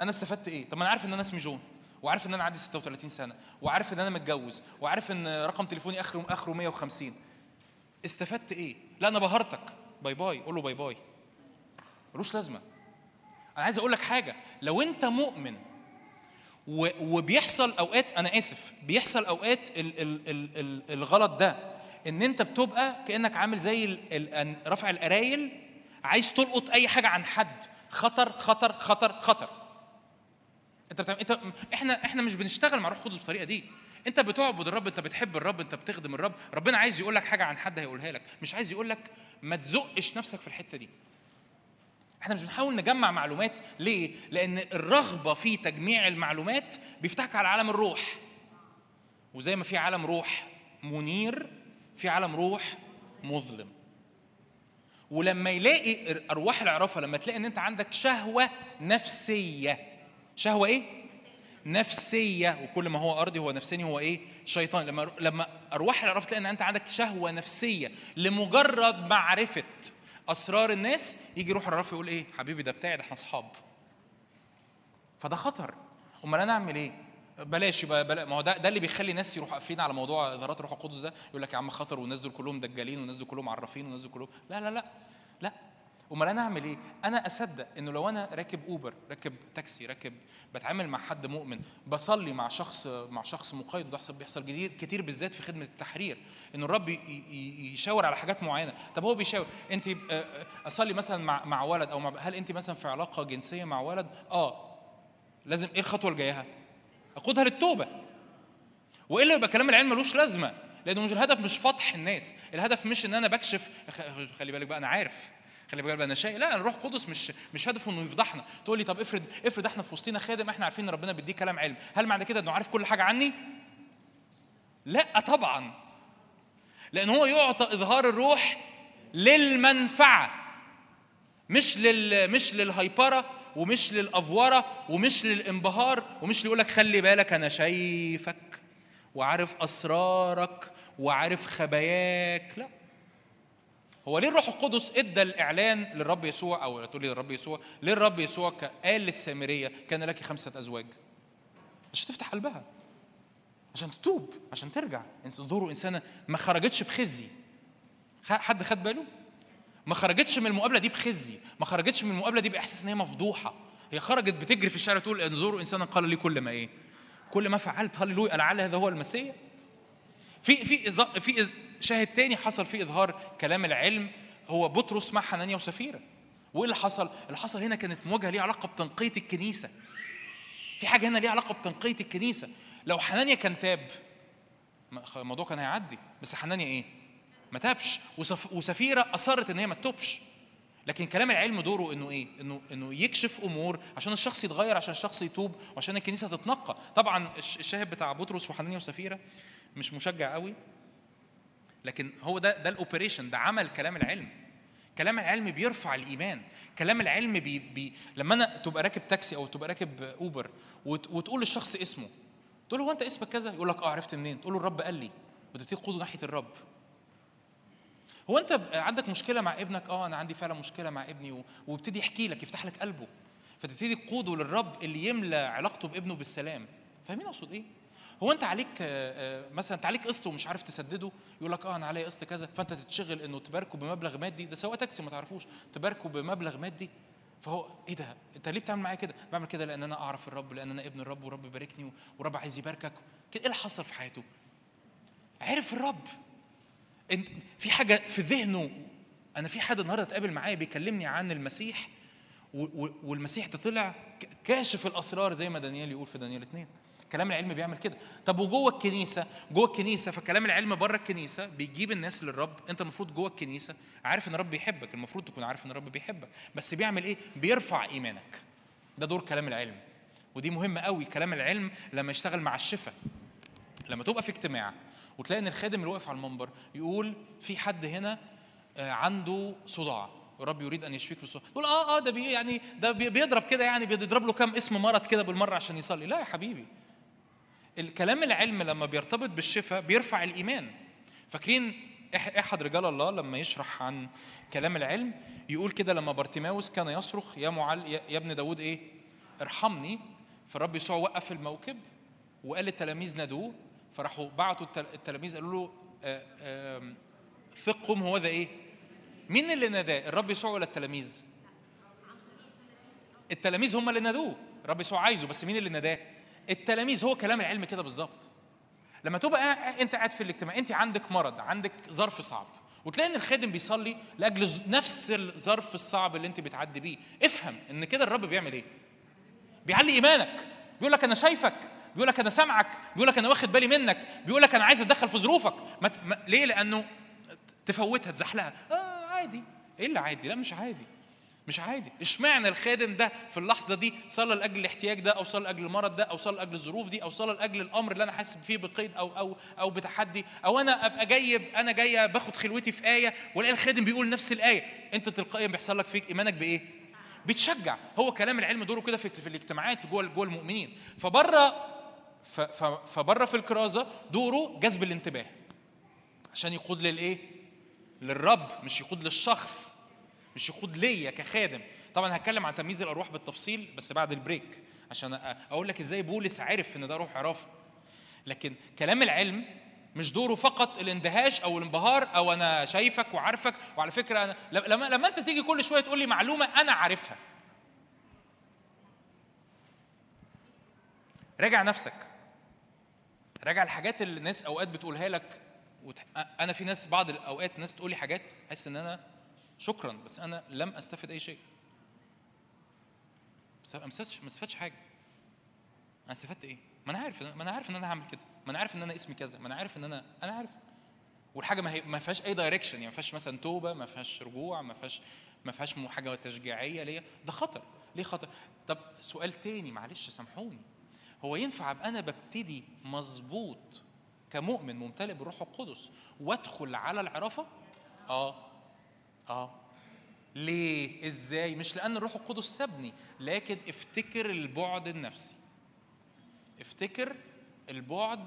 أنا استفدت إيه؟ طب ما أنا عارف إن أنا اسمي جون. وعارف إن أنا عندي 36 سنة وعارف إن أنا متجوز وعارف إن رقم تليفوني آخره آخره 150 استفدت إيه؟ لا أنا بهرتك. bye bye. قول له bye bye. ملوش لازمة. أنا عايز أقول لك حاجة. لو أنت مؤمن وبيحصل أوقات أنا آسف بيحصل أوقات ال ال ال ال الغلط ده إن أنت بتبقى كأنك عامل زي رفع القرايل عايز تلقط أي حاجة عن حد. خطر خطر خطر خطر. انت بتعمل انت إحنا إحنا مش بنشتغل مع روح القدس بالطريقة دي. انت بتعبد الرب انت بتحب الرب انت بتخدم الرب. ربنا عايز يقول لك حاجة عن حد هيقولها لك مش عايز يقول لك ما تزقش نفسك في الحتة دي. إحنا مش بنحاول نجمع معلومات. ليه؟ لأن الرغبة في تجميع المعلومات بيفتحك على عالم الروح. وزي ما في عالم روح منير في عالم روح مظلم. ولما يلاقي أرواح العرافة لما تلاقي إن أنت عندك شهوة نفسية شهوة إيه؟ نفسية. وكل ما هو أرضي هو نفساني هو إيه؟ شيطان. لما لما ارواح العرافه تلاقي إن أنت عندك شهوة نفسية لمجرد معرفة أسرار الناس يجي روح العرافه يقول إيه؟ حبيبي ده بتاعي ده إحنا أصحاب. فده خطر. أمال أنا أعمل إيه؟ بلاش يبقى بلا ما هو ده ده اللي بيخلي ناس يروحوا قافلين على موضوع اظهارات الروح القدس ده. يقول لك يا عم خطر والناس دول كلهم دجالين والناس دول كلهم عرافين والناس دول كلهم. لا لا لا. لا. امال أنا اعمل إيه؟ أنا اصدق انه لو أنا راكب اوبر راكب تاكسي راكب بتعامل مع حد مؤمن بصلي مع شخص مع شخص مقيد وده بيحصل بيحصل كتير كتير بالذات في خدمة التحرير إنه الرب يشاور على حاجات معينة. طب هو بيشاور أنت آه، آه، أصلي مثلا مع مع ولد أو مع هل أنت مثلا في علاقة جنسية مع ولد؟ آه. لازم إيه الخطوة الجايه اقودها للتوبة. وإلا يبقى كلام العلم ملوش لازمة لأنه مش الهدف مش فتح الناس الهدف مش إن أنا بكشف خلي بالك بقى أنا عارف. خلي بالك أنا شايف لا الروح القدس مش مش هدفه إنه يفضحنا. تقول لي طب افرض افرض إحنا في وسطينا خادم إحنا عارفين إن ربنا بيديه كلام علم. هل معنى كده إنه عارف كل حاجة عني؟ لا طبعا. لأن هو يعطى إظهار الروح للمنفعة مش لل مش للهيبرة ومش للأفورة ومش للانبهار ومش يقول لك خلي بالك أنا شايفك وعارف أسرارك وعارف خباياك. لا. هو ليه الروح القدس إدى الإعلان للرب يسوع أو تقول لي للرب يسوع؟ ليه الرب يسوع قال للسامريه كان لك خمسة أزواج؟ عشان تفتح قلبها. عشان تتوب. عشان ترجع. انظروا إنسانة ما خرجتش بخزي. حد خد باله؟ ما خرجتش من المقابلة دي بخزي. ما خرجتش من المقابلة دي بإحساس إن هي مفضوحة. هي خرجت بتجري في الشارع تقول انظروا انسانا قال لي كل ما إيه؟ كل ما فعلت هللويا. لعل هذا هو المسيح؟ في في في شاهد تاني حصل فيه إظهار كلام العلم هو بطرس مع حنانيا وسفيرة. وإيه اللي حصل؟ اللي حصل هنا كانت مواجهة ليها علاقة بتنقية الكنيسة. في حاجة هنا ليها علاقة بتنقية الكنيسة. لو حنانيا كان تاب الموضوع كان هيعدي. بس حنانيا إيه؟ ما تابش. وسف وسفيرة أصرت إن هي ما تتوبش. لكن كلام العلم دوره إنه إيه؟ انه إنه يكشف أمور عشان الشخص يتغير عشان الشخص يتوب وعشان الكنيسة تتنقى. طبعا الش- الشاهد بتاع بطرس وحنانيا وسفيرة مش مشجع قوي. لكن هو ده ده الأوبريشن ده عمل كلام العلم. كلام العلم بيرفع الإيمان. كلام العلم بي بي لما أنا تبقى راكب تاكسي أو تبقى راكب أوبر وت وتقول للشخص اسمه تقول له هو أنت اسمك كذا؟ يقول لك آه عرفت منين؟ تقول له الرب قال لي. وتبتدي تقوده ناحية الرب. هو أنت عندك مشكلة مع ابنك؟ آه أنا عندي فعلا مشكلة مع ابني و- ويبتدي يحكي لك يفتح لك قلبه. فتبتدي تقوده للرب اللي يملى علاقته بابنه بالسلام. فاهمين أقصد إيه؟ هو انت عليك آه، آه، مثلا انت عليك قسط ومش عارف تسدده يقول لك آه أنا عليا قسط كذا فأنت تتشغل إنه تباركه بمبلغ مادي ده سواء تاكسي ما تعرفوش تباركه بمبلغ مادي. فهو إيه ده؟ أنت ليه بتعمل معايا كده؟ بعمل كده لأن أنا أعرف الرب لأن أنا ابن الرب والرب يباركني والرب عايز يباركك. إيه اللي حصل في حياته؟ عرف الرب. انت في حاجة في ذهنه أنا في حد النهارده اتقابل معايا بيكلمني عن المسيح والمسيح ده طلع كاشف الأسرار زي ما دانيال يقول في دانيال اتنين. كلام العلم بيعمل كده. طب وجوه الكنيسة؟ جوه الكنيسة فكلام العلم بره الكنيسة بيجيب الناس للرب. انت المفروض جوه الكنيسة عارف ان الرب بيحبك المفروض تكون عارف ان الرب بيحبك. بس بيعمل إيه؟ بيرفع إيمانك. ده دور كلام العلم. ودي مهمة قوي. كلام العلم لما يشتغل مع الشفاء لما تبقى في اجتماع وتلاقي إن الخادم اللي واقف على المنبر يقول في حد هنا آه، عنده صداع. الرب يريد أن يشفيك بالصداع. تقول آه آه ده بي يعني ده بي- بيضرب كده يعني بيضرب له كام اسم مرض كده بالمرة عشان يصلي. لا يا حبيبي. الكلام العلم لما بيرتبط بالشفاء بيرفع الإيمان. فاكرين إحد رجال الله لما يشرح عن كلام العلم يقول كده لما بارتيماوس كان يصرخ يا معل يا ابن داود إيه؟ ارحمني. فالرب يسوع وقف الموكب وقال للتلاميذ نادوه فراحوا بعتوا التل- التلاميذ قالوا له آه، ثق قم هو ذا إيه؟ مين اللي ناداه؟ الرب يسوع ولا التلاميذ؟ التلاميذ هم اللي نادوه. الرب يسوع عايزه بس مين اللي ناداه؟ التلاميذ هو كلام العلم كده بالظبط. لما تبقى انت قاعد في الاجتماع انت عندك مرض عندك ظرف صعب وتلاقي ان الخادم بيصلي لأجل نفس الظرف الصعب اللي انت بتعدي بيه. افهم ان كده الرب بيعمل إيه. بيعلي إيمانك. بيقول لك أنا شايفك. بيقول لك أنا سامعك. بيقول لك أنا واخد بالي منك. بيقول لك أنا عايز أتدخل في ظروفك. ما ت- ما ليه؟ لأنه تفوتها تزحلقها. آه عادي. إيه اللي عادي. لا مش عادي. مش عادي. اشمعنى الخادم ده في اللحظة دي صلى لأجل الاحتياج ده أو صلى لأجل المرض ده أو صلى لأجل الظروف دي أو صلى لأجل الأمر اللي أنا حاسس فيه بقيد أو أو أو بتحدي؟ أو أنا أبقى جاي أنا جاي باخد خلوتي في آية وألاقي الخادم بيقول نفس الآية. أنت تلقائيا بيحصل لك فيك إيمانك بإيه؟ بتشجع هو كلام العلم دوره كده في, في الاجتماعات جوه جوه المؤمنين. فبره فبره في الكرازة دوره جذب الانتباه. عشان يقود للإيه؟ للرب مش يقود للشخص. مش يقود ليا كخادم. طبعا هتكلم عن تمييز الأرواح بالتفصيل بس بعد البريك عشان أقول لك إزاي بولس عرف إن ده روح عرافة. لكن كلام العلم مش دوره فقط الاندهاش أو الانبهار أو أنا شايفك وعارفك. وعلى فكرة أنا لما لما أنت تيجي كل شوية تقول لي معلومة أنا عارفها. راجع نفسك. راجع الحاجات اللي الناس أوقات بتقولها لك وت... أنا في ناس بعض الأوقات ناس تقول لي حاجات أحس إن أنا شكرا بس أنا لم أستفد أي شيء. بس ما استفدتش حاجة. أنا استفدت إيه؟ ما أنا عارف ما أنا عارف إن أنا هعمل كده. ما أنا عارف إن أنا اسمي كذا. ما أنا عارف إن أنا أنا عارف. والحاجة ما هي ما فيهاش أي دايركشن يعني ما فيهاش مثلا توبة ما فيهاش رجوع ما فيهاش ما فيهاش حاجة تشجيعية ليا. ده خطر. ليه خطر؟ طب سؤال تاني معلش سامحوني. هو ينفع أبقى أنا ببتدي مظبوط كمؤمن ممتلئ بالروح القدس وأدخل على العرافة؟ آه. آه. ليه؟ إزاي؟ مش لأن الروح القدس سابني لكن افتكر البعد النفسي. افتكر البعد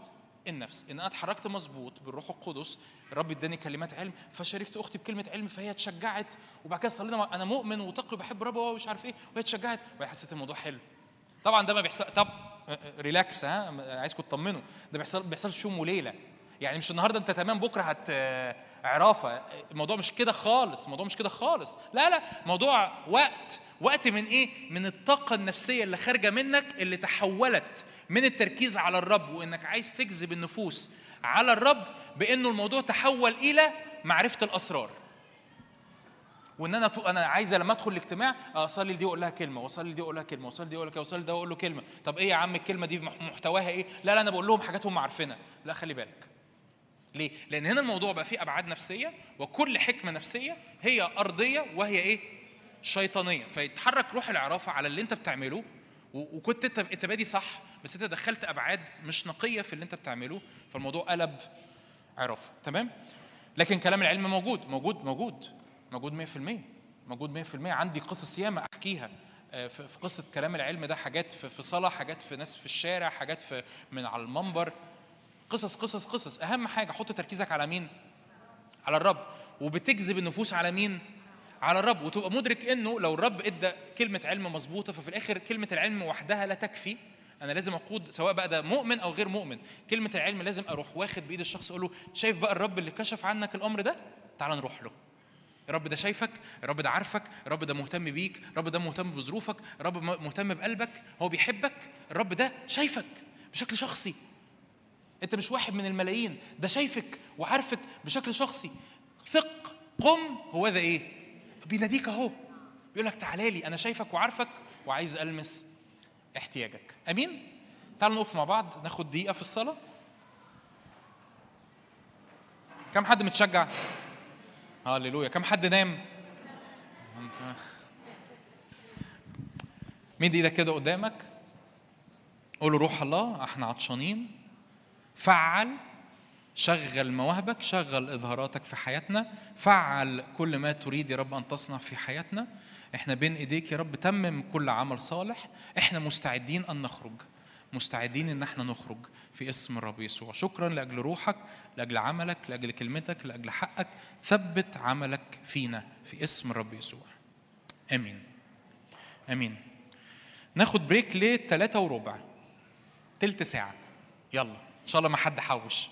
النفسي. إن أنا اتحركت مظبوط بالروح القدس الرب إداني كلمات علم فشاركت أختي بكلمة علم فهي اتشجعت وبعد كده صلينا أنا مؤمن وتقي بحب الرب ومش عارف إيه وهي اتشجعت وهي حسيت الموضوع حلو. طبعا ده ما بيحصل طب ريلاكس ها؟ عايزكم تطمنوا. ده بيحصل بيحصلش يوم وليلة. يعني مش النهارده انت تمام بكره هت عرافة. الموضوع مش كده خالص الموضوع مش كده خالص. لا لا موضوع وقت. وقت من إيه؟ من الطاقة النفسية اللي خارجة منك اللي تحولت من التركيز على الرب وإنك عايز تجذب النفوس على الرب بإنه الموضوع تحول إلى معرفة الأسرار. وإن أنا أنا عايزه لما أدخل الاجتماع أصلي لدي وأقول لها كلمة وأصلي لدي وأقول لها كلمة وأصلي لدي وأقول لها وأصلي لده وأقول له كلمة. طب إيه يا عم الكلمة دي؟ مح- محتواها إيه؟ لا لا أنا بقول لهم حاجات هم عارفينها. لا خلي بالك. ليه؟ لأن هنا الموضوع بقى فيه أبعاد نفسية وكل حكمة نفسية هي أرضية وهي إيه؟ شيطانية. فيتحرك روح العرافة على اللي أنت بتعمله وكنت أنت أنت بادي صح بس أنت دخلت أبعاد مش نقية في اللي أنت بتعمله فالموضوع قلب عرافة. تمام؟ لكن كلام العلم موجود موجود موجود موجود 100% موجود 100% عندي قصص ياما أحكيها آه، في قصة كلام العلم ده حاجات في في صلاة حاجات في ناس في الشارع حاجات في من على المنبر. قصص قصص قصص. أهم حاجة حط تركيزك على مين؟ على الرب. وبتجذب النفوس على مين؟ على الرب. وتبقى مدرك إنه لو الرب إدى كلمة علم مظبوطة ففي الآخر كلمة العلم وحدها لا تكفي. أنا لازم أقود سواء بقى ده مؤمن أو غير مؤمن. كلمة العلم لازم أروح واخد بإيد الشخص أقول له شايف بقى الرب اللي كشف عنك الأمر ده؟ تعال نروح له. الرب ده شايفك الرب ده عارفك الرب ده مهتم بيك الرب ده مهتم بظروفك الرب مهتم بقلبك هو بيحبك الرب ده شايفك بشكل شخصي. انت مش واحد من الملايين. ده شايفك وعارفك بشكل شخصي. ثق قم. هو ده إيه؟ بيناديك أهو. بيقول لك تعالى لي أنا شايفك وعارفك وعايز ألمس احتياجك. أمين؟ تعالوا نقف مع بعض ناخد دقيقة في الصلاة. كم حد متشجع؟ هللويا. كم حد نام؟ مد إيدك كده قدامك؟ قول له روح الله إحنا عطشانين. فعل شغل مواهبك شغل إظهاراتك في حياتنا. فعل كل ما تريد يا رب أن تصنع في حياتنا. إحنا بين إيديك يا رب تمم كل عمل صالح. إحنا مستعدين أن نخرج. مستعدين إن إحنا نخرج في اسم الرب يسوع. شكرا لأجل روحك لأجل عملك لأجل كلمتك لأجل حقك. ثبت عملك فينا في اسم الرب يسوع. آمين. آمين. ناخد بريك لثلاثة وربع. تلت ساعة. يلا. ان شاء الله ما حد حوش.